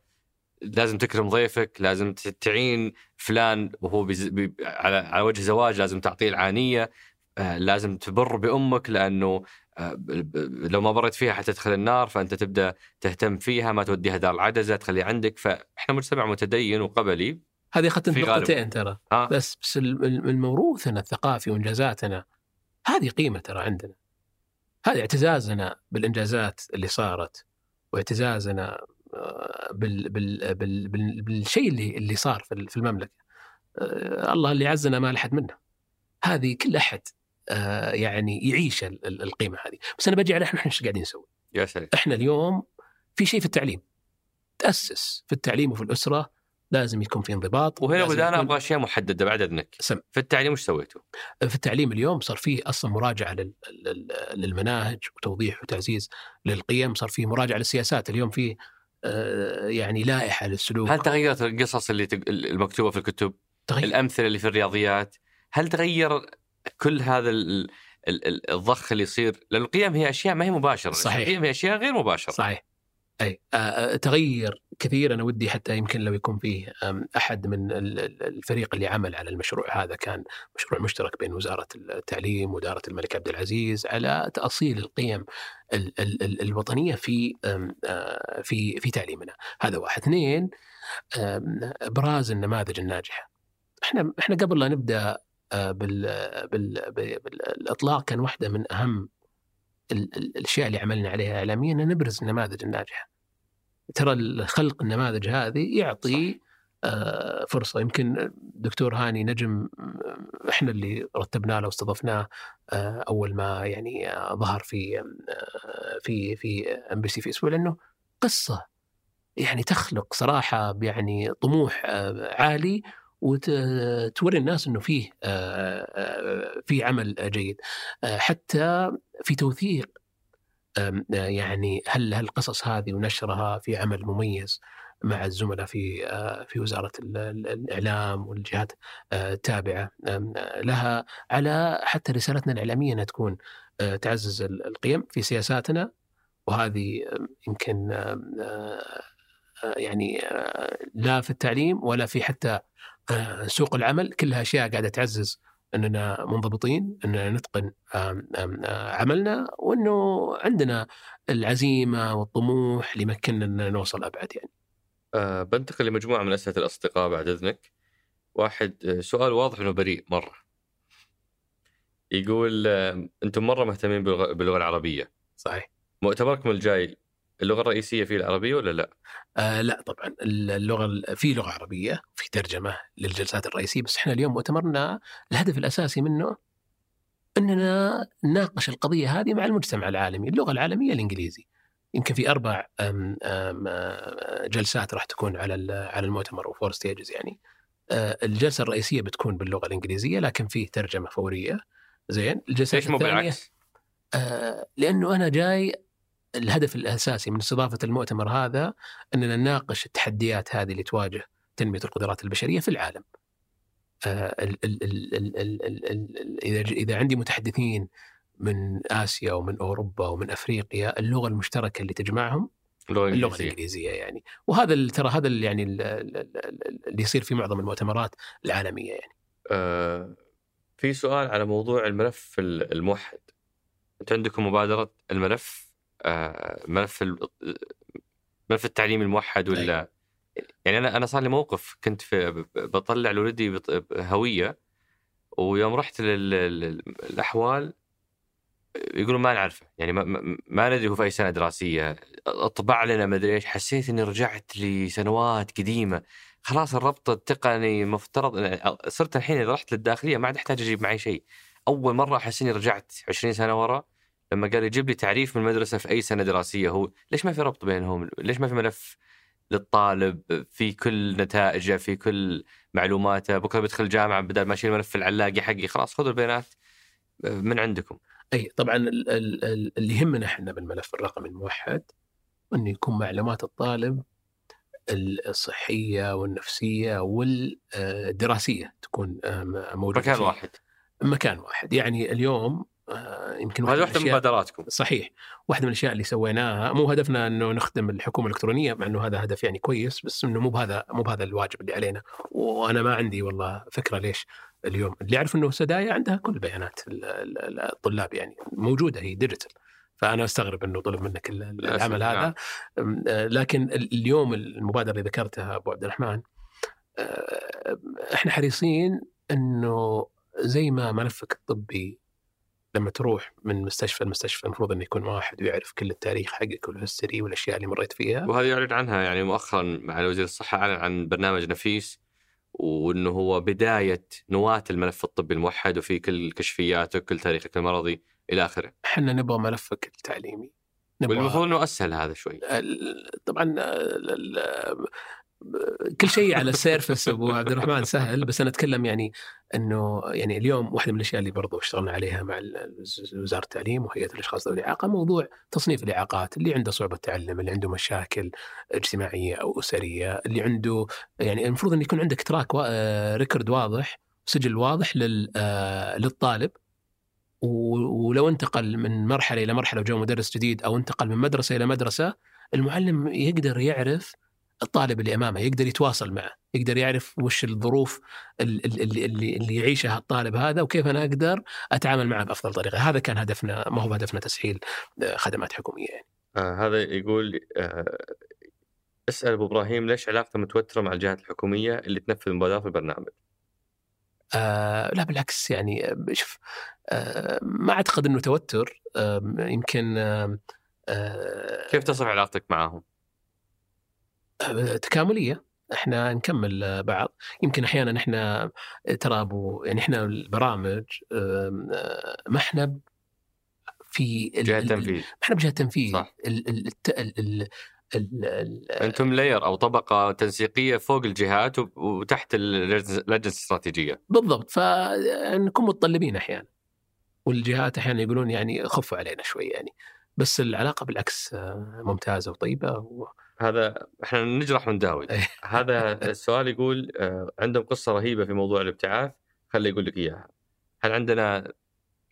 S1: لازم تكرم ضيفك، لازم تعين فلان وهو بز... ب... على على وجه زواج لازم تعطيه العانية، آه، لازم تبر بأمك لأنه آه، لو ما برت فيها حتدخل النار فأنت تبدأ تهتم فيها ما توديها دار العدزه تخليها عندك. فإحنا مجتمع متدين وقبلي.
S3: هذه اخذت. نقطتين ترى.
S1: ها؟
S3: بس بس ال- ال- الموروثنا الثقافي وانجازاتنا هذه قيمة ترى عندنا. هذه اعتزازنا بالإنجازات اللي صارت واعتزازنا آه، بال بال بال بال بالشيء اللي اللي صار في ال- في المملكة. آه، الله اللي عزنا ما لحد منه. هذه كل أحد آه، يعني يعيش ال- ال- القيمة هذه. بس أنا بجي على إحنا إيش قاعدين نسوي؟
S1: يا سلام.
S3: إحنا اليوم في شيء في التعليم. تأسس في التعليم وفي الأسرة لازم يكون في انضباط
S1: وهنا بدأنا
S3: يكون-
S1: أبغى أشياء محددة بعد إذنك.
S3: سم.
S1: في التعليم وش سويتوا؟
S3: في التعليم اليوم صار فيه أصلا مراجعة لل- لل- للمناهج وتوضيح وتعزيز للقيم صار فيه مراجعة للسياسات. اليوم فيه آه، يعني لائحة للسلوك.
S1: هل تغيرت القصص اللي المكتوبة في الكتب؟
S3: تغير.
S1: الأمثلة اللي في الرياضيات. هل تغير كل هذا ال- ال- ال- الضخ اللي يصير؟ لأن القيم هي أشياء ما هي مباشرة.
S3: صحيح.
S1: القيم هي أشياء غير مباشرة.
S3: صحيح. أي آه، آه، تغير كثير أنا ودي حتى يمكن لو يكون فيه أحد من ال- ال- الفريق اللي عمل على المشروع هذا كان مشروع مشترك بين وزارة التعليم واداره الملك عبد العزيز على تأصيل القيم ال- ال- ال- الوطنية في في في تعليمنا. هذا واحد. اثنين إبراز النماذج الناجحة. إحنا إحنا قبل لا نبدأ بال بال بال- بالإطلاق كان واحدة من أهم ال- ال- الأشياء اللي عملنا عليها اعلاميا نبرز النماذج الناجحة. ترى خلق النماذج هذه يعطي آه، فرصة. يمكن دكتور هاني نجم آه، إحنا اللي رتبناه له واستضفناه آه، أول ما يعني آه، ظهر في في في MBC في أسبوع لأنه قصة يعني تخلق صراحة يعني طموح عالي وتوري الناس إنه فيه في عمل جيد. حتى في توثيق يعني هل هالقصص هذه ونشرها في عمل مميز مع الزملاء في آه، في وزارة ال- ال- الإعلام والجهات آه، التابعة آه، لها على حتى رسالتنا الإعلامية إنها تكون آه، تعزز ال- القيم في سياساتنا. وهذه يمكن آه، آه، يعني آه، لا في التعليم ولا في حتى آه، سوق العمل. كلها أشياء قاعدة تعزز أننا منضبطين أننا نتقن عملنا وأنه عندنا العزيمة والطموح اللي يمكننا ان نوصل أبعد يعني.
S1: أه بنتقل لمجموعة من أسئلة الأصدقاء بعد إذنك واحد آه، سؤال واضح إنه بريء مرة يقول أنتم مرة مهتمين باللغة العربية
S3: صحيح.
S1: مؤتمركم الجاي اللغة الرئيسية فيه العربية ولا لا؟
S3: آه لا طبعا اللغة في لغة عربية في ترجمة للجلسات الرئيسية بس إحنا اليوم مؤتمرنا الهدف الأساسي منه إننا نناقش القضية هذه مع المجتمع العالمي، اللغة العالمية الإنجليزي. يمكن في أربع أم أم جلسات راح تكون على على المؤتمر وفور ستيجز يعني. آه، الجلسة الرئيسية بتكون باللغة الإنجليزية لكن فيه ترجمة فورية زين الجلسات
S1: ليش مو بالعكس؟
S3: آه لأنه أنا جاي الهدف الأساسي من استضافة المؤتمر هذا أننا نناقش التحديات هذه اللي تواجه تنمية القدرات البشرية في العالم. آه إذا إذا عندي متحدثين من آسيا ومن أوروبا ومن أفريقيا اللغة المشتركة اللي تجمعهم اللغة
S1: الإنجليزية
S3: الإنجليزية يعني وهذا ترى هذا يعني ال- ال- ال- اللي يصير في معظم المؤتمرات العالمية يعني.
S1: آه في سؤال على موضوع الملف ال- الموحد انت عندكم مبادرة الملف ملف ال- ملف التعليم الموحد ولا يعني أنا أنا صار لي موقف كنت في بطلع لولدي هويه ويوم رحت للأحوال يقولون ما نعرفه يعني ما, ما- ما ندري هو في أي سنة دراسية أطبع لنا ما أدري إيش حسيت إني رجعت لسنوات قديمة خلاص الربط التقني مفترض صرت الحين إذا رحت للداخلية ما عاد أحتاج أجيب معي شيء أول مرة أحس إني رجعت 20 سنة ورا لما قال يجيب لي تعريف من المدرسة في أي سنة دراسية هو ليش ما في ربط بينهم؟ ليش ما في ملف للطالب في كل نتائجه في كل معلوماته؟ بكرة بيدخل جامعه بدل ما اشيل ملف العلاقي حقي. خلاص خذوا البيانات من عندكم.
S3: أي طبعا ال- ال- ال- اللي يهمنا إحنا بالملف الرقمي الموحد انه يكون معلومات الطالب الصحية والنفسية والدراسيه تكون آه، موجودة
S1: مكان واحد.
S3: مكان واحد. يعني اليوم آه، يمكن
S1: وهذه
S3: من
S1: واحدة من مبادراتكم.
S3: صحيح. واحدة من الأشياء اللي سويناها مو هدفنا إنه نخدم الحكومة الإلكترونية مع إنه هذا هدف يعني كويس بس إنه مو بهذا مو بهذا الواجب اللي علينا. وأنا ما عندي والله فكرة ليش اليوم. اللي اعرف إنه سدايا عندها كل بيانات ال- ال- ال- الطلاب يعني موجودة هي ديجيتال. فأنا أستغرب إنه طلب منك العمل هذا.
S1: نعم.
S3: أم، آه، لكن ال- اليوم المبادرة اللي ذكرتها أبو عبد الرحمن آه، إحنا حريصين إنه زي ما ملفك الطبي لما تروح من مستشفى لمستشفى المفروض إنه يكون واحد ويعرف كل التاريخ حقك والهستوري والأشياء اللي مريت فيها.
S1: وهذا يعلن عنها يعني مؤخرا مع وزير الصحة أعلن عن برنامج نفيس وإنه هو بداية نواة الملف الطبي الموحد وفي كل كشفياتك كل تاريخك المرضي إلى آخره.
S3: إحنا نبغى ملفك التعليمي.
S1: والمفروض إنه أسهل هذا شوي.
S3: طبعا كل شيء على ال service أبو عبد الرحمن سهل بس أنا أتكلم يعني إنه يعني اليوم واحدة من الأشياء اللي برضو اشتغلنا عليها مع وزارة التعليم وهيئه الاشخاص ذوي الاعاقه موضوع تصنيف الإعاقات اللي عنده صعوبة تعلم اللي عنده مشاكل اجتماعية أو أسرية اللي عنده يعني المفروض ان يكون عندك track وا- آه، record واضح سجل واضح آه، للطالب ولو انتقل من مرحلة إلى مرحلة وجاء مدرس جديد أو انتقل من مدرسة إلى مدرسة المعلم يقدر يعرف الطالب اللي أمامه يقدر يتواصل معه يقدر يعرف وش الظروف ال- ال- اللي, اللي, اللي يعيشها الطالب هذا وكيف أنا أقدر أتعامل معه بأفضل طريقة هذا كان هدفنا ما هو هدفنا تسهيل آه، خدمات حكومية يعني.
S1: آه هذا يقول آه أسأل أبو إبراهيم ليش علاقته متوترة مع الجهات الحكومية اللي تنفذ مبادرات البرنامج
S3: آه لا بالعكس يعني آه، شوف آه ما أعتقد إنه توتر آه يمكن آه آه
S1: كيف تصف علاقتك معهم؟
S3: تكاملية إحنا نكمل بعض. يمكن أحيانا إحنا ترى أبو يعني إحنا البرامج آه، ما إحنا في
S1: جهة
S3: ال-
S1: تنفيذ.
S3: ما إحنا بجهة تنفيذ.
S1: صح.
S3: ال- ال- الت- ال- ال-
S1: أنتم لاير أو طبقة تنسيقية فوق الجهات وتحت اللجنه الاستراتيجيه
S3: بالضبط. فنكون متطلبين أحيانا. والجهات أحيانا يقولون يعني خفوا علينا شوي يعني. بس العلاقة بالعكس آه، ممتازة وطيبة و...
S1: هذا إحنا نجرح ونداوي
S3: إيه.
S1: هذا السؤال يقول آه، عندهم قصة رهيبة في موضوع الابتعاث خلي يقول لك إياها. هل عندنا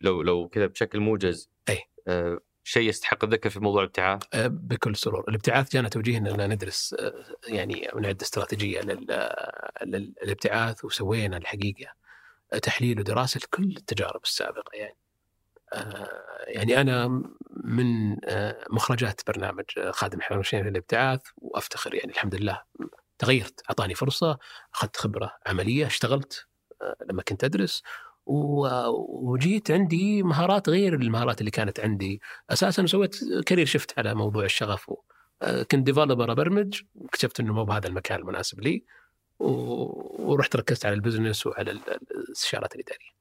S1: لو لو كذا بشكل موجز
S3: أي.
S1: آه، شيء يستحق الذكر في موضوع الابتعاث؟
S3: آه، بكل سرور. الابتعاث جانا توجيه إننا ندرس يعني ونعد استراتيجية لل- لل- للابتعاث وسوينا الحقيقة تحليل ودراسة لكل التجارب السابقة يعني. يعني أنا من آه، مخرجات برنامج آه، خادم الحرمين في الابتعاث وأفتخر يعني الحمد لله تغيرت أعطاني فرصة أخذت خبرة عملية اشتغلت آه، لما كنت أدرس وجيت عندي مهارات غير المهارات اللي كانت عندي أساسا سويت career shift على موضوع الشغف آه، كنت developer ابرمج اكتشفت إنه مو بهذا المكان المناسب لي ورحت ركزت على ال business وعلى ال- الاستشارات الاداريه.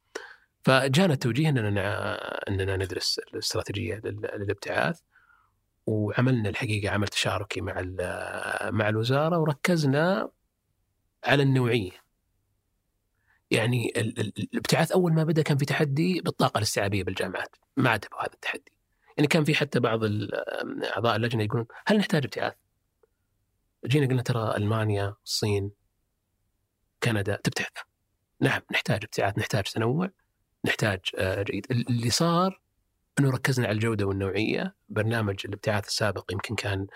S3: فجانا التوجيه إننا إننا ندرس الاستراتيجية لل- للابتعاث وعملنا الحقيقة عمل تشاركي مع مع الوزارة وركزنا على النوعية. يعني ال- ال- الابتعاث أول ما بدأ كان في تحدي بالطاقة الاستيعابية بالجامعات ما عتبوا هذا التحدي يعني كان في حتى بعض أعضاء اللجنة يقولون هل نحتاج ابتعاث؟ جينا قلنا ترى ألمانيا الصين كندا تبتعث نعم نحتاج ابتعاث نحتاج تنوع نحتاج آه، جيد. اللي صار إنه ركزنا على الجودة والنوعية. برنامج الابتعاث السابق يمكن كان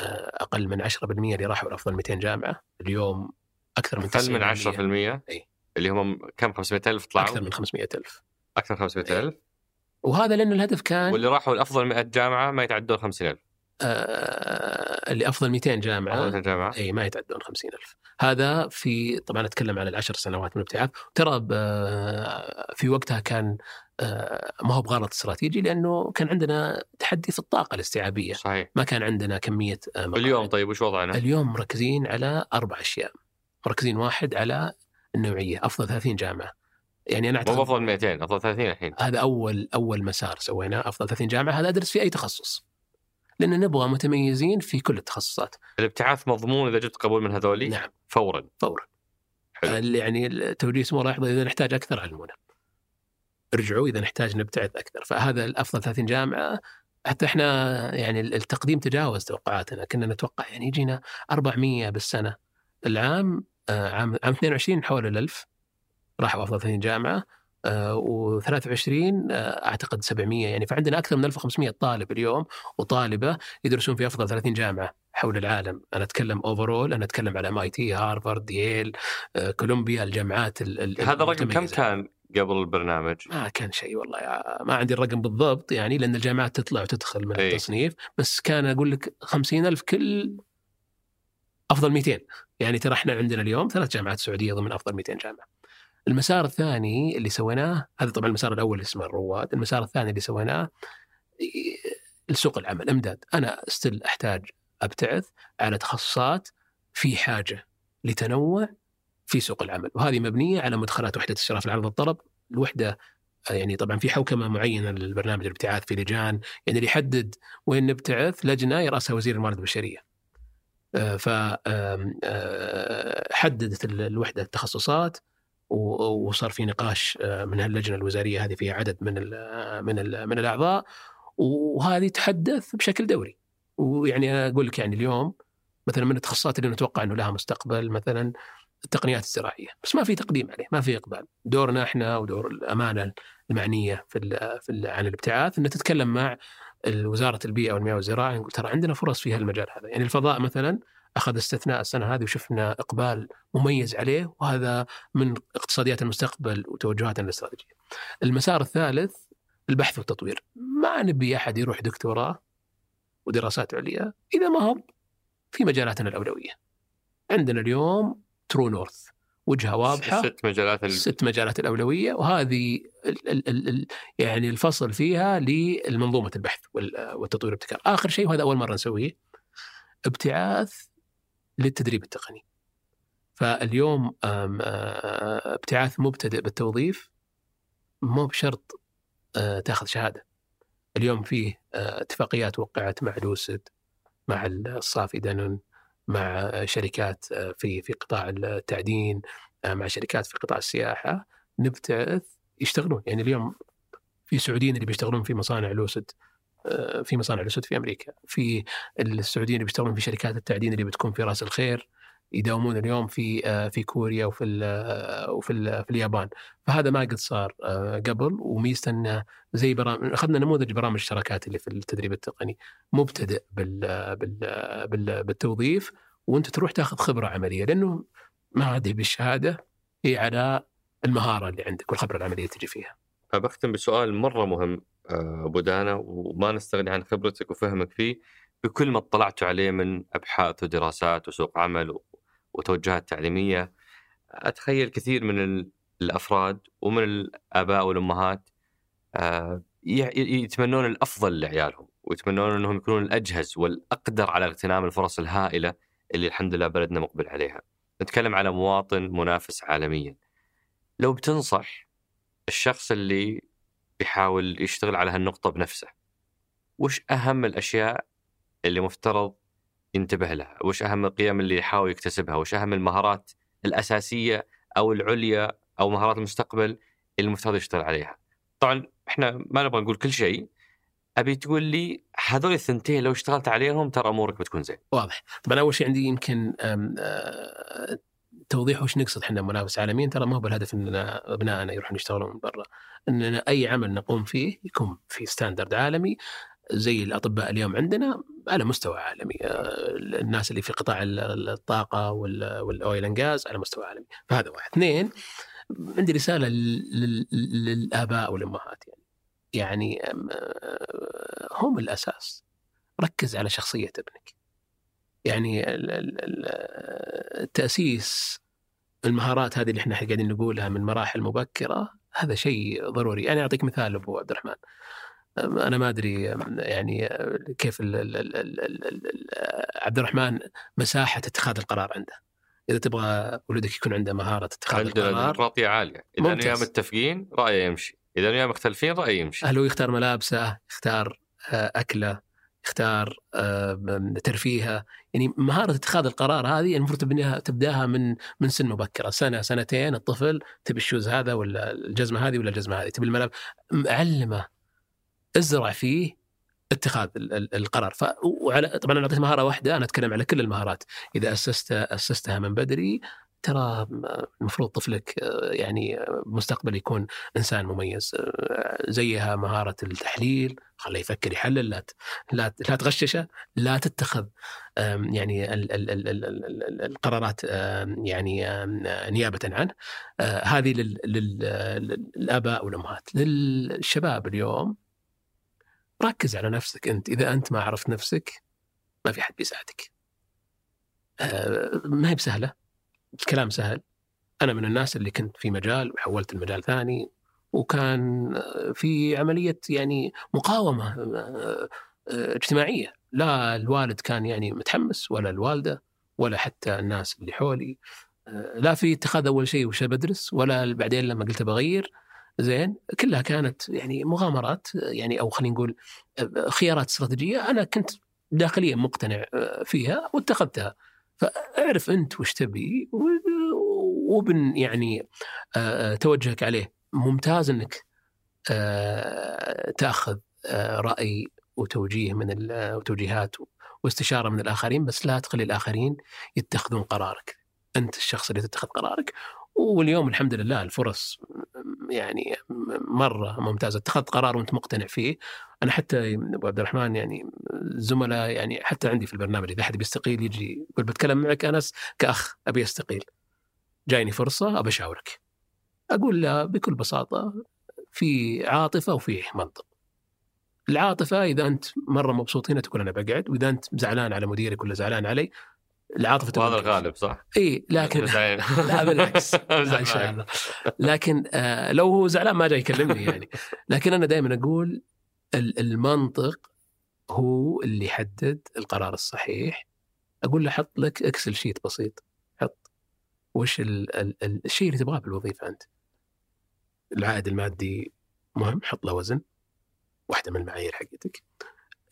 S3: آه، أقل من 10% اللي راحوا لافضل 200 جامعة. اليوم أكثر من
S1: أقل من
S3: 90%
S1: 10%
S3: إي.
S1: اللي هم كم؟ 500000 طلعوا؟
S3: أكثر من 500 ألف.
S1: أكثر من 500000
S3: وهذا لأن الهدف كان
S1: واللي راحوا لأفضل 100 جامعة ما يتعدون 50000
S3: آه اللي أفضل 200 جامعة.
S1: أفضل جامعة.
S3: إي ما يتعدون 50000 هذا في طبعا أتكلم عن العشر سنوات من الابتعاث. ترى ب- في وقتها كان آه، ما هو بغلط استراتيجي لأنه كان عندنا تحدي في الطاقة الاستيعابية.
S1: صحيح.
S3: ما كان عندنا كمية آه، مقاعد.
S1: اليوم طيب وش وضعنا؟
S3: اليوم مركزين على أربع أشياء. مركزين واحد على النوعية أفضل 30 جامعة. يعني أنا
S1: مو
S3: اعتقد
S1: أفضل 200 أفضل 30 الحين.
S3: هذا أول أول مسار سويناه أفضل 30 جامعة. هذا أدرس في أي تخصص. لأن نبغى متميزين في كل التخصصات.
S1: الابتعاث مضمون إذا جبت قبول من هذولي؟
S3: نعم.
S1: فورا.
S3: فورا.
S1: حلو.
S3: يعني التوجيه يحفظه إذا نحتاج أكثر علمونا. ارجعوا إذا نحتاج نبتعث أكثر. فهذا الأفضل 30 جامعة. حتى إحنا يعني التقديم تجاوز توقعاتنا. كنا نتوقع يعني يجينا 400 بالسنة. العام آه، عام عام 22 حول ال 1000 راحوا أفضل 30 جامعة. و23 أعتقد 700 يعني فعندنا أكثر من 1500 طالب اليوم وطالبة يدرسون في أفضل 30 جامعة حول العالم أنا أتكلم overall أنا أتكلم على MIT هارفارد ييل آه، كولومبيا الجامعات ال- ال-
S1: هذا الرقم كم. كان قبل البرنامج؟
S3: ما كان شيء والله يا- ما عندي الرقم بالضبط يعني لأن الجامعات تطلع وتدخل من
S1: إي.
S3: التصنيف بس كان أقول لك 50 ألف كل أفضل 200 يعني ترى إحنا عندنا اليوم ثلاث جامعات سعودية ضمن أفضل 200 جامعة المسار الثاني اللي سويناه هذا طبعا المسار الأول اسمه الرواد المسار الثاني اللي سويناه إي، السوق العمل إمداد أنا استل أحتاج أبتعث على تخصصات في حاجة لتنوع في سوق العمل وهذه مبنية على مدخلات وحدة اشراف العرض والطلب الوحدة يعني طبعا في حوكمة معينة للبرنامج الابتعاث في لجان يعني اللي يحدد وين نبتعث لجنة يرأسها وزير الموارد البشرية. آه، ف آم، آه، الوحدة التخصصات وصار في نقاش آه، من هاللجنة الوزارية هذه فيها عدد من ال من ال من الأعضاء وهذه تحدث بشكل دوري. ويعني أقول لك يعني اليوم مثلا من التخصصات اللي نتوقع إنه لها مستقبل مثلا التقنيات الزراعية. بس ما في تقديم عليه ما في إقبال. دورنا إحنا ودور الأمانة المعنية في ال في ال عن الابتعاث ان تتكلم مع وزارة البيئة والمياه والزراعة نقول ترى عندنا فرص في هالمجال هذا. يعني الفضاء مثلا أخذ استثناء السنة هذه وشفنا إقبال مميز عليه وهذا من اقتصاديات المستقبل وتوجهاتنا الاستراتيجية. المسار الثالث البحث والتطوير ما نبي أحد يروح دكتوراه ودراسات عليا إذا ما هو في مجالاتنا الأولوية. عندنا اليوم ترو نورث وجهة واضحة
S1: ست مجالات ال...
S3: ست مجالات الأولوية وهذه ال ال ال ال يعني الفصل فيها لمنظومة البحث وال- والتطوير والابتكار آخر شيء وهذا أول مرة نسويه ابتعاث للتدريب التقني. فاليوم آه، ابتعاث مبتدئ بالتوظيف مو بشرط آه، تاخذ شهادة. اليوم فيه آه، اتفاقيات وقعت مع لوسيد مع الصافي دانون مع شركات في في قطاع التعدين مع شركات في قطاع السياحة نبتعث يشتغلون. يعني اليوم في سعوديين اللي بيشتغلون في مصانع لوسد. في مصانع لوسد في أمريكا في السعوديين اللي بيشتغلون في شركات التعدين اللي بتكون في رأس الخير يداومون اليوم في آه، في كوريا وفي ال وفي ال في اليابان. فهذا ما قد صار آه، قبل. وميزته إنه زي برامج أخذنا نموذج برامج الشراكات اللي في التدريب التقني. مبتدئ بال بال بال بالتوظيف وأنت تروح تاخذ خبرة عملية. لأنه ما هذه بالشهادة هي على المهارة اللي عندك والخبرة العملية تجي فيها.
S1: فبختم بسؤال مرة مهم. آه، أبو دانا وما نستغني عن خبرتك وفهمك فيه بكل ما اطلعتوا عليه من أبحاث ودراسات وسوق عمل وتوجهات تعليمية أتخيل كثير من ال- الأفراد ومن الآباء والأمهات آه، يتمنون الأفضل لعيالهم ويتمنون إنهم يكونون الأجهز والأقدر على اغتنام الفرص الهائلة اللي الحمد لله بلدنا مقبل عليها. نتكلم على مواطن منافس عالميا. لو بتنصح الشخص اللي بيحاول يشتغل على هالنقطة بنفسه. وش أهم الأشياء اللي مفترض ينتبه لها؟ وش أهم القيم اللي يحاول يكتسبها؟ وش أهم المهارات الأساسية أو العليا أو مهارات المستقبل اللي المفترض يشتغل عليها. طبعا إحنا ما نبغى نقول كل شيء. أبي تقول لي هذول الثنتين لو اشتغلت عليهم ترى أمورك بتكون زين.
S3: واضح. طبعا أول شيء عندي يمكن توضيح وش نقصد إحنا منافس عالميا ترى ما هو بالهدف إننا أبنائنا يروحون يشتغلون من برا. إننا أي عمل نقوم فيه يكون في standard عالمي زي الأطباء اليوم عندنا على مستوى عالمي. آه، الناس اللي في قطاع ال- الطاقة وال- وال oil and gas على مستوى عالمي. فهذا واحد. اثنين عندي رسالة لل- لل- للآباء والأمهات يعني. يعني آه، هم الأساس. ركز على شخصية ابنك. يعني ال- ال- ال- التاسيس المهارات هذه اللي إحنا قاعدين نقولها من مراحل مبكرة هذا شيء ضروري. أنا أعطيك مثال أبو عبد الرحمن. أنا ما أدري يعني كيف ال ال ال ال ال ال ال عبد الرحمن مساحة اتخاذ القرار عنده. إذا تبغى ولدك يكون عنده مهارة اتخاذ القرار
S1: ديمقراطيه عاليه، إذا
S3: ممتاز.
S1: وياه متفقين رأيه يمشي، إذا وياه مختلفين رأيه يمشي.
S3: هل هو يختار ملابسه يختار آه، أكله يختار آه، ترفيهه يعني مهارة اتخاذ القرار هذه المفروض تبنيها تبدأها من من سن مبكرة. سنة سنتين الطفل تبي الشوز هذا ولا الجزمة هذه ولا الجزمة هذه تبي الملابس علمه ازرع فيه اتخاذ ال- ال- القرار. ف وعلى طبعا أنا أعطيت مهارة واحدة أنا أتكلم على كل المهارات. إذا أسست أسستها من بدري ترى المفروض طفلك يعني مستقبل يكون إنسان مميز زيها مهارة التحليل خليه يفكر يحلل لا لا تغششه لا تتخذ يعني ال- ال- ال- ال- ال- ال- القرارات يعني نيابة عنه. آه، هذه لل- لل- للآباء والأمهات. للشباب اليوم ركز على نفسك أنت. إذا أنت ما عرفت نفسك ما في حد بيساعدك. آه، ما هي بسهلة. الكلام سهل. أنا من الناس اللي كنت في مجال وحولت المجال ثاني وكان في عملية يعني مقاومة آه، اجتماعية. لا الوالد كان يعني متحمس ولا الوالدة ولا حتى الناس اللي حولي. آه، لا في اتخاذ أول شيء وش بدرس ولا بعدين لما قلت بغير زين كلها كانت يعني مغامرات يعني أو خلينا نقول آه، خيارات استراتيجية أنا كنت داخليا مقتنع فيها واتخذتها. فاعرف انت وش تبي وبن يعني آه، توجهك عليه. ممتاز انك آه، تاخذ آه، رأي وتوجيه من وتوجيهات واستشارة من الآخرين بس لا تخلي الآخرين يتخذون قرارك. انت الشخص اللي تتخذ قرارك واليوم الحمد لله الفرص يعني مرة ممتازة. اتخذت قرار وانت مقتنع فيه. أنا حتى أبو عبد الرحمن يعني زملاء يعني حتى عندي في البرنامج إذا أحد بيستقيل يجي يقول بتكلم معك أنس كأخ أبي أستقيل. جايني فرصة ابى أشاورك. أقول له بكل بساطة في عاطفة وفي منطق. العاطفة إذا أنت مرة مبسوط هنا تقول أنا بقعد وإذا أنت زعلان على مديرك ولا زعلان علي العاطفة
S1: وهذا. الغالب صح؟
S3: إي لكن. لا بالعكس. لا إن شاء الله. لكن آه لو هو زعلان ما جاي يكلمني يعني. لكن أنا دائما أقول ال- المنطق هو اللي يحدد القرار الصحيح. أقول له حط لك Excel sheet بسيط. حط وش ال ال ال الشيء اللي تبغاه بالوظيفة أنت. العائد المادي مهم حط له وزن. واحدة من المعايير حقتك.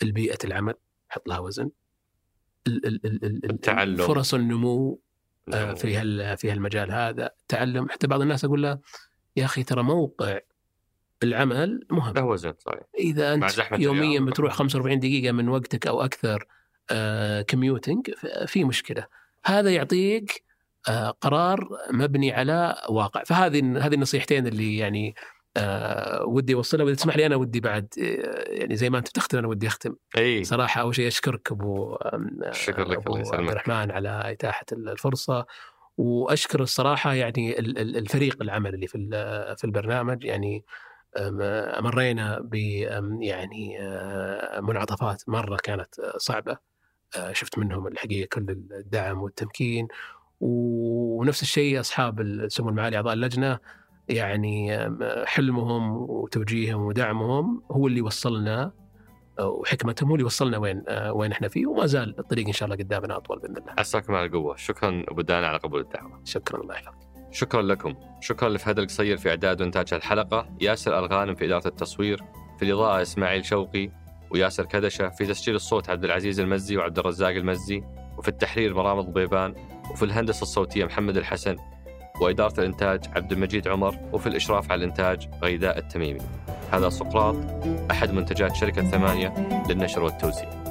S3: البيئة العمل حط لها وزن.
S1: التعلم.
S3: فرص النمو آه،
S1: نعم.
S3: في هال في هالمجال هذا تعلم حتى بعض الناس أقول له يا أخي ترى موقع العمل مهم
S1: له وزن صحيح
S3: إذا
S1: أنت
S3: يوميا. بتروح 45 دقيقة من وقتك أو أكثر كميوتنج في مشكلة هذا يعطيك آه، قرار مبني على واقع فهذه هذه النصيحتين اللي يعني آه، ودي أوصلها وإذا تسمح لي أنا ودي بعد آه، يعني زي ما أنت تختم أنا ودي أختم.
S1: إي.
S3: صراحة أول شيء أشكرك أبو
S1: شكرا لك، الله يسلمك.
S3: عبد الرحمن على إتاحة الفرصة. وأشكر الصراحة يعني ال- ال- الفريق العمل اللي في في البرنامج. يعني مرينا ب يعني آه، منعطفات مرة كانت صعبة. آه، شفت منهم الحقيقة كل الدعم والتمكين. ونفس الشيء أصحاب السمو المعالي أعضاء اللجنة. يعني حلمهم وتوجيههم ودعمهم هو اللي وصلنا وحكمتهم هو اللي وصلنا وين آه، وين إحنا فيه وما زال الطريق إن شاء الله قدامنا أطول بإذن الله.
S1: عساكم على القوة شكرا أبو دانا على قبول الدعوة
S3: شكرا الله يحفظك.
S1: شكرا لكم شكرا لفهد القصير في إعداد وإنتاج الحلقة ياسر ألغانم في إدارة التصوير في الإضاءة إسماعيل شوقي وياسر كدشة في تسجيل الصوت عبد العزيز المزي وعبد الرزاق المزي وفي التحرير مرام الضبيبان وفي الهندسة الصوتية محمد الحسن وإدارة الإنتاج عبد المجيد عمر وفي الإشراف على الإنتاج غيداء التميمي. هذا سقراط أحد منتجات شركة ثمانية للنشر والتوزيع.